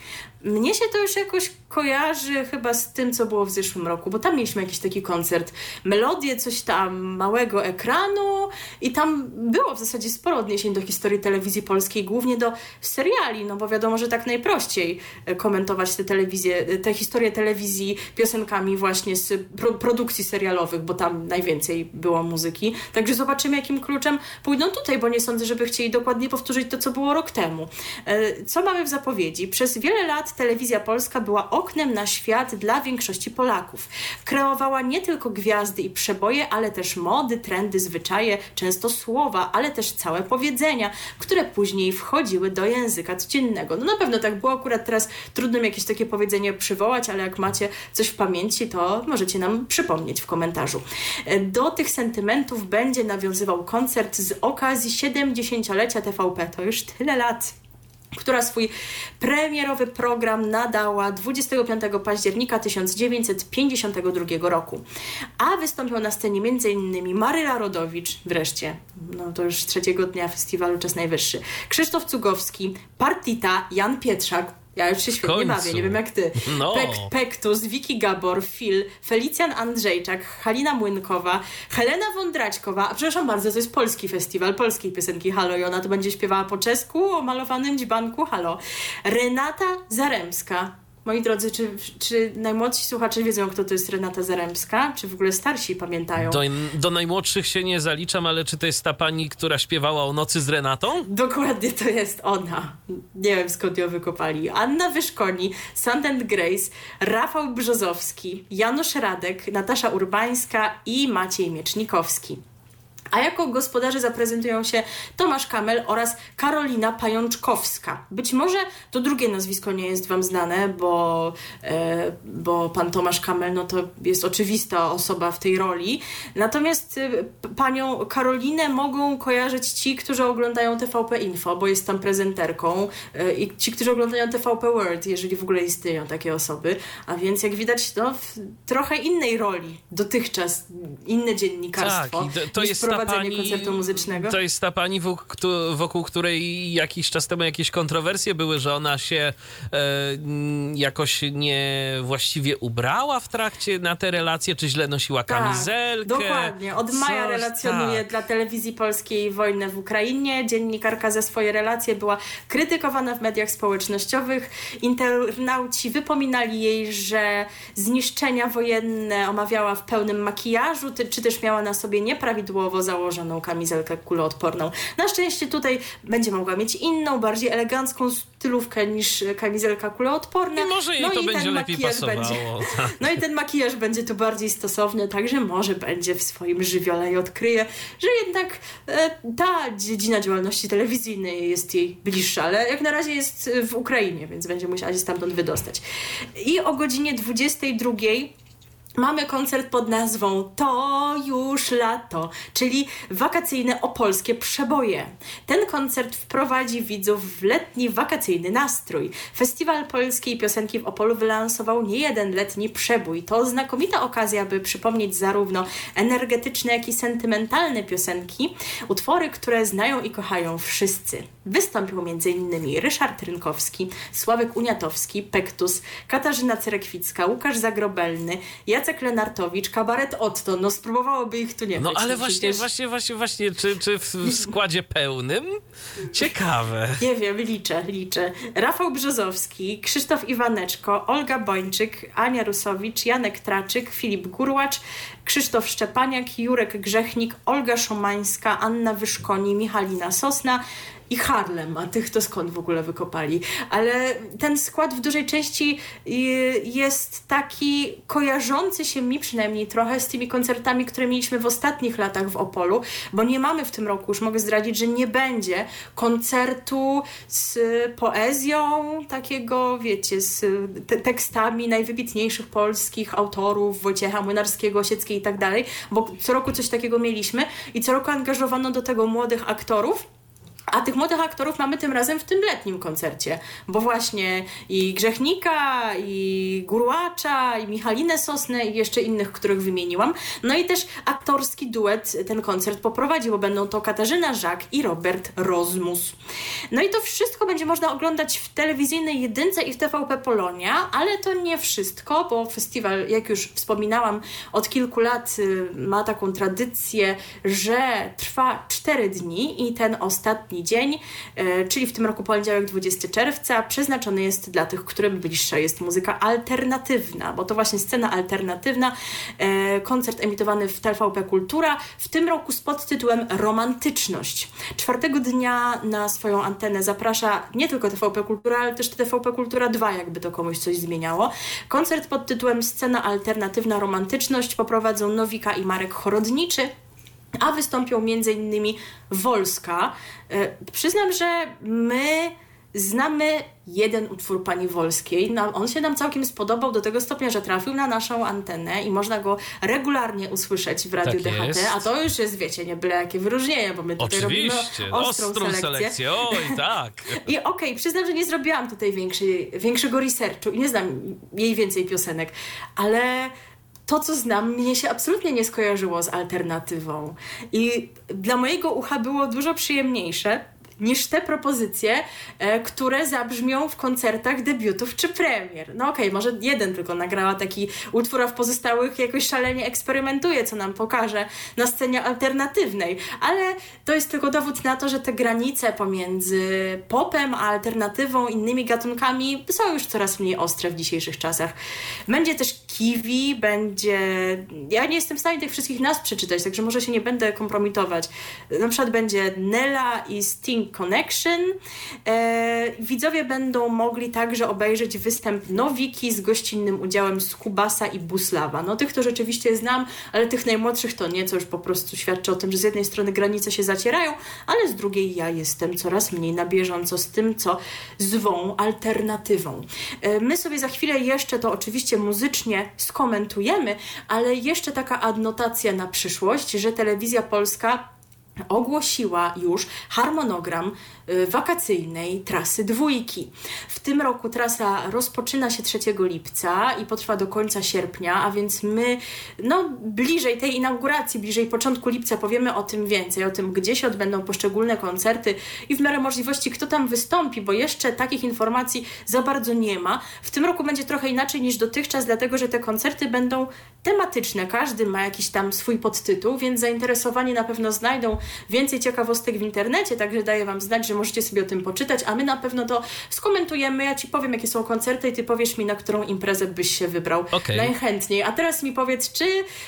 Speaker 2: Mnie się to już jakoś kojarzy chyba z tym, co było w zeszłym roku, bo tam mieliśmy jakiś taki koncert, melodię, coś tam małego ekranu i tam było w zasadzie sporo odniesień do historii telewizji polskiej, głównie do seriali, no bo wiadomo, że tak najprościej e, komentować te telewizje, e, te historie telewizji piosenkami właśnie z pro produkcji serialowych, bo tam najwięcej było muzyki. Także zobaczymy, jakim kluczem pójdą tutaj, bo nie sądzę, żeby chcieli dokładnie powtórzyć to, co było rok temu. E, co mamy w zapowiedzi? Przez wiele lat telewizja polska była oknem na świat dla większości Polaków. Kreowała nie tylko gwiazdy i przeboje, ale też mody, trendy, zwyczaje, często słowa, ale też całe powiedzenia, które później wchodziły do języka codziennego. No na pewno tak było, akurat teraz trudno mi jakieś takie powiedzenie przywołać, ale jak macie coś w pamięci, to możecie nam przypomnieć w komentarzu. Do tych sentymentów będzie nawiązywał koncert z okazji 70-lecia TVP. To już tyle lat która swój premierowy program nadała 25 października 1952 roku. A wystąpią na scenie m.in. Maryla Rodowicz, wreszcie, no to już trzeciego dnia festiwalu Czas Najwyższy, Krzysztof Cugowski, Partita, Jan Pietrzak, ja już się świetnie
Speaker 1: końcu.
Speaker 2: bawię, nie wiem jak ty.
Speaker 1: No.
Speaker 2: Pek, Pektus, Wiki Gabor, Phil, Felicjan Andrzejczak, Halina Młynkowa, Helena Wądraćkowa, a przepraszam bardzo, to jest polski festiwal polskiej piosenki Halo i ona to będzie śpiewała po czesku o malowanym dzbanku Halo. Renata Zaremska. Moi drodzy, czy, czy najmłodsi słuchacze wiedzą, kto to jest Renata Zaremska? Czy w ogóle starsi pamiętają?
Speaker 1: Do, do najmłodszych się nie zaliczam, ale czy to jest ta pani, która śpiewała o nocy z Renatą?
Speaker 2: Dokładnie to jest ona. Nie wiem skąd ją wykopali. Anna Wyszkoni, Sand and Grace, Rafał Brzozowski, Janusz Radek, Natasza Urbańska i Maciej Miecznikowski. A jako gospodarze zaprezentują się Tomasz Kamel oraz Karolina Pajączkowska. Być może to drugie nazwisko nie jest Wam znane, bo, e, bo pan Tomasz Kamel no to jest oczywista osoba w tej roli. Natomiast e, panią Karolinę mogą kojarzyć ci, którzy oglądają TVP Info, bo jest tam prezenterką, e, i ci, którzy oglądają TVP World, jeżeli w ogóle istnieją takie osoby. A więc jak widać, no, w trochę innej roli dotychczas, inne dziennikarstwo
Speaker 1: Tak, to, jest
Speaker 2: prowadzenie
Speaker 1: pani,
Speaker 2: koncertu muzycznego.
Speaker 1: To jest ta pani, wokół, któ- wokół której jakiś czas temu jakieś kontrowersje były, że ona się e, jakoś niewłaściwie ubrała w trakcie na te relacje, czy źle nosiła kamizelkę.
Speaker 2: Tak, dokładnie. Od maja
Speaker 1: Coś-
Speaker 2: relacjonuje
Speaker 1: tak.
Speaker 2: dla telewizji polskiej wojnę w Ukrainie. Dziennikarka za swoje relacje była krytykowana w mediach społecznościowych. Internauci wypominali jej, że zniszczenia wojenne omawiała w pełnym makijażu, czy też miała na sobie nieprawidłowo założoną kamizelkę kuloodporną. Na szczęście tutaj będzie mogła mieć inną, bardziej elegancką stylówkę niż kamizelka kuloodporna.
Speaker 1: I może jej
Speaker 2: No
Speaker 1: to
Speaker 2: i ten
Speaker 1: będzie lepiej pasowało.
Speaker 2: będzie-
Speaker 1: tak.
Speaker 2: no i ten makijaż będzie tu bardziej stosowny, także może będzie w swoim żywiole i odkryje, że jednak e, ta dziedzina działalności telewizyjnej jest jej bliższa, ale jak na razie jest w Ukrainie, więc będzie musiała się stamtąd wydostać. I o godzinie 22 Mamy koncert pod nazwą To już lato, czyli wakacyjne opolskie przeboje. Ten koncert wprowadzi widzów w letni wakacyjny nastrój. Festiwal Polskiej Piosenki w Opolu wylansował niejeden letni przebój. To znakomita okazja, by przypomnieć zarówno energetyczne, jak i sentymentalne piosenki, utwory, które znają i kochają wszyscy. Wystąpią m.in. Ryszard Rynkowski, Sławek Uniatowski, Pektus, Katarzyna Cerekwicka, Łukasz Zagrobelny, Jacek Lenartowicz, Kabaret Otto. No spróbowałoby ich tu nie
Speaker 1: No
Speaker 2: być.
Speaker 1: ale
Speaker 2: no
Speaker 1: właśnie,
Speaker 2: przecież-
Speaker 1: właśnie, właśnie, właśnie, czy, czy w, składzie pełnym? Ciekawe.
Speaker 2: Nie wiem, liczę, liczę. Rafał Brzozowski, Krzysztof Iwaneczko, Olga Bończyk, Ania Rusowicz, Janek Traczyk, Filip Gurłacz, Krzysztof Szczepaniak, Jurek Grzechnik, Olga Szomańska, Anna Wyszkoni, Michalina Sosna i Harlem, a tych to skąd w ogóle wykopali. Ale ten skład w dużej części y, jest taki kojarzący się mi przynajmniej trochę z tymi koncertami, które mieliśmy w ostatnich latach w Opolu, bo nie mamy w tym roku, już mogę zdradzić, że nie będzie koncertu z poezją takiego, wiecie, z te tekstami najwybitniejszych polskich autorów, Wojciecha Młynarskiego, Osieckiej i tak dalej, bo co roku coś takiego mieliśmy i co roku angażowano do tego młodych aktorów, a tych młodych aktorów mamy tym razem w tym letnim koncercie, bo właśnie i Grzechnika, i Gurłacza, i Michalinę Sosnę, i jeszcze innych, których wymieniłam. No i też aktorski duet ten koncert poprowadzi, bo będą to Katarzyna Żak i Robert Rozmus. No i to wszystko będzie można oglądać w telewizyjnej jedynce i w TVP Polonia, ale to nie wszystko, bo festiwal, jak już wspominałam, od kilku lat y, ma taką tradycję, że trwa 4 dni i ten ostatni dzień, e, czyli w tym roku poniedziałek 20 czerwca, przeznaczony jest dla tych, którym bliższa jest muzyka alternatywna, bo to właśnie scena alternatywna, e, koncert emitowany w TVP Kultura, w tym roku z podtytułem Romantyczność. Czwartego dnia na swoją antenę zaprasza nie tylko TVP Kultura, ale też TVP Kultura 2, jakby to komuś coś zmieniało. Koncert pod tytułem Scena alternatywna romantyczność poprowadzą Nowika i Marek Chorodniczy, a wystąpią m.in. Wolska. E, Przyznam, że my znamy jeden utwór pani Wolskiej. No, on się nam całkiem spodobał do tego stopnia, że trafił na naszą antenę i można go regularnie usłyszeć w Radiu
Speaker 1: Tak
Speaker 2: DHT,
Speaker 1: jest.
Speaker 2: a to już jest, wiecie, nie byle jakie wyróżnienie, bo my tutaj
Speaker 1: Oczywiście,
Speaker 2: robimy ostrą, selekcję.
Speaker 1: Oj, tak.
Speaker 2: I okej, przyznam, że nie zrobiłam tutaj większej, większego researchu i nie znam jej więcej piosenek, ale to, co znam, mnie się absolutnie nie skojarzyło z alternatywą. I dla mojego ucha było dużo przyjemniejsze niż te propozycje, e, które zabrzmią w koncertach debiutów czy premier. No okej, może jeden tylko nagrała taki utwór, a w pozostałych jakoś szalenie eksperymentuje, co nam pokaże na scenie alternatywnej. Ale to jest tylko dowód na to, że te granice pomiędzy popem a alternatywą, innymi gatunkami są już coraz mniej ostre w dzisiejszych czasach. Będzie też Kiwi, będzie... Ja nie jestem w stanie tych wszystkich nazw przeczytać, także może się nie będę kompromitować. Na przykład będzie Nella i Sting Connection. E, widzowie będą mogli także obejrzeć występ Nowiki z gościnnym udziałem Skubasa i Buslawa. No tych to rzeczywiście znam, ale tych najmłodszych to nie, co już po prostu świadczy o tym, że z jednej strony granice się zacierają, ale z drugiej ja jestem coraz mniej na bieżąco z tym, co zwą alternatywą. E, My sobie za chwilę jeszcze to oczywiście muzycznie skomentujemy, ale jeszcze taka adnotacja na przyszłość, że telewizja polska ogłosiła już harmonogram wakacyjnej trasy dwójki. W tym roku trasa rozpoczyna się 3 lipca i potrwa do końca sierpnia, a więc my no, bliżej tej inauguracji, bliżej początku lipca powiemy o tym więcej, o tym, gdzie się odbędą poszczególne koncerty i w miarę możliwości, kto tam wystąpi, bo jeszcze takich informacji za bardzo nie ma. W tym roku będzie trochę inaczej niż dotychczas, dlatego że te koncerty będą tematyczne. Każdy ma jakiś tam swój podtytuł, więc zainteresowani na pewno znajdą więcej ciekawostek w internecie, także daję Wam znać, że możecie sobie o tym poczytać, a my na pewno to skomentujemy. Ja Ci powiem, jakie są koncerty i Ty powiesz mi, na którą imprezę byś się wybrał
Speaker 1: Okej.
Speaker 2: najchętniej. A teraz mi powiedz, czy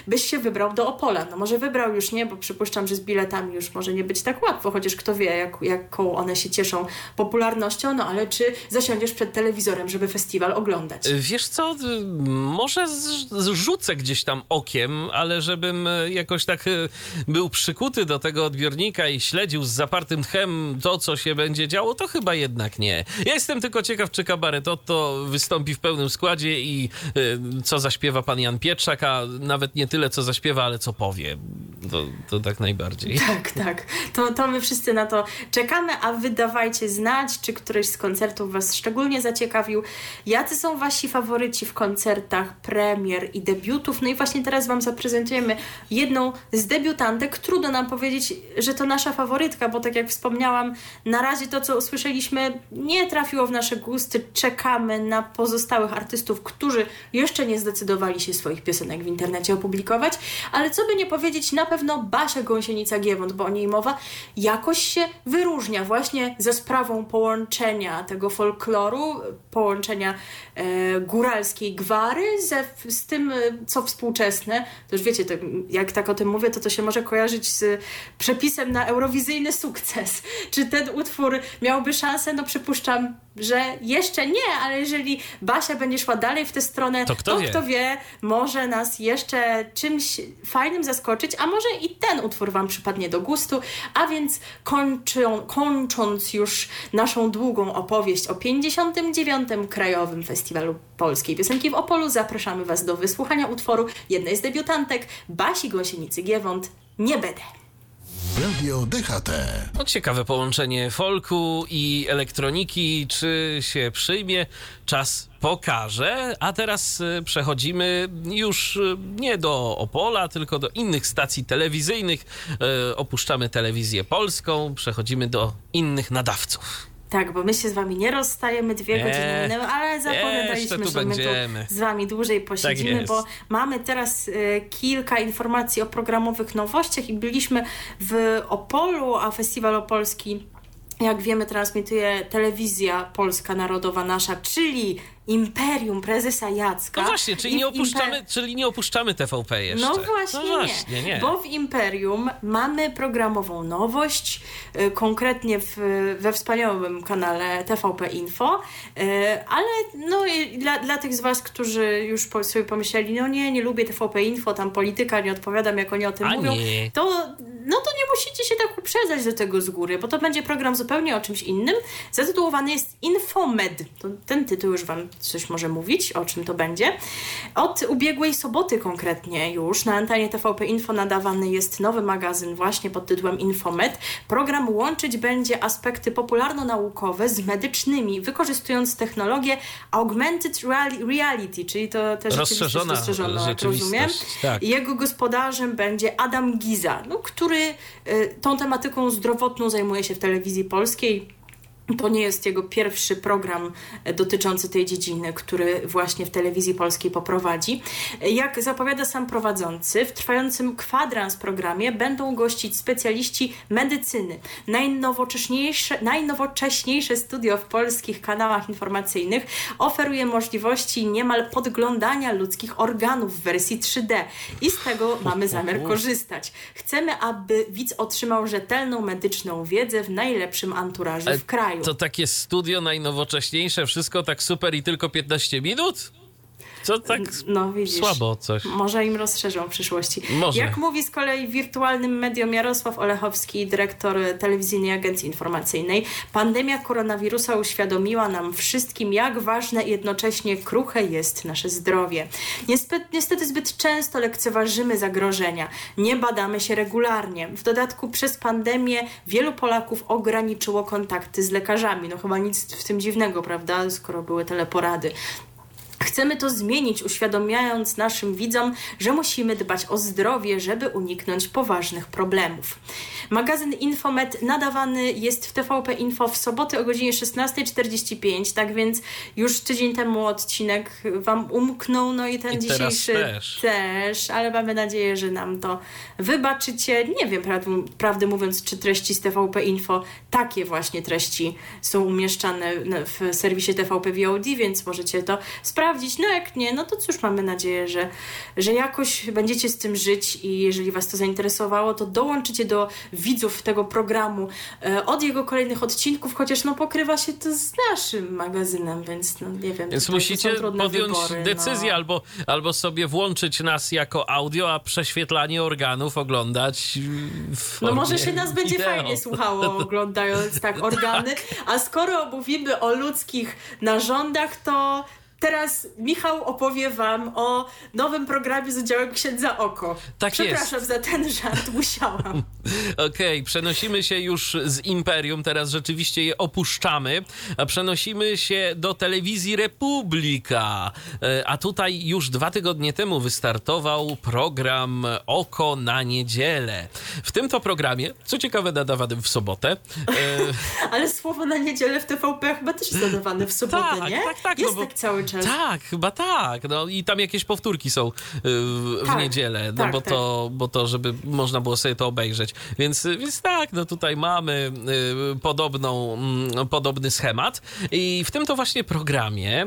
Speaker 2: byś się wybrał do Opola? No może wybrał już nie, bo przypuszczam, że z biletami już może nie być tak łatwo, chociaż kto wie, jak, jaką one się cieszą popularnością, no ale czy zasiądziesz przed telewizorem, żeby festiwal oglądać?
Speaker 1: Wiesz co, może zrzucę gdzieś tam okiem, ale żebym y, jakoś tak y, był przykuty do tego odbiornika i śledził z zapartym tchem to, co się będzie działo, to chyba jednak nie. Ja jestem tylko ciekaw, czy kabaret Otto wystąpi w pełnym składzie i y, co zaśpiewa pan Jan Pietrzak, a nawet nie tyle, co zaśpiewa, ale co powie. To, to tak najbardziej.
Speaker 2: Tak, tak. To, to my wszyscy na to czekamy, a wy dawajcie znać, czy któryś z koncertów Was szczególnie zaciekawił. Jacy są Wasi faworyci w koncertach, premier i debiutów? No i właśnie teraz Wam zaprezentujemy jedną z debiutantek. Trudno nam powiedzieć, że to nasza faworytka, bo tak jak wspomniałam, na razie to, co usłyszeliśmy, nie trafiło w nasze gusty. Czekamy na pozostałych artystów, którzy jeszcze nie zdecydowali się swoich piosenek w internecie opublikować, ale co by nie powiedzieć, na pewno Basia Gąsienica-Giewont, bo o niej mowa, jakoś się wyróżnia właśnie ze sprawą połączenia tego folkloru, połączenia e, góralskiej gwary ze, z tym, e, co współczesne. To już wiecie, to, jak tak o tym mówię, to to się może kojarzyć z przepisem na eurowizyjny sukces. Czy ten utwór miałby szansę? No przypuszczam, że jeszcze nie, ale jeżeli Basia będzie szła dalej w tę stronę,
Speaker 1: To kto wie?
Speaker 2: kto wie, może nas jeszcze czymś fajnym zaskoczyć, a może i ten utwór Wam przypadnie do gustu. A więc kończą, kończąc już naszą długą opowieść o 59. Krajowym Festiwalu Polskiej Piosenki w Opolu, zapraszamy Was do wysłuchania utworu jednej z debiutantek, Basi Gąsienicy-Giewont, Nie będę.
Speaker 3: Radio DHT.
Speaker 1: No, ciekawe połączenie folku i elektroniki. Czy się przyjmie? Czas pokaże. A teraz y, przechodzimy już y, nie do Opola, tylko do innych stacji telewizyjnych. Y, Opuszczamy telewizję polską, przechodzimy do innych nadawców.
Speaker 2: Tak, bo my się z wami nie rozstajemy, dwie
Speaker 1: Nie.
Speaker 2: godziny minęły, ale zapowiadaliśmy, że my
Speaker 1: będziemy.
Speaker 2: tu z wami dłużej posiedzimy,
Speaker 1: jest.
Speaker 2: bo mamy teraz e, kilka informacji o programowych nowościach i byliśmy w Opolu, a Festiwal Opolski, jak wiemy, transmituje telewizja polska narodowa nasza, czyli Imperium Prezesa Jacka.
Speaker 1: No właśnie, czyli nie opuszczamy, czyli nie opuszczamy TVP jeszcze.
Speaker 2: no właśnie,
Speaker 1: no właśnie nie.
Speaker 2: Bo w Imperium mamy programową nowość, y, konkretnie w, we wspaniałym kanale TVP Info, y, ale no, dla, dla tych z Was, którzy już po, sobie pomyśleli, no nie, nie lubię TVP Info, tam polityka, nie odpowiadam, jak oni o tym
Speaker 1: A
Speaker 2: mówią,
Speaker 1: nie.
Speaker 2: to no to nie musicie się tak uprzedzać do tego z góry, bo to będzie program zupełnie o czymś innym. Zatytułowany jest Infomed. To ten tytuł już Wam coś może mówić, o czym to będzie. Od ubiegłej soboty konkretnie już na antenie TVP Info nadawany jest nowy magazyn właśnie pod tytułem Infomed. Program łączyć będzie aspekty popularno-naukowe z medycznymi, wykorzystując technologię augmented reality, czyli to też
Speaker 1: rozszerzona,
Speaker 2: rozszerzona jak rozumiem. Tak. Jego gospodarzem będzie Adam Giza, no, który y, tą tematyką zdrowotną zajmuje się w telewizji polskiej to nie jest jego pierwszy program e, dotyczący tej dziedziny, który właśnie w telewizji polskiej poprowadzi. Jak zapowiada sam prowadzący, w trwającym kwadrans programie będą gościć specjaliści medycyny. Najnowocześniejsze, najnowocześniejsze studio w polskich kanałach informacyjnych oferuje możliwości niemal podglądania ludzkich organów w wersji 3D i z tego mamy zamiar korzystać. Chcemy, aby widz otrzymał rzetelną medyczną wiedzę w najlepszym anturażu w kraju
Speaker 1: To takie studio najnowocześniejsze, wszystko tak super i tylko 15 minut? Co tak no, widzisz, słabo coś.
Speaker 2: Może im rozszerzą w przyszłości.
Speaker 1: Może.
Speaker 2: Jak mówi z kolei wirtualnym medium Jarosław Olechowski, dyrektor Telewizyjnej Agencji Informacyjnej, pandemia koronawirusa uświadomiła nam wszystkim, jak ważne i jednocześnie kruche jest nasze zdrowie. Niestety, niestety zbyt często lekceważymy zagrożenia. Nie badamy się regularnie. W dodatku przez pandemię wielu Polaków ograniczyło kontakty z lekarzami. No chyba nic w tym dziwnego, prawda, skoro były teleporady. Chcemy to zmienić, uświadamiając naszym widzom, że musimy dbać o zdrowie, żeby uniknąć poważnych problemów. Magazyn Infomet nadawany jest w TVP Info w sobotę o godzinie 16.45, tak więc już tydzień temu odcinek Wam umknął, no i ten
Speaker 1: I
Speaker 2: dzisiejszy
Speaker 1: też.
Speaker 2: też. ale mamy nadzieję, że nam to wybaczycie. Nie wiem, prawdę mówiąc, czy treści z TVP Info, takie właśnie treści są umieszczane w serwisie TVP VOD, więc możecie to sprawdzić sprawdzić. No jak nie, no to cóż, mamy nadzieję, że, że jakoś będziecie z tym żyć i jeżeli Was to zainteresowało, to dołączycie do widzów tego programu e, od jego kolejnych odcinków, chociaż no pokrywa się to z naszym magazynem, więc no nie wiem.
Speaker 1: Więc musicie podjąć
Speaker 2: wybory,
Speaker 1: decyzję
Speaker 2: no.
Speaker 1: albo, albo sobie włączyć nas jako audio, a prześwietlanie organów oglądać w
Speaker 2: No może się nas będzie
Speaker 1: wideo.
Speaker 2: fajnie słuchało oglądając tak organy, a skoro mówimy o ludzkich narządach, to Teraz Michał opowie wam o nowym programie z udziałem księdza Oko.
Speaker 1: Tak
Speaker 2: Przepraszam
Speaker 1: jest.
Speaker 2: za ten żart, musiałam.
Speaker 1: Okej, okay, przenosimy się już z Imperium, teraz rzeczywiście je opuszczamy, a przenosimy się do telewizji Republika. E, a tutaj już dwa tygodnie temu wystartował program Oko na niedzielę. W tym to programie, co ciekawe, nadawany w sobotę.
Speaker 2: E... Ale słowo na niedzielę w TVP chyba też jest nadawane w sobotę,
Speaker 1: tak,
Speaker 2: nie?
Speaker 1: Tak, tak.
Speaker 2: Jest
Speaker 1: no bo...
Speaker 2: tak cały
Speaker 1: Tak, chyba tak. No i tam jakieś powtórki są y, w
Speaker 2: tak,
Speaker 1: niedzielę, no
Speaker 2: tak,
Speaker 1: bo,
Speaker 2: tak.
Speaker 1: to, bo to, żeby można było sobie to obejrzeć. Więc, więc tak, no tutaj mamy y, podobną, mm, podobny schemat. I w tym to właśnie programie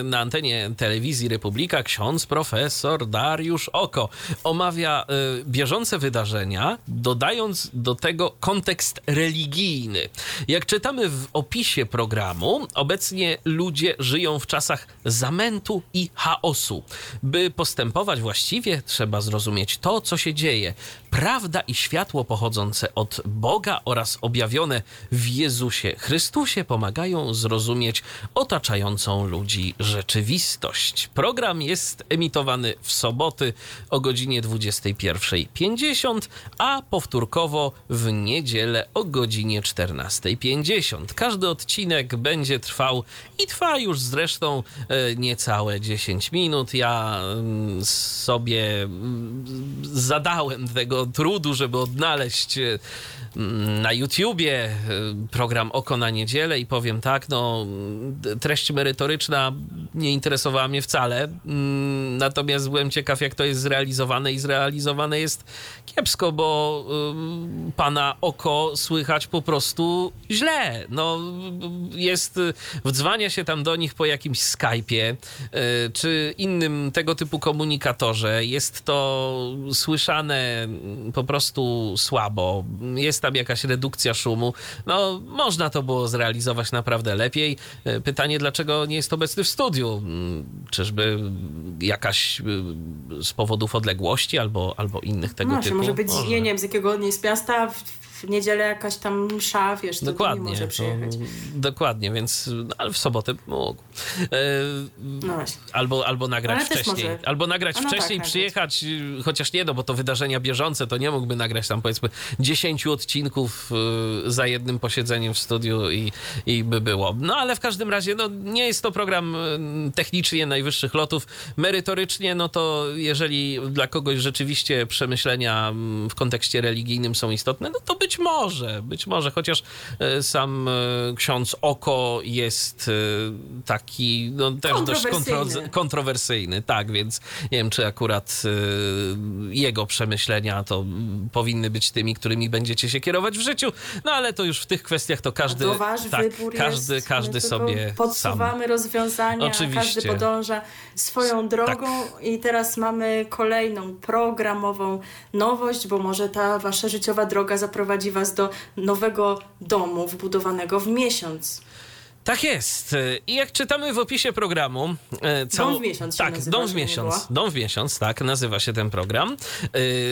Speaker 1: y, na antenie telewizji Republika ksiądz profesor Dariusz Oko omawia bieżące wydarzenia, dodając do tego kontekst religijny. Jak czytamy w opisie programu, obecnie ludzie żyją w czasach zamętu i chaosu. By postępować właściwie, trzeba zrozumieć to, co się dzieje. Prawda i światło pochodzące od Boga oraz objawione w Jezusie Chrystusie pomagają zrozumieć otaczającą ludzi rzeczywistość. Program jest emitowany w soboty o godzinie 21.50, a powtórkowo w niedzielę o godzinie 14.50. Każdy odcinek będzie trwał i trwa już zresztą niecałe 10 minut. Ja mm, sobie mm, zadałem tego trudu, żeby odnaleźć e, mm, na YouTubie e, program Oko na niedzielę i powiem tak, no treść merytoryczna nie interesowała mnie wcale, natomiast byłem ciekaw jak to jest zrealizowane i zrealizowane jest kiepsko, bo pana oko słychać po prostu źle. No jest, wdzwania się tam do nich po jakimś Skype Skype'ie e, czy innym tego typu komunikatorze jest to słyszane po prostu słabo, jest tam jakaś redukcja szumu, no można to było zrealizować naprawdę lepiej. E, Pytanie, dlaczego nie jest obecny w studiu? Mm, Czyżby jakaś y, z powodów odległości albo, albo innych tego
Speaker 2: No,
Speaker 1: typu?
Speaker 2: może być, wiem, z jakiego on jest w, w niedzielę jakaś tam msza, wiesz, to nie
Speaker 1: Dokładnie.
Speaker 2: może przyjechać.
Speaker 1: dokładnie, więc no, ale w sobotę mógł. E,
Speaker 2: No.
Speaker 1: Albo, albo nagrać
Speaker 2: Ale
Speaker 1: wcześniej. Albo nagrać
Speaker 2: no
Speaker 1: wcześniej,
Speaker 2: tak,
Speaker 1: przyjechać, y, chociaż nie, no bo to wydarzenia bieżące, to nie mógłby nagrać tam powiedzmy 10 odcinków y, za jednym posiedzeniem w studiu i, i by było. No ale w każdym razie, no nie jest to program y, technicznie najwyższych lotów. Merytorycznie, no to jeżeli dla kogoś rzeczywiście przemyślenia mm, w kontekście religijnym są istotne, no to być może, być może, chociaż y, sam y, ksiądz Oko jest y, taki, no też dość
Speaker 2: Kontrowersyjny.
Speaker 1: kontro- kontrowersyjny, tak, więc nie wiem, czy akurat jego przemyślenia to powinny być tymi, którymi będziecie się kierować w życiu, no ale to już w tych kwestiach to każdy,
Speaker 2: to wasz
Speaker 1: tak,
Speaker 2: wybór
Speaker 1: każdy,
Speaker 2: jest.
Speaker 1: każdy sobie sam.
Speaker 2: podsuwamy rozwiązania,
Speaker 1: Oczywiście.
Speaker 2: każdy podąża swoją drogą i teraz mamy kolejną programową nowość, bo może ta wasza życiowa droga zaprowadzi was do nowego domu wbudowanego w miesiąc.
Speaker 1: Tak jest. I jak czytamy w opisie programu... e,
Speaker 2: Dom w miesiąc
Speaker 1: Tak,
Speaker 2: nazywa,
Speaker 1: Dom w miesiąc. Dom w miesiąc, tak, nazywa się ten program.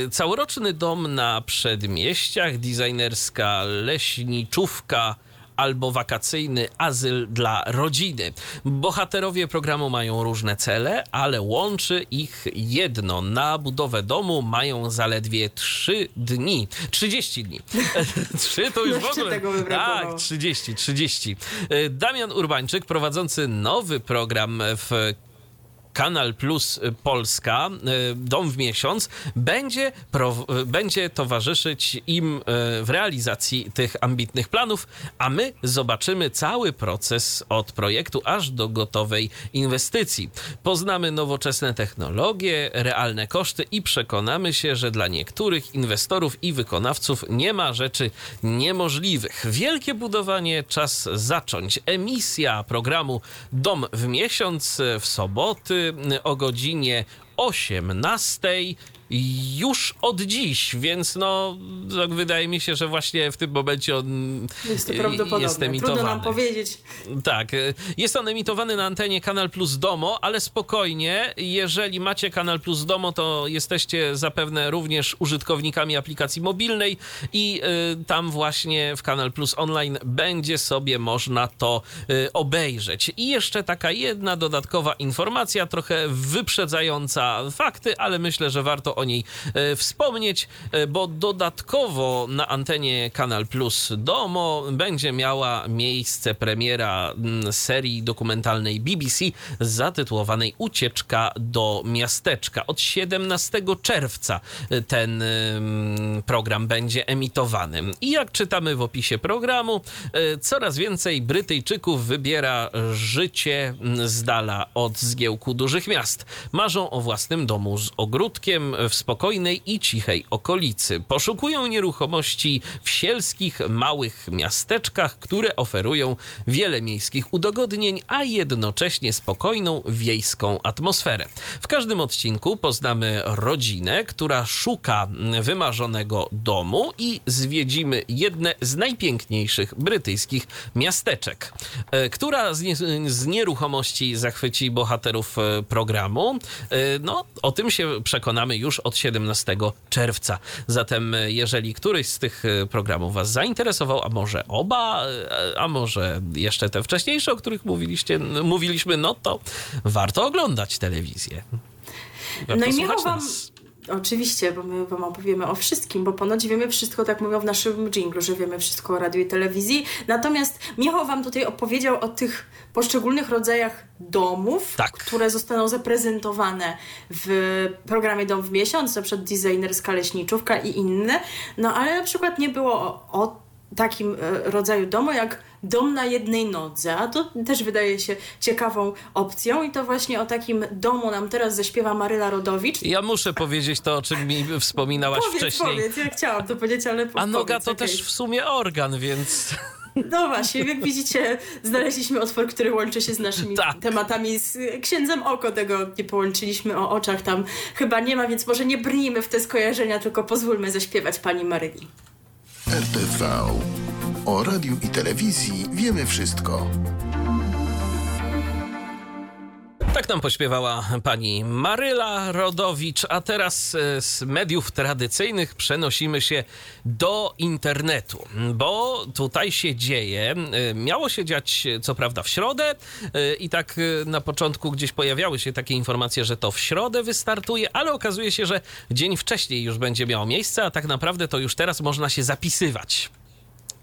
Speaker 1: E, Całoroczny dom na przedmieściach, designerska leśniczówka albo wakacyjny azyl dla rodziny. Bohaterowie programu mają różne cele, ale łączy ich jedno. Na budowę domu mają zaledwie 3 dni. 30 dni. 3 to już w ogóle...
Speaker 2: tego.
Speaker 1: Tak, 30, 30. E, Damian Urbańczyk, prowadzący nowy program w Kanal Plus Polska, e, Dom w miesiąc, będzie, e, będzie towarzyszyć im w realizacji tych ambitnych planów, a my zobaczymy cały proces od projektu aż do gotowej inwestycji. Poznamy nowoczesne technologie, realne koszty i przekonamy się, że dla niektórych inwestorów i wykonawców nie ma rzeczy niemożliwych. Wielkie budowanie, czas zacząć. Emisja programu Dom w miesiąc w soboty o godzinie 18 już od dziś, więc no tak wydaje mi się, że właśnie w tym momencie on
Speaker 2: Jest to prawdopodobne.
Speaker 1: jest
Speaker 2: Trudno
Speaker 1: emitowany.
Speaker 2: nam powiedzieć.
Speaker 1: Tak, y, jest on emitowany na antenie Kanal Plus Domo, ale spokojnie, jeżeli macie Kanal Plus Domo, to jesteście zapewne również użytkownikami aplikacji mobilnej i y, tam właśnie w Kanal Plus Online będzie sobie można to y, obejrzeć. I jeszcze taka jedna dodatkowa informacja, trochę wyprzedzająca fakty, ale myślę, że warto o niej e, wspomnieć, e, bo dodatkowo na antenie Kanal Plus Domo będzie miała miejsce premiera mm, serii dokumentalnej BBC zatytułowanej Ucieczka do miasteczka. Od 17 czerwca e, ten ym, program będzie emitowany. I jak czytamy w opisie programu, coraz więcej Brytyjczyków wybiera życie mm, z dala od zgiełku dużych miast. Marzą o własnym domu z ogródkiem w spokojnej i cichej okolicy. Poszukują nieruchomości w sielskich, małych miasteczkach, które oferują wiele miejskich udogodnień, a jednocześnie spokojną wiejską atmosferę. W każdym odcinku poznamy rodzinę, która szuka wymarzonego domu i zwiedzimy jedne z najpiękniejszych brytyjskich miasteczek, e, która z, nie, z nieruchomości zachwyci bohaterów e, programu. E, No, o tym się przekonamy już od 17 czerwca. Zatem, e, jeżeli któryś z tych e, programów Was zainteresował, a może oba, e, a może jeszcze te wcześniejsze, o których mówiliście, mówiliśmy, no to warto oglądać telewizję. Warto
Speaker 2: No i miło wam...
Speaker 1: nas.
Speaker 2: Oczywiście, bo my wam opowiemy o wszystkim, bo ponoć wiemy wszystko, tak mówią w naszym dżinglu, że wiemy wszystko o radiu i telewizji. Natomiast Michał wam tutaj opowiedział o tych poszczególnych rodzajach domów,
Speaker 1: Tak.
Speaker 2: które zostaną zaprezentowane w programie Dom w miesiąc, na przykład designerska leśniczówka i inne. No ale na przykład nie było o, o takim e, rodzaju domu jak dom na jednej nodze, a to też wydaje się ciekawą opcją i to właśnie o takim domu nam teraz zaśpiewa Maryla Rodowicz.
Speaker 1: Ja muszę powiedzieć to, o czym mi wspominałaś
Speaker 2: Powiedz,
Speaker 1: wcześniej.
Speaker 2: powiedz, ja chciałam to powiedzieć, ale po,
Speaker 1: A noga
Speaker 2: powiedz,
Speaker 1: to
Speaker 2: okej.
Speaker 1: też w sumie organ, więc
Speaker 2: No właśnie, jak widzicie, znaleźliśmy otwór, który łączy się z naszymi
Speaker 1: Tak.
Speaker 2: tematami. Z księdzem oko tego nie połączyliśmy o oczach tam chyba nie ma, więc może nie brnijmy w te skojarzenia, tylko pozwólmy zaśpiewać pani Maryli.
Speaker 3: RTV. O radiu i telewizji wiemy wszystko.
Speaker 1: Tak nam pośpiewała pani Maryla Rodowicz, a teraz e, z mediów tradycyjnych przenosimy się do internetu, bo tutaj się dzieje. E, Miało się dziać, co prawda, w środę e, i tak na początku gdzieś pojawiały się takie informacje, że to w środę wystartuje, ale okazuje się, że dzień wcześniej już będzie miało miejsce, a tak naprawdę to już teraz można się zapisywać.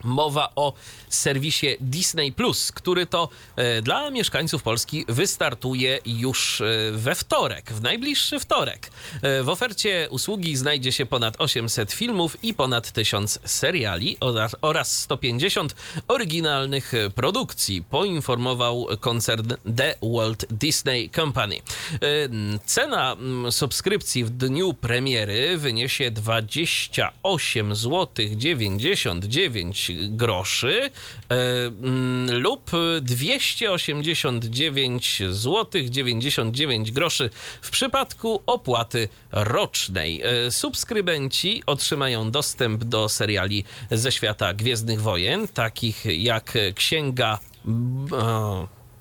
Speaker 1: Mowa o serwisie Disney Plus, który to e, dla mieszkańców Polski wystartuje już e, we wtorek, w najbliższy wtorek. E, w ofercie usługi znajdzie się ponad 800 filmów i ponad 1000 seriali oraz, oraz 150 oryginalnych produkcji, poinformował koncern The Walt Disney Company. Cena mm, subskrypcji w dniu premiery wyniesie 28 zł 99 groszy e, mm, lub 289 zł 99 groszy w przypadku opłaty rocznej. E, Subskrybenci otrzymają dostęp do seriali ze świata Gwiezdnych Wojen, takich jak Księga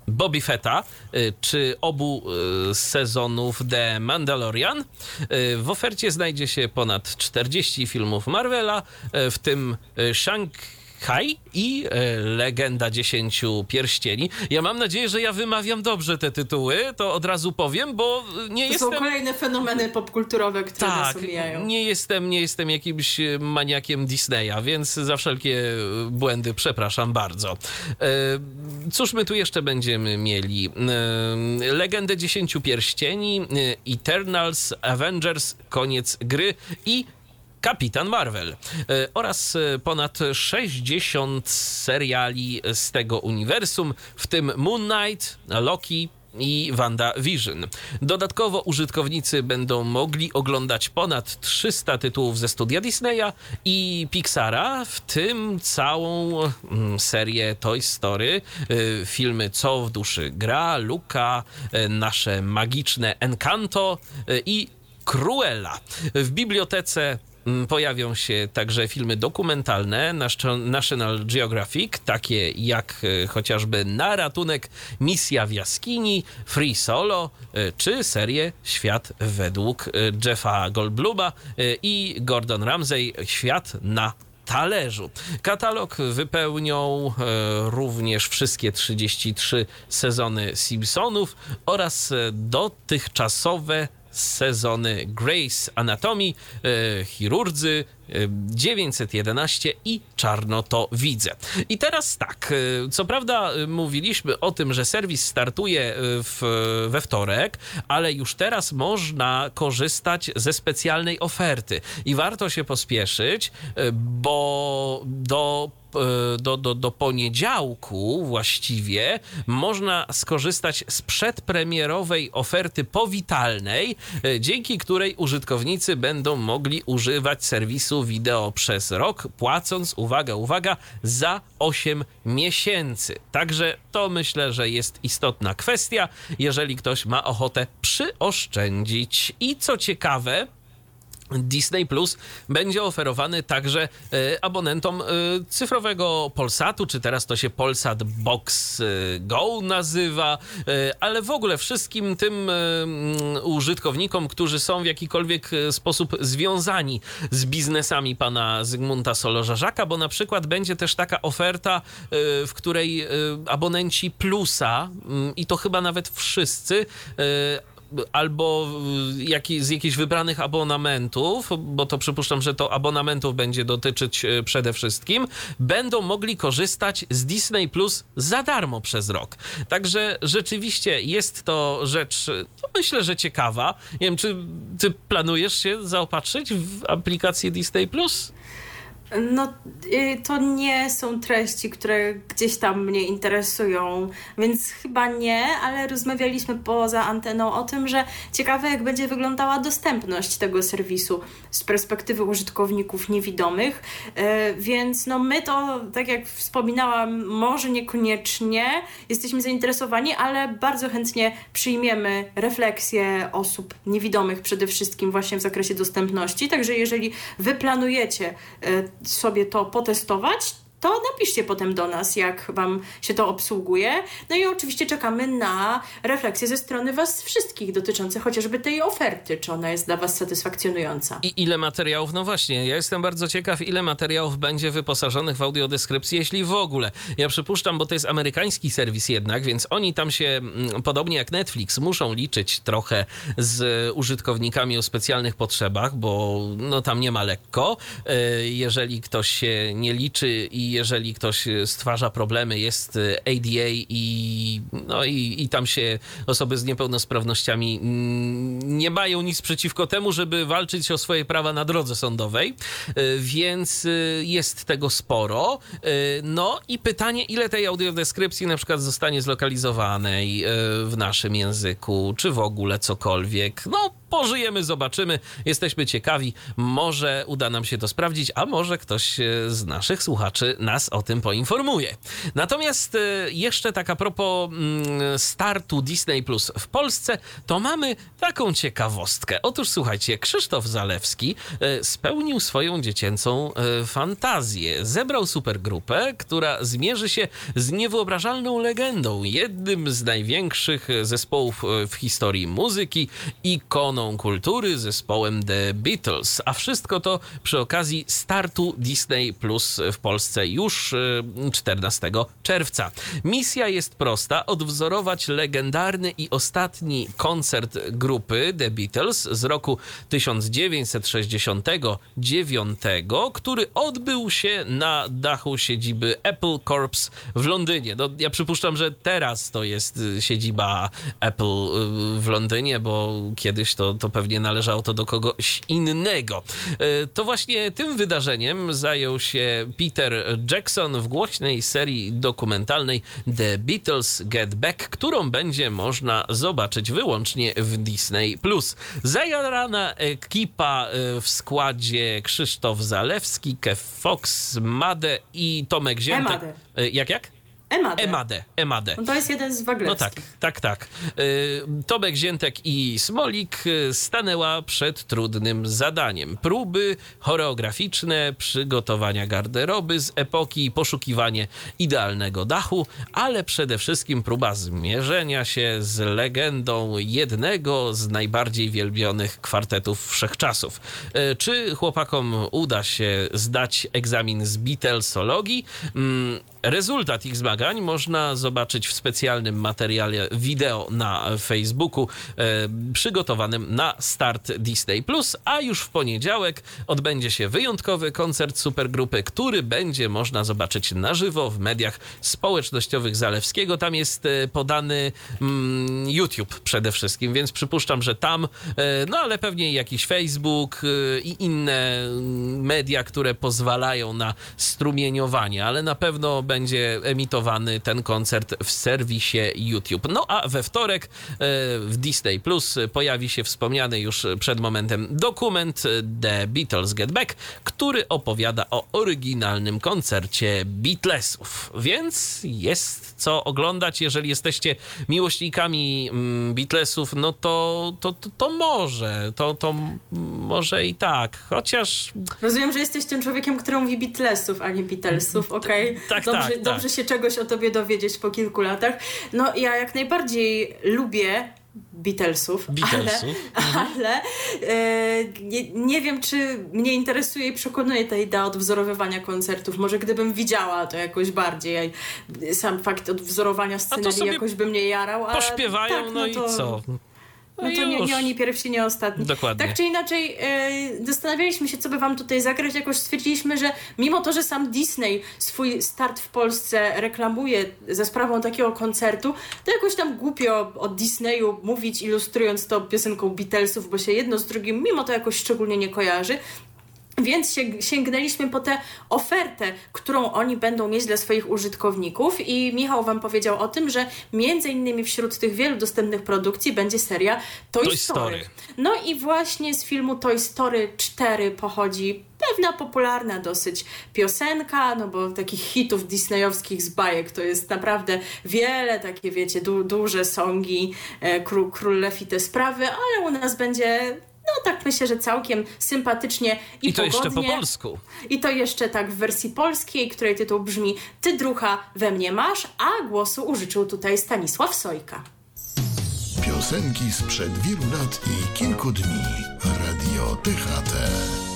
Speaker 1: Bobby Fetta, y, czy obu sezonów The Mandalorian. W ofercie znajdzie się ponad 40 filmów Marvela, w tym y, Shanghai i y, Legenda Dziesięciu Pierścieni. Ja mam nadzieję, że ja wymawiam dobrze te tytuły, to od razu powiem, bo nie
Speaker 2: To
Speaker 1: jestem...
Speaker 2: są kolejne fenomeny popkulturowe, które nas
Speaker 1: Tak,
Speaker 2: omijają.
Speaker 1: nie jestem, nie jestem jakimś e, maniakiem Disneya, więc za wszelkie e, błędy przepraszam bardzo. E, Cóż my tu jeszcze będziemy mieli? E, Legendę Dziesięciu Pierścieni, e, Eternals, Avengers, koniec gry i Kapitan Marvel e, oraz e, ponad 60 seriali z tego uniwersum, w tym Moon Knight, Loki, i WandaVision. Dodatkowo użytkownicy będą mogli oglądać ponad 300 tytułów ze studia Disneya i Pixara, w tym całą mm, serię Toy Story, y, filmy Co w duszy gra, Luka, nasze magiczne Encanto i Cruella. W bibliotece pojawią się także filmy dokumentalne National Geographic, takie jak e, chociażby Na ratunek, Misja w jaskini, Free Solo, e, czy serię Świat według e, Jeffa Goldbluma i Gordon Ramsay Świat na talerzu. Katalog wypełnią e, również wszystkie 33 sezony Simpsonów oraz dotychczasowe sezony Grace Anatomii, e, Chirurdzy, e, 911 i Czarno to widzę. I teraz tak, e, co prawda e, mówiliśmy o tym, że serwis startuje e, w, we wtorek, ale już teraz można korzystać ze specjalnej oferty i warto się pospieszyć, e, bo do e, do, do, do poniedziałku właściwie można skorzystać z przedpremierowej oferty powitalnej, e, dzięki której użytkownicy będą mogli używać serwisu wideo przez rok, płacąc, uwaga, uwaga, za 8 miesięcy. Także to myślę, że jest istotna kwestia, jeżeli ktoś ma ochotę przyoszczędzić. I co ciekawe, Disney Plus będzie oferowany także e, abonentom e, cyfrowego Polsatu, czy teraz to się Polsat Box e, Go nazywa, ale w ogóle wszystkim tym mm, użytkownikom, którzy są w jakikolwiek sposób związani z biznesami pana Zygmunta Solorza-Żaka, bo na przykład będzie też taka oferta, w której abonenci Plusa, mm, i to chyba nawet wszyscy, albo jaki, z jakichś wybranych abonamentów, bo to przypuszczam, że to abonamentów będzie dotyczyć y, przede wszystkim, będą mogli korzystać z Disney Plus za darmo przez rok. Także rzeczywiście jest to rzecz, y, no myślę, że ciekawa. Nie wiem, czy ty planujesz się zaopatrzyć w aplikację Disney Plus?
Speaker 2: No, y, to nie są treści, które gdzieś tam mnie interesują, więc chyba nie, ale rozmawialiśmy poza anteną o tym, że ciekawe, jak będzie wyglądała dostępność tego serwisu z perspektywy użytkowników niewidomych. Y, więc no, my to, tak jak wspominałam, może niekoniecznie jesteśmy zainteresowani, ale bardzo chętnie przyjmiemy refleksję osób niewidomych przede wszystkim właśnie w zakresie dostępności. Także jeżeli wy planujecie y, sobie to potestować, to napiszcie potem do nas, jak Wam się to obsługuje. No i oczywiście czekamy na refleksję ze strony Was wszystkich dotyczące chociażby tej oferty, czy ona jest dla Was satysfakcjonująca.
Speaker 1: I ile materiałów? No właśnie, ja jestem bardzo ciekaw, ile materiałów będzie wyposażonych w audiodeskrypcję, jeśli w ogóle. Ja przypuszczam, bo to jest amerykański serwis jednak, więc oni tam się, mm, podobnie jak Netflix, muszą liczyć trochę z użytkownikami o specjalnych potrzebach, bo no tam nie ma lekko. E, jeżeli ktoś się nie liczy i jeżeli ktoś stwarza problemy, jest ADA i, no i, i tam się osoby z niepełnosprawnościami mm, nie mają nic przeciwko temu, żeby walczyć o swoje prawa na drodze sądowej, e, więc e, jest tego sporo. E, no i pytanie, ile tej audiodeskrypcji na przykład zostanie zlokalizowanej w naszym języku, czy w ogóle cokolwiek. No, pożyjemy, zobaczymy. Jesteśmy ciekawi. Może uda nam się to sprawdzić, a może ktoś z naszych słuchaczy nas o tym poinformuje. Natomiast e, jeszcze tak a propos mm, startu Disney Plus w Polsce, to mamy taką ciekawostkę. Otóż słuchajcie, Krzysztof Zalewski e, spełnił swoją dziecięcą e, fantazję. Zebrał supergrupę, która zmierzy się z niewyobrażalną legendą, jednym z największych zespołów w historii muzyki, ikoną kultury, zespołem The Beatles. A wszystko to przy okazji startu Disney Plus w Polsce już 14 y, czerwca. Misja jest prosta: odwzorować legendarny i ostatni koncert grupy The Beatles z roku 1969, który odbył się na dachu siedziby Apple Corps w Londynie. No, ja przypuszczam, że teraz to jest y, siedziba Apple y, w Londynie, bo kiedyś to, to pewnie należało to do kogoś innego. To właśnie tym wydarzeniem zajął się Peter Jackson w głośnej serii dokumentalnej The Beatles Get Back, którą będzie można zobaczyć wyłącznie w Disney+. Zajarana ekipa e, w składzie Krzysztof Zalewski, Kev Fox, Made i Tomek Ziętek. E, Jak, jak?
Speaker 2: Emadę.
Speaker 1: Emadę, Emadę.
Speaker 2: No to jest jeden z
Speaker 1: No
Speaker 2: waglewskich.
Speaker 1: tak, tak, tak. Y, Tomek Ziętek i Smolik y, stanęła przed trudnym zadaniem. Próby choreograficzne, przygotowania garderoby z epoki, poszukiwanie idealnego dachu, ale przede wszystkim próba zmierzenia się z legendą jednego z najbardziej wielbionych kwartetów wszechczasów. Y, Czy chłopakom uda się zdać egzamin z Beatlesologii? Rezultat ich zmagań można zobaczyć w specjalnym materiale wideo na Facebooku e, przygotowanym na start Disney Plus, a już w poniedziałek odbędzie się wyjątkowy koncert supergrupy, który będzie można zobaczyć na żywo w mediach społecznościowych Zalewskiego. Tam jest e, podany mm, YouTube przede wszystkim, więc przypuszczam, że tam, e, no ale pewnie jakiś Facebook i inne mm, media, które pozwalają na strumieniowanie, ale na pewno będzie emitowany ten koncert w serwisie YouTube. No a we wtorek e, w Disney Plus pojawi się wspomniany już przed momentem dokument The Beatles Get Back, który opowiada o oryginalnym koncercie Beatlesów. Więc jest co oglądać, jeżeli jesteście miłośnikami mm, Beatlesów, no to, to, to, to może, to, to może i tak, chociaż
Speaker 2: Rozumiem, że jesteś tym człowiekiem, który mówi Beatlesów, a nie Beatlesów, okej?
Speaker 1: tak,
Speaker 2: dobrze,
Speaker 1: tak, tak.
Speaker 2: dobrze się czegoś o tobie dowiedzieć po kilku latach. No ja jak najbardziej lubię Beatlesów,
Speaker 1: Beatlesów,
Speaker 2: ale, ale e, nie, nie wiem, czy mnie interesuje i przekonuje ta idea odwzorowywania koncertów. Może gdybym widziała to jakoś bardziej. Sam fakt odwzorowania scenerii jakoś by mnie jarał. ale
Speaker 1: pośpiewają,
Speaker 2: tak,
Speaker 1: no, i
Speaker 2: to-
Speaker 1: co?
Speaker 2: No to nie,
Speaker 1: już.
Speaker 2: nie oni pierwsi, nie ostatni.
Speaker 1: Dokładnie.
Speaker 2: Tak czy inaczej, e, zastanawialiśmy się, co by wam tutaj zagrać. Jakoś stwierdziliśmy, że mimo to, że sam Disney swój start w Polsce reklamuje za sprawą takiego koncertu, to jakoś tam głupio o Disneyu mówić, ilustrując to piosenką Beatlesów, bo się jedno z drugim mimo to jakoś szczególnie nie kojarzy. Więc sięgnęliśmy po tę ofertę, którą oni będą mieć dla swoich użytkowników i Michał Wam powiedział o tym, że między innymi wśród tych wielu dostępnych produkcji będzie seria Toy, Toy Story. Story. No i właśnie z filmu Toy Story 4 pochodzi pewna popularna dosyć piosenka, no bo takich hitów disneyowskich z bajek to jest naprawdę wiele, takie wiecie, du duże songi, e, król, król Lew i te sprawy, ale u nas będzie no tak myślę, że całkiem sympatycznie i,
Speaker 1: I to
Speaker 2: pogodnie.
Speaker 1: jeszcze po polsku.
Speaker 2: I to jeszcze tak w wersji polskiej, której tytuł brzmi Ty drucha we mnie masz, a głosu użyczył tutaj Stanisław Sojka.
Speaker 3: Piosenki sprzed wielu lat i kilku dni. Radio THT.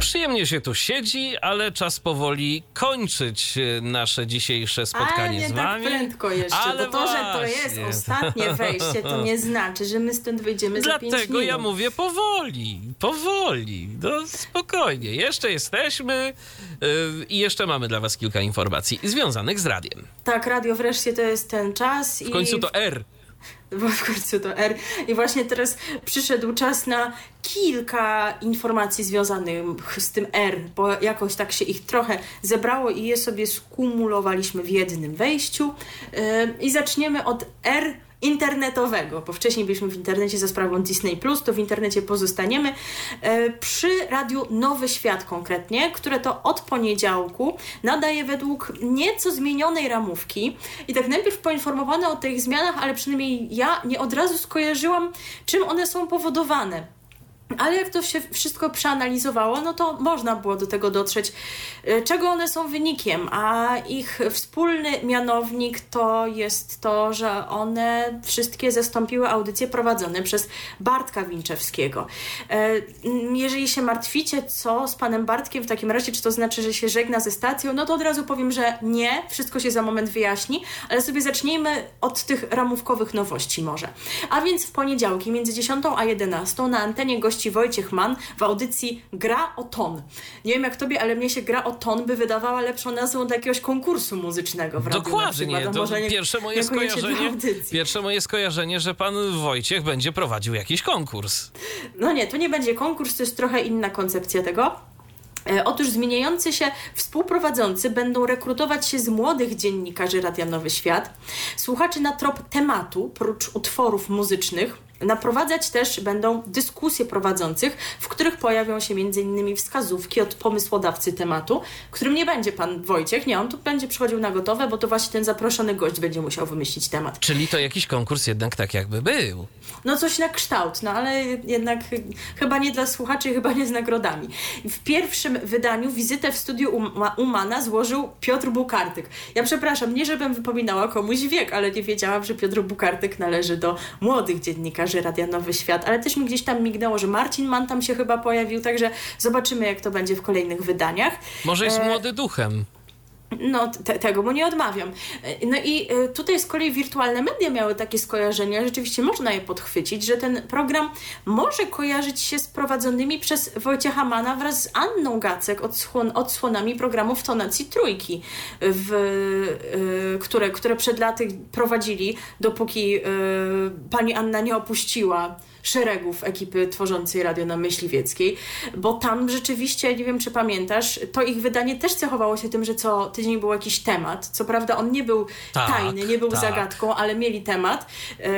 Speaker 1: Przyjemnie się tu siedzi, ale czas powoli kończyć e, nasze dzisiejsze spotkanie ale
Speaker 2: nie
Speaker 1: z
Speaker 2: tak
Speaker 1: wami.
Speaker 2: tak prędko jeszcze, ale bo to, że to jest ostatnie wejście, to nie znaczy, że my stąd wyjdziemy
Speaker 1: Dlatego
Speaker 2: za pięć minut.
Speaker 1: Dlatego ja mówię powoli, powoli, no spokojnie. Jeszcze jesteśmy yy, i jeszcze mamy dla was kilka informacji związanych z radiem.
Speaker 2: Tak, radio wreszcie to jest ten czas.
Speaker 1: W końcu to R
Speaker 2: bo w końcu to R. I właśnie teraz przyszedł czas na kilka informacji związanych z tym R, bo jakoś tak się ich trochę zebrało i je sobie skumulowaliśmy w jednym wejściu. I zaczniemy od R internetowego, bo wcześniej byliśmy w internecie za sprawą Disney+, to w internecie pozostaniemy, e, przy radiu Nowy Świat konkretnie, które to od poniedziałku nadaje według nieco zmienionej ramówki i tak najpierw poinformowano o tych zmianach, ale przynajmniej ja nie od razu skojarzyłam, czym one są powodowane. Ale jak to się wszystko przeanalizowało, no to można było do tego dotrzeć, e, czego one są wynikiem, a ich wspólny mianownik to jest to, że one wszystkie zastąpiły audycje prowadzone przez Bartka Winczewskiego. E, jeżeli się martwicie, co z panem Bartkiem w takim razie, czy to znaczy, że się żegna ze stacją, no to od razu powiem, że nie, wszystko się za moment wyjaśni, ale sobie zacznijmy od tych ramówkowych nowości może. A więc w poniedziałki między 10 a 11 na antenie gości gości Wojciech Mann w audycji Gra o ton. Nie wiem jak tobie, ale mnie się Gra o ton by wydawała lepszą nazwą do jakiegoś konkursu muzycznego w radiu
Speaker 1: Dokładnie, to może nie, pierwsze, moje skojarzenie, pierwsze moje skojarzenie, że pan Wojciech będzie prowadził jakiś konkurs.
Speaker 2: No nie, to nie będzie konkurs, to jest trochę inna koncepcja tego. E, otóż zmieniający się współprowadzący będą rekrutować się z młodych dziennikarzy Radia Nowy Świat, słuchaczy na trop tematu, prócz utworów muzycznych, Naprowadzać też będą dyskusje prowadzących, w których pojawią się m.in. wskazówki od pomysłodawcy tematu, którym nie będzie pan Wojciech, nie, on tu będzie przychodził na gotowe, bo to właśnie ten zaproszony gość będzie musiał wymyślić temat.
Speaker 1: Czyli to jakiś konkurs jednak tak jakby był.
Speaker 2: No coś na kształt, no ale jednak chyba nie dla słuchaczy, chyba nie z nagrodami. W pierwszym wydaniu wizytę w studiu Umana złożył Piotr Bukartyk. Ja przepraszam, nie żebym wypominała komuś wiek, ale nie wiedziałam, że Piotr Bukartyk należy do młodych dziennikarzy dziennikarzy Radia Nowy Świat, ale też mi gdzieś tam mignęło, że Marcin Mann tam się chyba pojawił, także zobaczymy, jak to będzie w kolejnych wydaniach.
Speaker 1: Może jest e... młody duchem.
Speaker 2: No, te, tego mu nie odmawiam. No i e, tutaj z kolei wirtualne media miały takie skojarzenia, rzeczywiście można je podchwycić, że ten program może kojarzyć się z prowadzonymi przez Wojciecha Mana wraz z Anną Gacek odsłon, odsłonami programów Tonacji Trójki, w, y, które, które przed laty prowadzili, dopóki y, pani Anna nie opuściła szeregów ekipy tworzącej radio na Myśliwieckiej, bo tam rzeczywiście, nie wiem czy pamiętasz, to ich wydanie też cechowało się tym, że co tydzień był jakiś temat. Co prawda on nie był tak, tajny, nie był tak. zagadką, ale mieli temat. E,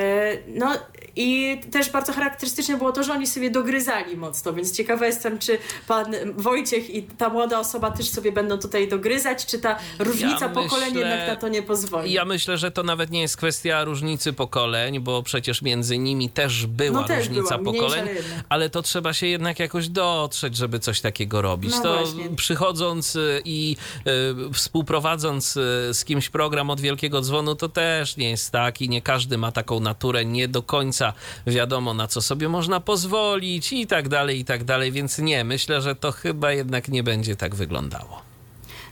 Speaker 2: no i też bardzo charakterystyczne było to, że oni sobie dogryzali mocno, więc ciekawa jestem, czy pan Wojciech i ta młoda osoba też sobie będą tutaj dogryzać, czy ta różnica ja pokoleń myślę, jednak na to nie pozwoli.
Speaker 1: Ja myślę, że to nawet nie jest kwestia różnicy pokoleń, bo przecież między nimi też była no różnica była, pokoleń, ale to trzeba się jednak jakoś dotrzeć, żeby coś takiego robić. No to właśnie. przychodząc y, i y, współprowadząc y, z kimś program od Wielkiego Dzwonu, to też nie jest tak i nie każdy ma taką naturę, nie do końca wiadomo na co sobie można pozwolić i tak dalej, i tak dalej, więc nie, myślę, że to chyba jednak nie będzie tak wyglądało.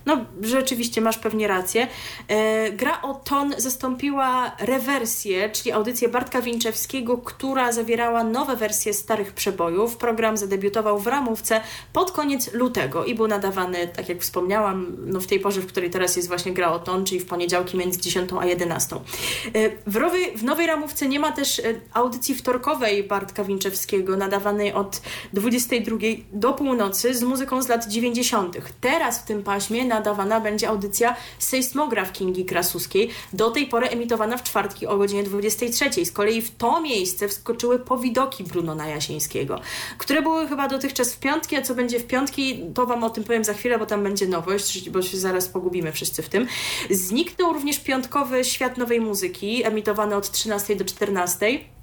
Speaker 2: No, rzeczywiście masz pewnie rację. E, gra o ton zastąpiła rewersję, czyli audycję Bartka Winczewskiego, która zawierała nowe wersje starych przebojów. Program zadebiutował w ramówce pod koniec lutego i był nadawany, tak jak wspomniałam, no w tej porze, w której teraz jest właśnie gra o ton, czyli w poniedziałki między 10 a 11. E, w nowej, w nowej ramówce nie ma też e, audycji wtorkowej Bartka Winczewskiego, nadawanej od 22 do północy z muzyką z lat 90. Teraz w tym paśmie nadawana będzie audycja Sejsmograf Kingi Krasuskiej, do tej pory emitowana w czwartki o godzinie 23. Z kolei w to miejsce wskoczyły powidoki Brunona Jasińskiego, które były chyba dotychczas w piątki, a co będzie w piątki, to Wam o tym powiem za chwilę, bo tam będzie nowość, bo się zaraz pogubimy wszyscy w tym. Zniknął również piątkowy Świat Nowej Muzyki, emitowany od 13 do 14.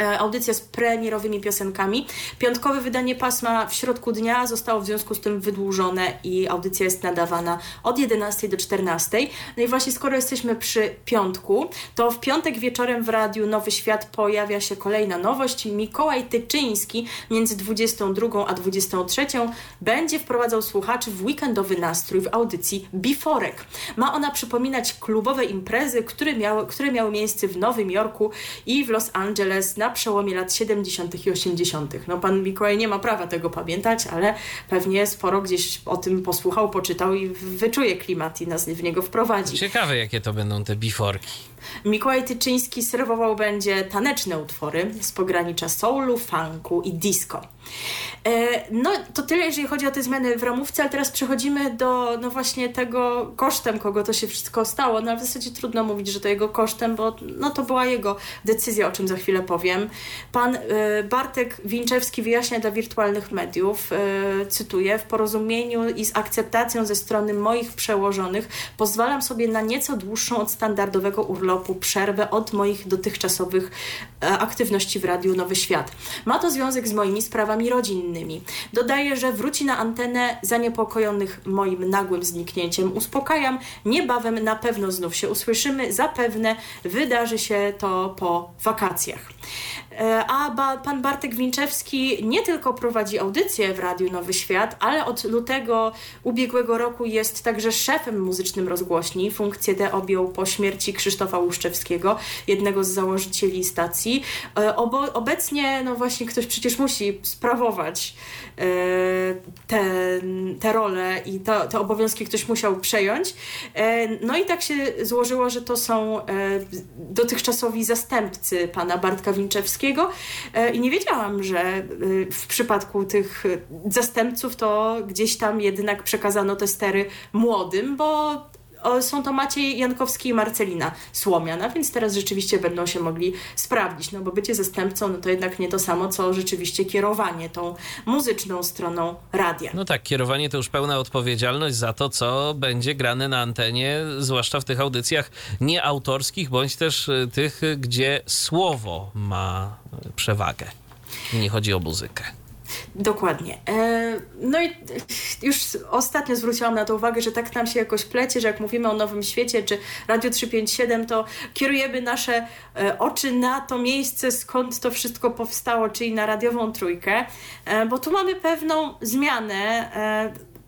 Speaker 2: E, audycja z premierowymi piosenkami. Piątkowe wydanie pasma w środku dnia zostało w związku z tym wydłużone i audycja jest nadawana od 11 do 14. No i właśnie skoro jesteśmy przy piątku, to w piątek wieczorem w radiu Nowy Świat pojawia się kolejna nowość. Mikołaj Tyczyński między 22 a 23 będzie wprowadzał słuchaczy w weekendowy nastrój w audycji Biforek. Ma ona przypominać klubowe imprezy, które miały, które miały miejsce w Nowym Jorku i w Los Angeles na przełomie lat 70. i 80. No pan Mikołaj nie ma prawa tego pamiętać, ale pewnie sporo gdzieś o tym posłuchał, poczytał i wyczuje klimat i nas w niego wprowadzi.
Speaker 1: Ciekawe, jakie to będą te biforki.
Speaker 2: Mikołaj Tyczyński serwował będzie taneczne utwory z pogranicza soulu, funku i disco. E, no to tyle, jeżeli chodzi o te zmiany w ramówce, ale teraz przechodzimy do no właśnie tego kosztem, kogo to się wszystko stało. No ale w zasadzie trudno mówić, że to jego kosztem, bo no to była jego decyzja, o czym za chwilę powiem. Pan e, Bartek Winczewski wyjaśnia dla wirtualnych mediów, e, cytuję, w porozumieniu i z akceptacją ze strony moich przełożonych pozwalam sobie na nieco dłuższą od standardowego urlopu przerwę od moich dotychczasowych aktywności w Radiu Nowy Świat. Ma to związek z moimi sprawami rodzinnymi. Dodaję, że wróci na antenę zaniepokojonych moim nagłym zniknięciem. Uspokajam, niebawem na pewno znów się usłyszymy, zapewne wydarzy się to po wakacjach. E, a ba, pan Bartek Winczewski nie tylko prowadzi audycję w Radiu Nowy Świat, ale od lutego ubiegłego roku jest także szefem muzycznym rozgłośni. Funkcję tę objął po śmierci Krzysztofa Łuszczewskiego, jednego z założycieli stacji. E, obo, obecnie, no właśnie, ktoś przecież musi sprawować e, te, te role i to, te obowiązki ktoś musiał przejąć. No i tak się złożyło, że to są dotychczasowi zastępcy pana Bartka Winczewskiego e, i nie wiedziałam, że e, w przypadku tych zastępców to gdzieś tam jednak przekazano te stery młodym, bo są to Maciej Jankowski i Marcelina Słomiana, więc teraz rzeczywiście będą się mogli sprawdzić, no bo bycie zastępcą no to jednak nie to samo, co rzeczywiście kierowanie tą muzyczną stroną radia.
Speaker 1: No tak, kierowanie to już pełna odpowiedzialność za to, co będzie grane na antenie, zwłaszcza w tych audycjach nieautorskich, bądź też y, tych, gdzie słowo ma przewagę. Nie chodzi o muzykę.
Speaker 2: Dokładnie. E, no i już ostatnio zwróciłam na to uwagę, że tak nam się jakoś plecie, że jak mówimy o Nowym Świecie czy Radio 357, to kierujemy nasze e, oczy na to miejsce, skąd to wszystko powstało, czyli na radiową trójkę, e, bo tu mamy pewną zmianę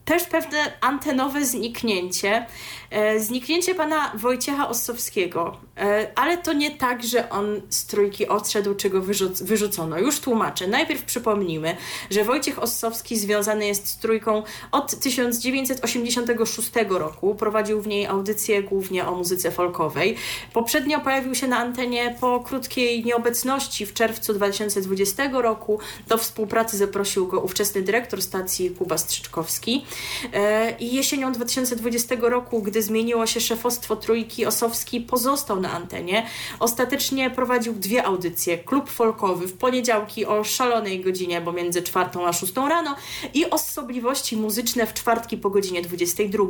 Speaker 2: też pewne antenowe zniknięcie. E, zniknięcie pana Wojciecha Ossowskiego, e, ale to nie tak, że on z trójki odszedł, czy go wyrzuc wyrzucono. Już tłumaczę. Najpierw przypomnijmy, że Wojciech Ossowski związany jest z trójką od 1986 roku. Prowadził w niej audycje głównie o muzyce folkowej. Poprzednio pojawił się na antenie po krótkiej nieobecności w czerwcu 2020 roku. Do współpracy zaprosił go ówczesny dyrektor stacji Kuba Strzyczkowski. E, I jesienią 2020 roku, gdy zmieniło się szefostwo Trójki, Osowski pozostał na antenie. Ostatecznie prowadził dwie audycje. Klub Folkowy w poniedziałki o szalonej godzinie, bo między czwartą a szóstą rano i Osobliwości muzyczne w czwartki po godzinie 22.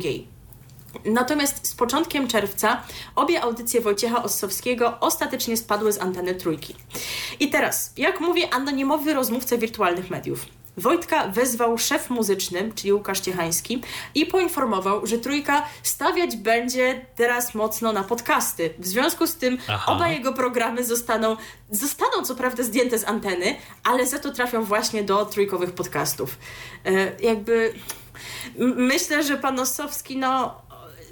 Speaker 2: Natomiast z początkiem czerwca obie audycje Wojciecha Ossowskiego ostatecznie spadły z anteny trójki. I teraz, jak mówi anonimowy rozmówca wirtualnych mediów, Wojtka wezwał szef muzyczny, czyli Łukasz Ciechański, i poinformował, że trójka stawiać będzie teraz mocno na podcasty. W związku z tym Aha. oba jego programy zostaną, zostaną co prawda zdjęte z anteny, ale za to trafią właśnie do trójkowych podcastów. E, jakby Myślę, że pan Ossowski, no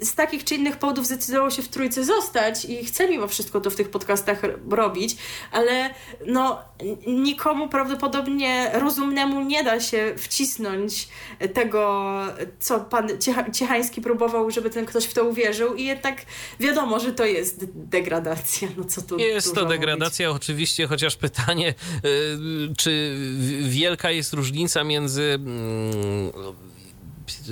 Speaker 2: z takich czy innych powodów zdecydował się w trójce zostać i chce mimo wszystko to w tych podcastach robić, ale no nikomu prawdopodobnie rozumnemu nie da się wcisnąć tego, co pan Ciechański próbował, żeby ten ktoś w to uwierzył i jednak wiadomo, że to jest degradacja. No co tu
Speaker 1: jest to degradacja mówić. oczywiście, chociaż pytanie, y, czy wielka jest różnica między mm,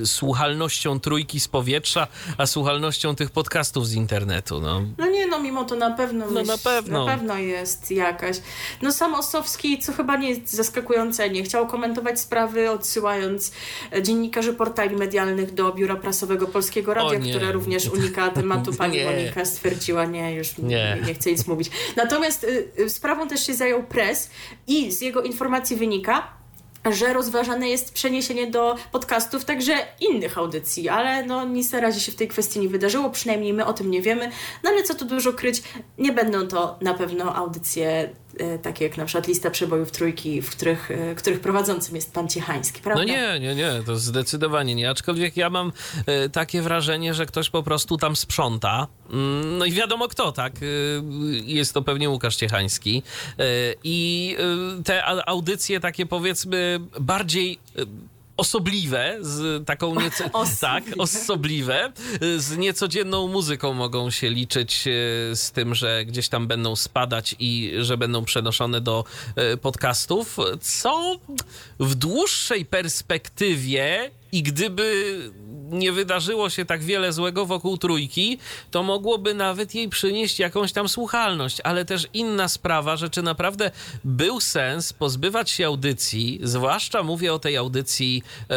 Speaker 1: słuchalnością trójki z powietrza, a słuchalnością tych podcastów z internetu. No,
Speaker 2: no nie, no mimo to na pewno,
Speaker 1: no, na, pewno.
Speaker 2: na pewno jest jakaś. No sam Osowski, co chyba nie jest zaskakujące, nie chciał komentować sprawy, odsyłając dziennikarzy portali medialnych do Biura Prasowego Polskiego Radia, które również unika tematu. Pani Monika stwierdziła, nie, już nie. nie chcę nic mówić. Natomiast y, y, sprawą też się zajął pres i z jego informacji wynika, że rozważane jest przeniesienie do podcastów także innych audycji, ale no nic na razie się w tej kwestii nie wydarzyło, przynajmniej my o tym nie wiemy, no ale co tu dużo kryć, nie będą to na pewno audycje takie jak na przykład lista przebojów trójki, w których, e, których prowadzącym jest pan Ciechański, prawda?
Speaker 1: No nie, nie, nie, to zdecydowanie nie, aczkolwiek ja mam e, takie wrażenie, że ktoś po prostu tam sprząta, mm, no i wiadomo kto, tak, jest to pewnie Łukasz Ciechański. I te audycje takie powiedzmy bardziej e, osobliwe, z taką nieco... tak, osobliwe, z niecodzienną muzyką mogą się liczyć e, z tym, że gdzieś tam będą spadać i że będą przenoszone do e, podcastów, co w dłuższej perspektywie i gdyby nie wydarzyło się tak wiele złego wokół trójki, to mogłoby nawet jej przynieść jakąś tam słuchalność. Ale też inna sprawa, że czy naprawdę był sens pozbywać się audycji, zwłaszcza mówię o tej audycji e,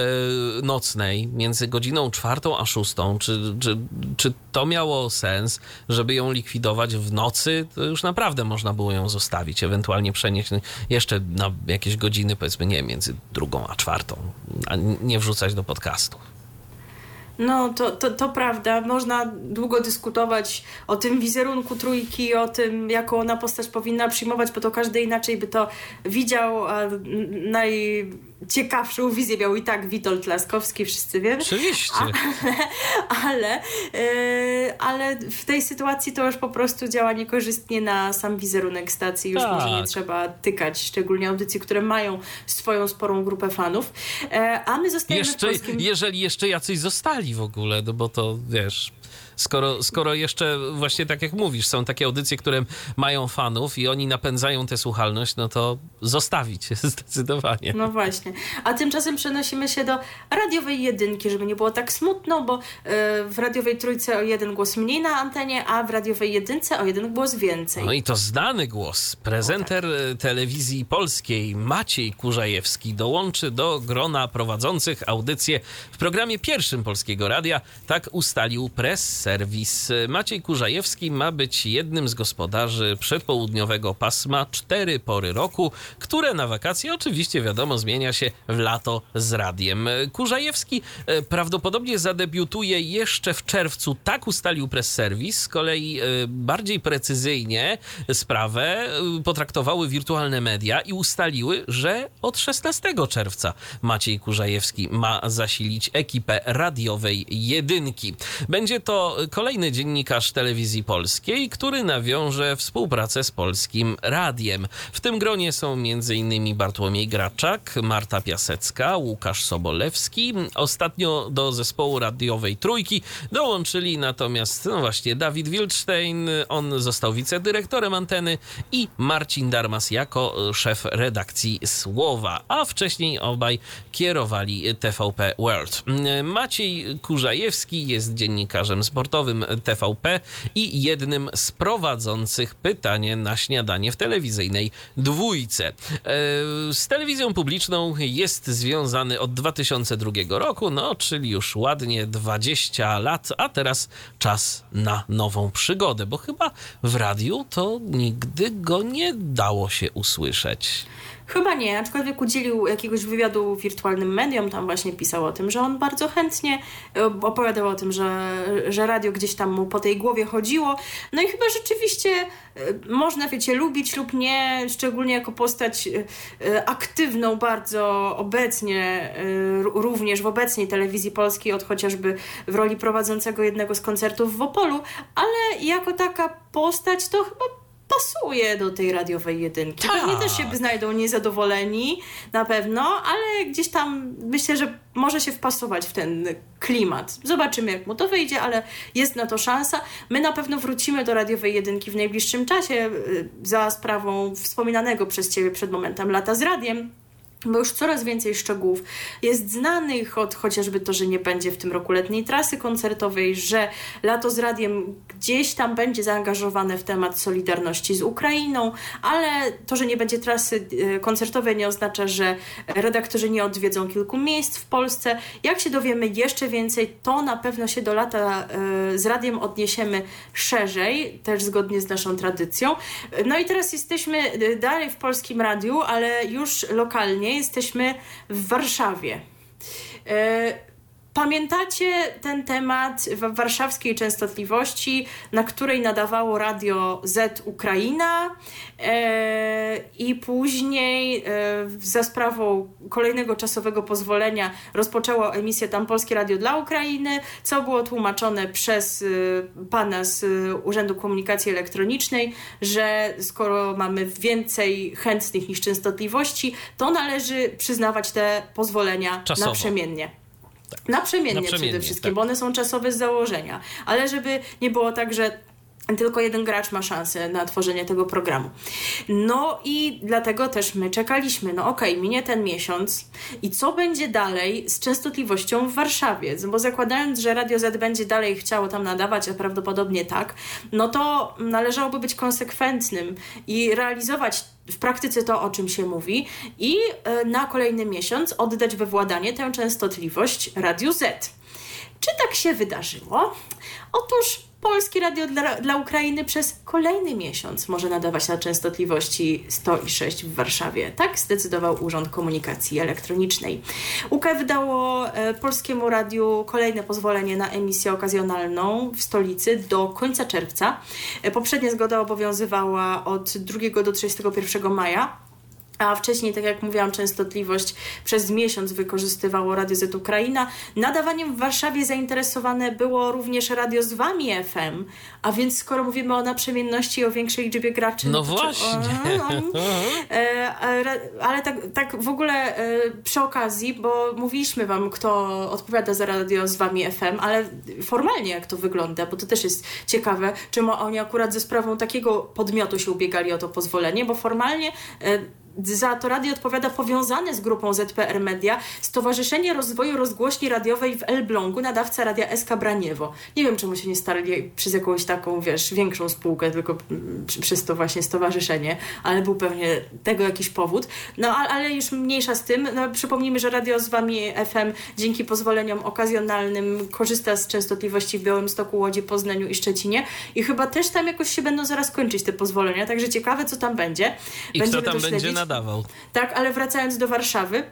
Speaker 1: nocnej, między godziną czwartą a szóstą, czy, czy, czy to miało sens, żeby ją likwidować w nocy, to już naprawdę można było ją zostawić, ewentualnie przenieść jeszcze na jakieś godziny, powiedzmy, nie między drugą a czwartą, a nie wrzucać do podcastu.
Speaker 2: No, to, to, to prawda. Można długo dyskutować o tym wizerunku trójki, o tym, jaką ona postać powinna przyjmować, bo to każdy inaczej by to widział. A najciekawszą wizję miał i tak Witold Laskowski, wszyscy wiemy.
Speaker 1: Oczywiście.
Speaker 2: Ale, ale, yy, ale w tej sytuacji to już po prostu działa niekorzystnie na sam wizerunek stacji. Już tak. może nie trzeba tykać, szczególnie audycji, które mają swoją sporą grupę fanów. E, a my zostajemy
Speaker 1: jeszcze,
Speaker 2: polskim...
Speaker 1: Jeżeli jeszcze jacyś zostali w ogóle, no bo to wiesz skoro, skoro jeszcze właśnie tak jak mówisz, są takie audycje, które mają fanów i oni napędzają tę słuchalność, no to zostawić zdecydowanie.
Speaker 2: No właśnie. A tymczasem przenosimy się do radiowej jedynki, żeby nie było tak smutno, bo e, w radiowej trójce o jeden głos mniej na antenie, a w radiowej jedynce o jeden głos więcej.
Speaker 1: No i to znany głos. Prezenter o, tak. telewizji polskiej Maciej Kurzajewski dołączy do grona prowadzących audycję w programie pierwszym Polskiego Radia. Tak ustalił pres serwis. Maciej Kurzajewski ma być jednym z gospodarzy przedpołudniowego pasma cztery pory roku, które na wakacje oczywiście wiadomo zmienia się w lato z radiem. Kurzajewski e, prawdopodobnie zadebiutuje jeszcze w czerwcu, tak ustalił press serwis. Z kolei e, bardziej precyzyjnie sprawę e, potraktowały wirtualne media i ustaliły, że od 16 czerwca Maciej Kurzajewski ma zasilić ekipę radiowej jedynki. Będzie to kolejny dziennikarz telewizji polskiej, który nawiąże współpracę z polskim radiem. W tym gronie są m.in. Bartłomiej Graczak, Marta Piasecka, Łukasz Sobolewski. Ostatnio do zespołu radiowej Trójki dołączyli natomiast, no właśnie, Dawid Wildstein, on został wicedyrektorem anteny i Marcin Darmas jako szef redakcji Słowa, a wcześniej obaj kierowali TVP World. Maciej Kurzajewski jest dziennikarzem sportowym sportowym TVP i jednym z prowadzących pytanie na śniadanie w telewizyjnej dwójce. E, z telewizją publiczną jest związany od 2002 roku, no czyli już ładnie 20 lat, a teraz czas na nową przygodę, bo chyba w radiu to nigdy go nie dało się usłyszeć.
Speaker 2: Chyba nie, aczkolwiek udzielił jakiegoś wywiadu wirtualnym mediom, tam właśnie pisał o tym, że on bardzo chętnie e, opowiadał o tym, że, że radio gdzieś tam mu po tej głowie chodziło. No i chyba rzeczywiście e, można, wiecie, lubić lub nie, szczególnie jako postać e, aktywną bardzo obecnie, również w obecnej telewizji polskiej, od chociażby w roli prowadzącego jednego z koncertów w Opolu, ale jako taka postać to chyba pasuje do tej radiowej jedynki.
Speaker 1: Tak.
Speaker 2: Pewnie też się znajdą niezadowoleni na pewno, ale gdzieś tam myślę, że może się wpasować w ten klimat. Zobaczymy, jak mu to wyjdzie, ale jest na to szansa. My na pewno wrócimy do radiowej jedynki w najbliższym czasie y, za sprawą wspominanego przez Ciebie przed momentem lata z radiem bo już coraz więcej szczegółów jest znanych, od chociażby to, że nie będzie w tym roku letniej trasy koncertowej, że lato z radiem gdzieś tam będzie zaangażowane w temat solidarności z Ukrainą, ale to, że nie będzie trasy e, koncertowej nie oznacza, że redaktorzy nie odwiedzą kilku miejsc w Polsce. Jak się dowiemy jeszcze więcej, to na pewno się do lata e, z radiem odniesiemy szerzej, też zgodnie z naszą tradycją. No i teraz jesteśmy e, dalej w polskim radiu, ale już lokalnie jesteśmy w Warszawie. E, Pamiętacie ten temat w warszawskiej częstotliwości, na której nadawało radio Z Ukraina e, i później e, za sprawą kolejnego czasowego pozwolenia rozpoczęło emisję tam Polskie Radio dla Ukrainy, co było tłumaczone przez e, pana z Urzędu Komunikacji Elektronicznej, że skoro mamy więcej chętnych niż częstotliwości, to należy przyznawać te pozwolenia
Speaker 1: Czasowo.
Speaker 2: naprzemiennie. Naprzemiennie,
Speaker 1: Naprzemiennie,
Speaker 2: przede wszystkim,
Speaker 1: tak.
Speaker 2: bo one są czasowe z założenia. Ale żeby nie było tak, że tylko jeden gracz ma szansę na tworzenie tego programu. No i dlatego też my czekaliśmy. No okej, minie ten miesiąc i co będzie dalej z częstotliwością w Warszawie? Bo zakładając, że Radio Z będzie dalej chciało tam nadawać, a prawdopodobnie tak, no to należałoby być konsekwentnym i realizować w praktyce to, o czym się mówi i e, na kolejny miesiąc oddać we władanie tę częstotliwość Radiu Z. Czy tak się wydarzyło? Otóż Polskie Radio dla, dla Ukrainy przez kolejny miesiąc może nadawać na częstotliwości 106 w Warszawie. Tak zdecydował Urząd Komunikacji Elektronicznej. UK wydało e, Polskiemu Radiu kolejne pozwolenie na emisję okazjonalną w stolicy do końca czerwca. E, poprzednia zgoda obowiązywała od 2 do 31 maja. A wcześniej, tak jak mówiłam, częstotliwość przez miesiąc wykorzystywało Radio Z Ukraina. Nadawaniem w Warszawie zainteresowane było również radio z Wami FM, a więc skoro mówimy o naprzemienności i o większej liczbie graczy...
Speaker 1: No
Speaker 2: to czy-
Speaker 1: właśnie.
Speaker 2: o, e, ale- Ale tak, tak w ogóle e, przy okazji, bo mówiliśmy Wam, kto odpowiada za radio z Wami FM, ale formalnie jak to wygląda, bo to też jest ciekawe, czemu oni akurat ze sprawą takiego podmiotu się ubiegali o to pozwolenie, bo formalnie e, za to radio odpowiada powiązane z grupą ZPR Media Stowarzyszenie Rozwoju Rozgłośni Radiowej w Elblągu, nadawca radia SK Braniewo. Nie wiem, czemu się nie starali przez jakąś taką, wiesz, większą spółkę, tylko mm, przez to właśnie stowarzyszenie, ale był pewnie tego jakiś powód. No, ale już mniejsza z tym. No, przypomnijmy, że radio z Wami FM dzięki pozwoleniom okazjonalnym korzysta z częstotliwości w Białymstoku, Łodzi, Poznaniu i Szczecinie i chyba też tam jakoś się będą zaraz kończyć te pozwolenia, także ciekawe, co tam będzie.
Speaker 1: I kto
Speaker 2: Będziemy
Speaker 1: tam
Speaker 2: to
Speaker 1: będzie
Speaker 2: śledzić.
Speaker 1: Nadawał?
Speaker 2: Tak, ale wracając do Warszawy,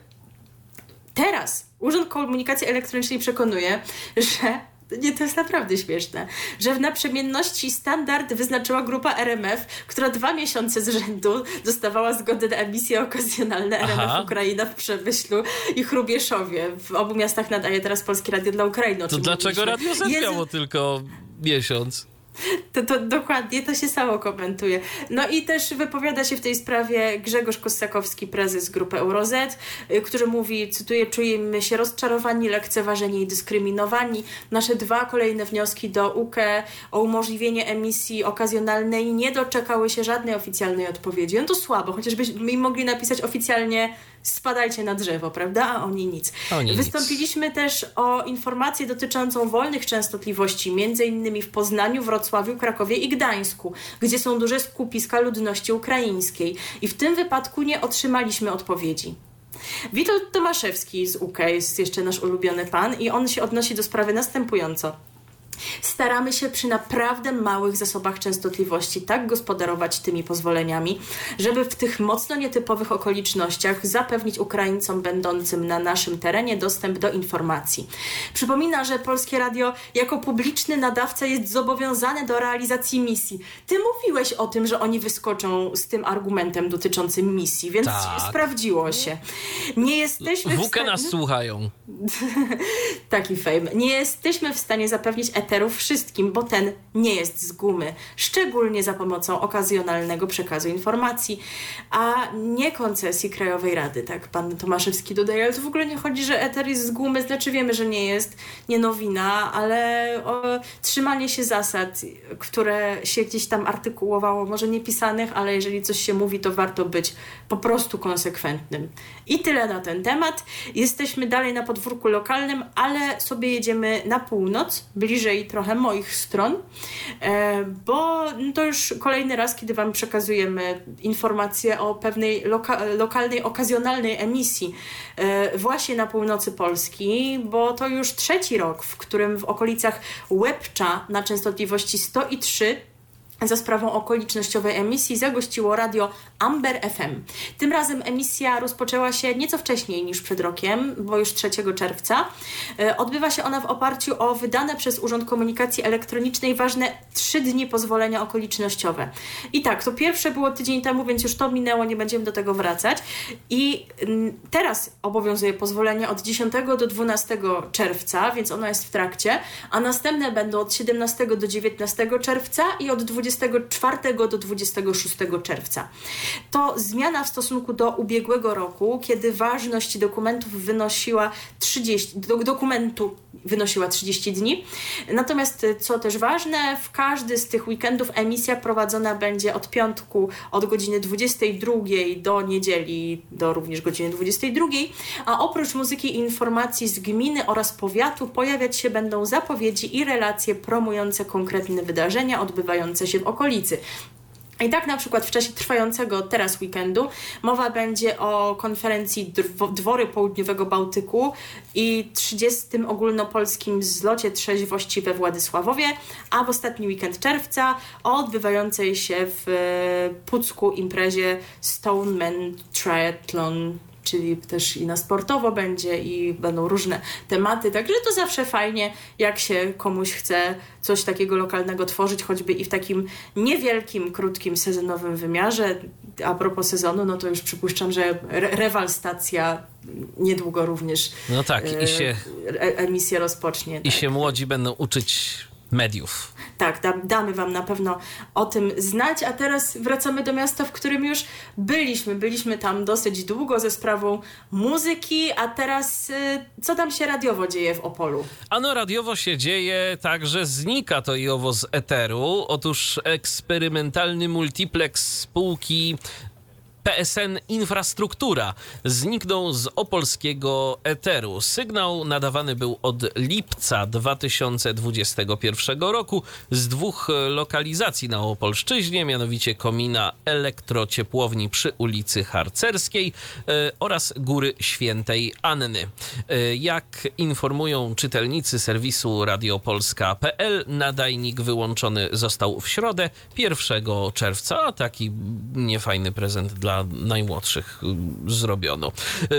Speaker 2: teraz Urząd Komunikacji Elektronicznej przekonuje, że nie, to jest naprawdę śmieszne, że w naprzemienności standard wyznaczyła grupa RMF, która dwa miesiące z rzędu dostawała zgodę na emisje okazjonalne RMF
Speaker 1: Aha.
Speaker 2: Ukraina w Przemyślu i Chrubieszowie. W obu miastach nadaje teraz Polskie Radio dla Ukrainy.
Speaker 1: To dlaczego
Speaker 2: mówiliśmy.
Speaker 1: Radio Z miało tylko miesiąc?
Speaker 2: To, to dokładnie to się samo komentuje. No i też wypowiada się w tej sprawie Grzegorz Kossakowski, prezes grupy Euroz, y, który mówi, cytuję, czujemy się rozczarowani, lekceważeni i dyskryminowani. Nasze dwa kolejne wnioski do UKE o umożliwienie emisji okazjonalnej nie doczekały się żadnej oficjalnej odpowiedzi. No to słabo, chociażbyśmy im mogli napisać oficjalnie spadajcie na drzewo, prawda? A oni nic.
Speaker 1: Oni nic.
Speaker 2: Wystąpiliśmy też o informację dotyczącą wolnych częstotliwości, między innymi w Poznaniu, Wrocławiu, Krakowie i Gdańsku, gdzie są duże skupiska ludności ukraińskiej. I w tym wypadku nie otrzymaliśmy odpowiedzi. Witold Tomaszewski z UK jest jeszcze nasz ulubiony pan i on się odnosi do sprawy następująco. Staramy się przy naprawdę małych zasobach częstotliwości tak gospodarować tymi pozwoleniami, żeby w tych mocno nietypowych okolicznościach zapewnić Ukraińcom będącym na naszym terenie dostęp do informacji. Przypomina, że Polskie Radio jako publiczny nadawca jest zobowiązane do realizacji misji. Ty mówiłeś o tym, że oni wyskoczą z tym argumentem dotyczącym misji, więc
Speaker 1: Tak.
Speaker 2: sprawdziło się. Nie jesteśmy w stanie...
Speaker 1: nas słuchają.
Speaker 2: Taki fame. Nie jesteśmy w stanie zapewnić eteru wszystkim, bo ten nie jest z gumy. Szczególnie za pomocą okazjonalnego przekazu informacji, a nie koncesji Krajowej Rady, tak pan Tomaszewski dodaje. Ale to w ogóle nie chodzi, że eter jest z gumy, znaczy wiemy, że nie jest, nie nowina, ale o, trzymanie się zasad, które się gdzieś tam artykułowało, może nie pisanych, ale jeżeli coś się mówi, to warto być po prostu konsekwentnym. I tyle na ten temat. Jesteśmy dalej na podwórku lokalnym, ale sobie jedziemy na północ, bliżej trochę moich stron, e, bo to już kolejny raz, kiedy Wam przekazujemy informacje o pewnej loka- lokalnej, okazjonalnej emisji e, właśnie na północy Polski, bo to już trzeci rok, w którym w okolicach Łebcza na częstotliwości 103 za sprawą okolicznościowej emisji zagościło radio Amber FM. Tym razem emisja rozpoczęła się nieco wcześniej niż przed rokiem, bo już 3 czerwca. E, Odbywa się ona w oparciu o wydane przez Urząd Komunikacji Elektronicznej ważne trzy dni pozwolenia okolicznościowe. I tak, to pierwsze było tydzień temu, więc już to minęło, nie będziemy do tego wracać. I mm, teraz obowiązuje pozwolenie od 10 do 12 czerwca, więc ono jest w trakcie, a następne będą od 17 do 19 czerwca i od 24 do 26 czerwca. To zmiana w stosunku do ubiegłego roku, kiedy ważność dokumentów wynosiła 30, do, dokumentu wynosiła 30 dni. Natomiast, y, co też ważne, w każdy z tych weekendów emisja prowadzona będzie od piątku od godziny 22 do niedzieli do również godziny 22, a oprócz muzyki i informacji z gminy oraz powiatu pojawiać się będą zapowiedzi i relacje promujące konkretne wydarzenia odbywające się w okolicy. I tak na przykład w czasie trwającego teraz weekendu mowa będzie o konferencji Dwory Południowego Bałtyku i 30. ogólnopolskim zlocie trzeźwości we Władysławowie, a w ostatni weekend czerwca o odbywającej się w e, Pucku imprezie Stoneman Triathlon czyli też i na sportowo będzie i będą różne tematy, także to zawsze fajnie, jak się komuś chce coś takiego lokalnego tworzyć, choćby i w takim niewielkim, krótkim, sezonowym wymiarze. A propos sezonu, no to już przypuszczam, że re- rewal stacja niedługo również
Speaker 1: No tak,
Speaker 2: e,
Speaker 1: i się,
Speaker 2: e- emisję rozpocznie.
Speaker 1: i
Speaker 2: tak.
Speaker 1: się młodzi będą uczyć mediów.
Speaker 2: Tak, da, damy Wam na pewno o tym znać, a teraz wracamy do miasta, w którym już byliśmy. Byliśmy tam dosyć długo ze sprawą muzyki, a teraz y, co tam się radiowo dzieje w Opolu?
Speaker 1: Ano radiowo się dzieje tak, że znika to i owo z eteru. Otóż eksperymentalny multiplex spółki PSN Infrastruktura zniknął z opolskiego eteru. Sygnał nadawany był od lipca 2021 roku z dwóch lokalizacji na Opolszczyźnie, mianowicie komina elektrociepłowni przy ulicy Harcerskiej e, oraz Góry Świętej Anny. E, Jak informują czytelnicy serwisu radiopolska.pl, nadajnik wyłączony został w środę 1 czerwca, taki niefajny prezent dla najmłodszych y, zrobiono.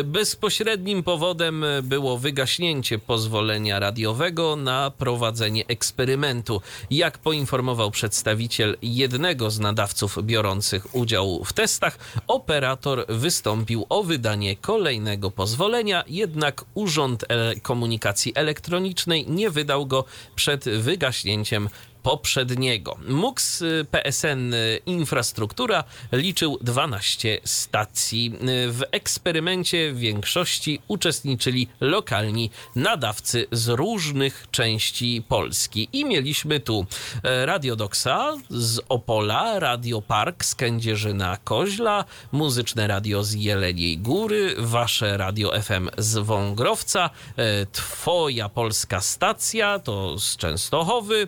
Speaker 1: Bezpośrednim powodem było wygaśnięcie pozwolenia radiowego na prowadzenie eksperymentu. Jak poinformował przedstawiciel jednego z nadawców biorących udział w testach, operator wystąpił o wydanie kolejnego pozwolenia, jednak Urząd Komunikacji Elektronicznej nie wydał go przed wygaśnięciem poprzedniego. MUX y, PSN y, Infrastruktura liczył 12 stacji. Y, W eksperymencie w większości uczestniczyli lokalni nadawcy z różnych części Polski. I mieliśmy tu e, Radio Doksa z Opola, Radio Park z Kędzierzyna Koźla, Muzyczne Radio z Jeleniej Góry, Wasze Radio FM z Wągrowca, e, Twoja Polska Stacja to z Częstochowy, e,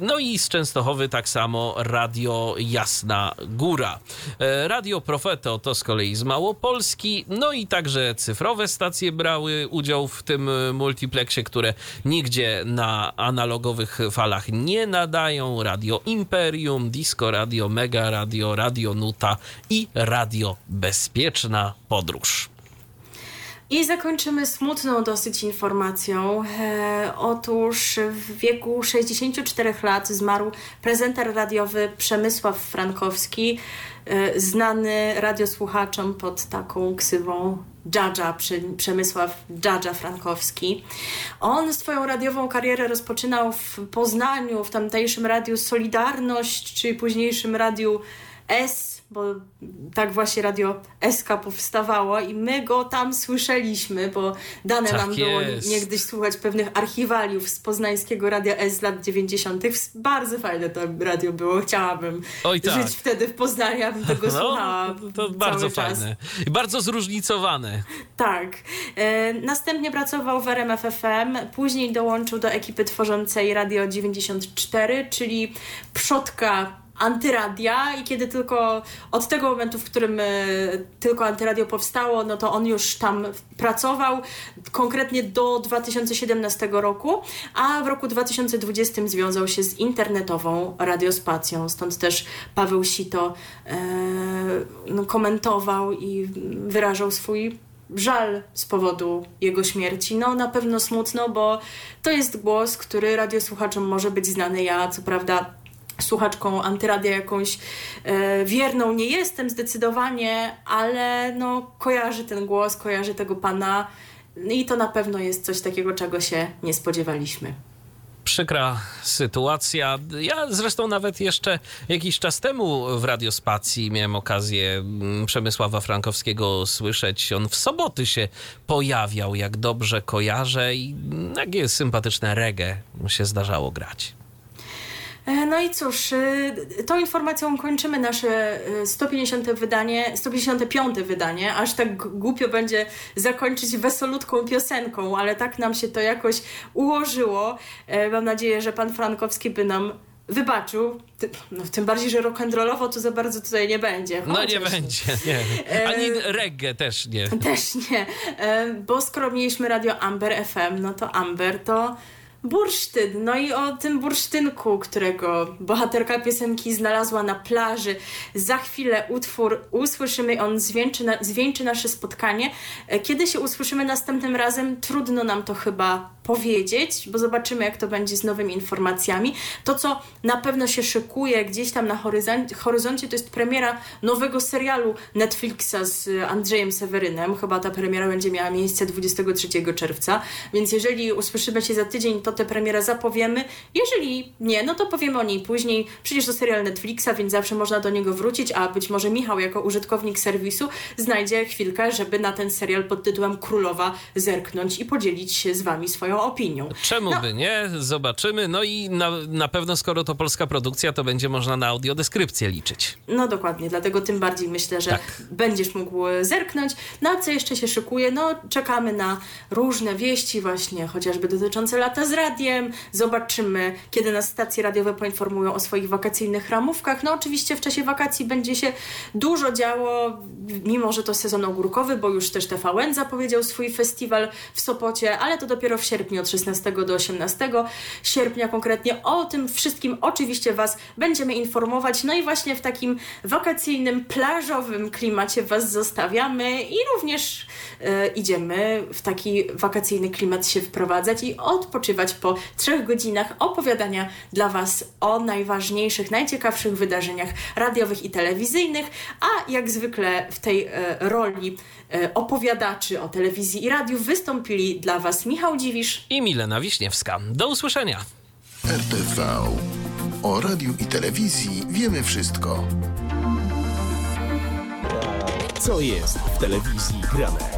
Speaker 1: No i z Częstochowy tak samo Radio Jasna Góra. E, Radio Profeto to z kolei z Małopolski, no i także cyfrowe stacje brały udział w tym multiplexie, które nigdzie na analogowych falach nie nadają. Radio Imperium, Disco Radio, Mega Radio, Radio Nuta i Radio Bezpieczna Podróż.
Speaker 2: I zakończymy smutną dosyć informacją. E, otóż w wieku 64 lat zmarł prezenter radiowy Przemysław Frankowski, e, znany radiosłuchaczom pod taką ksywą Dżadża, Przemysław Dżadża Frankowski. On swoją radiową karierę rozpoczynał w Poznaniu, w tamtejszym radiu Solidarność, czy późniejszym radiu S, bo tak właśnie radio SK powstawało i my go tam słyszeliśmy, bo dane
Speaker 1: tak
Speaker 2: nam było
Speaker 1: jest.
Speaker 2: niegdyś słuchać pewnych archiwaliów z poznańskiego radia S z lat 90. Bardzo fajne to radio było, chciałabym
Speaker 1: Oj, tak.
Speaker 2: żyć wtedy w Poznaniu, abym tego
Speaker 1: No,
Speaker 2: słuchała
Speaker 1: to bardzo
Speaker 2: czas.
Speaker 1: fajne. I bardzo zróżnicowane.
Speaker 2: Tak. E, następnie pracował w RMF FM, później dołączył do ekipy tworzącej Radio 94, czyli przodka antyradia i kiedy tylko od tego momentu, w którym e, tylko antyradio powstało, no to on już tam pracował, konkretnie do 2017 roku, a w roku 2020 związał się z internetową radiospacją, stąd też Paweł Sito e, no, komentował i wyrażał swój żal z powodu jego śmierci. No na pewno smutno, bo to jest głos, który radiosłuchaczom może być znany. Ja co prawda słuchaczką antyradia jakąś e, wierną nie jestem zdecydowanie, ale no kojarzy ten głos, kojarzy tego pana i to na pewno jest coś takiego, czego się nie spodziewaliśmy
Speaker 1: przykra sytuacja. Ja zresztą nawet jeszcze jakiś czas temu w Radiospacji miałem okazję mm, Przemysława Frankowskiego słyszeć. On w soboty się pojawiał, jak dobrze kojarzę i takie sympatyczne reggae się zdarzało grać.
Speaker 2: E, no i cóż, e, tą informacją kończymy nasze 150 wydanie, 155 wydanie. Aż tak głupio będzie zakończyć wesolutką piosenką, ale tak nam się to jakoś ułożyło. E, mam nadzieję, że pan Frankowski by nam wybaczył. No, tym bardziej, że rock'n'rollowo to za bardzo tutaj nie będzie.
Speaker 1: Chociaż... No nie będzie, nie. Ani reggae też nie.
Speaker 2: Też nie, bo skoro mieliśmy radio Amber FM, no to Amber to bursztyn. No i o tym bursztynku, którego bohaterka piosenki znalazła na plaży. Za chwilę utwór usłyszymy, on zwieńczy, na, zwieńczy nasze spotkanie. Kiedy się usłyszymy następnym razem, trudno nam to chyba powiedzieć, bo zobaczymy, jak to będzie z nowymi informacjami. To, co na pewno się szykuje gdzieś tam na horyzoncie to jest premiera nowego serialu Netflixa z Andrzejem Sewerynem. Chyba ta premiera będzie miała miejsce 23 czerwca, więc jeżeli usłyszymy się za tydzień, to tę premierę zapowiemy. Jeżeli nie, no to powiemy o niej później. Przecież to serial Netflixa, więc zawsze można do niego wrócić, a być może Michał jako użytkownik serwisu znajdzie chwilkę, żeby na ten serial pod tytułem Królowa zerknąć i podzielić się z wami swoją opinią.
Speaker 1: Czemu no. by nie? Zobaczymy. No i na, na pewno, skoro to polska produkcja, to będzie można na audiodeskrypcję liczyć.
Speaker 2: No dokładnie, dlatego tym bardziej myślę, że tak. będziesz mógł zerknąć. Na co jeszcze się szykuje? No czekamy na różne wieści właśnie, chociażby dotyczące lata z radiem. Zobaczymy, kiedy nas stacje radiowe poinformują o swoich wakacyjnych ramówkach. No oczywiście w czasie wakacji będzie się dużo działo, mimo że to sezon ogórkowy, bo już też TVN zapowiedział swój festiwal w Sopocie, ale to dopiero w sierpniu od 16 do 18 sierpnia konkretnie. O tym wszystkim oczywiście Was będziemy informować. No i właśnie w takim wakacyjnym, plażowym klimacie Was zostawiamy i również e, idziemy w taki wakacyjny klimat się wprowadzać i odpoczywać po trzech godzinach opowiadania dla Was o najważniejszych, najciekawszych wydarzeniach radiowych i telewizyjnych, a jak zwykle w tej e, roli e, opowiadaczy o telewizji i radiu wystąpili dla Was Michał Dziwisz
Speaker 1: i Milena Wiśniewska. Do usłyszenia.
Speaker 3: RTV. O radiu i telewizji wiemy wszystko.
Speaker 4: Co jest w telewizji grane?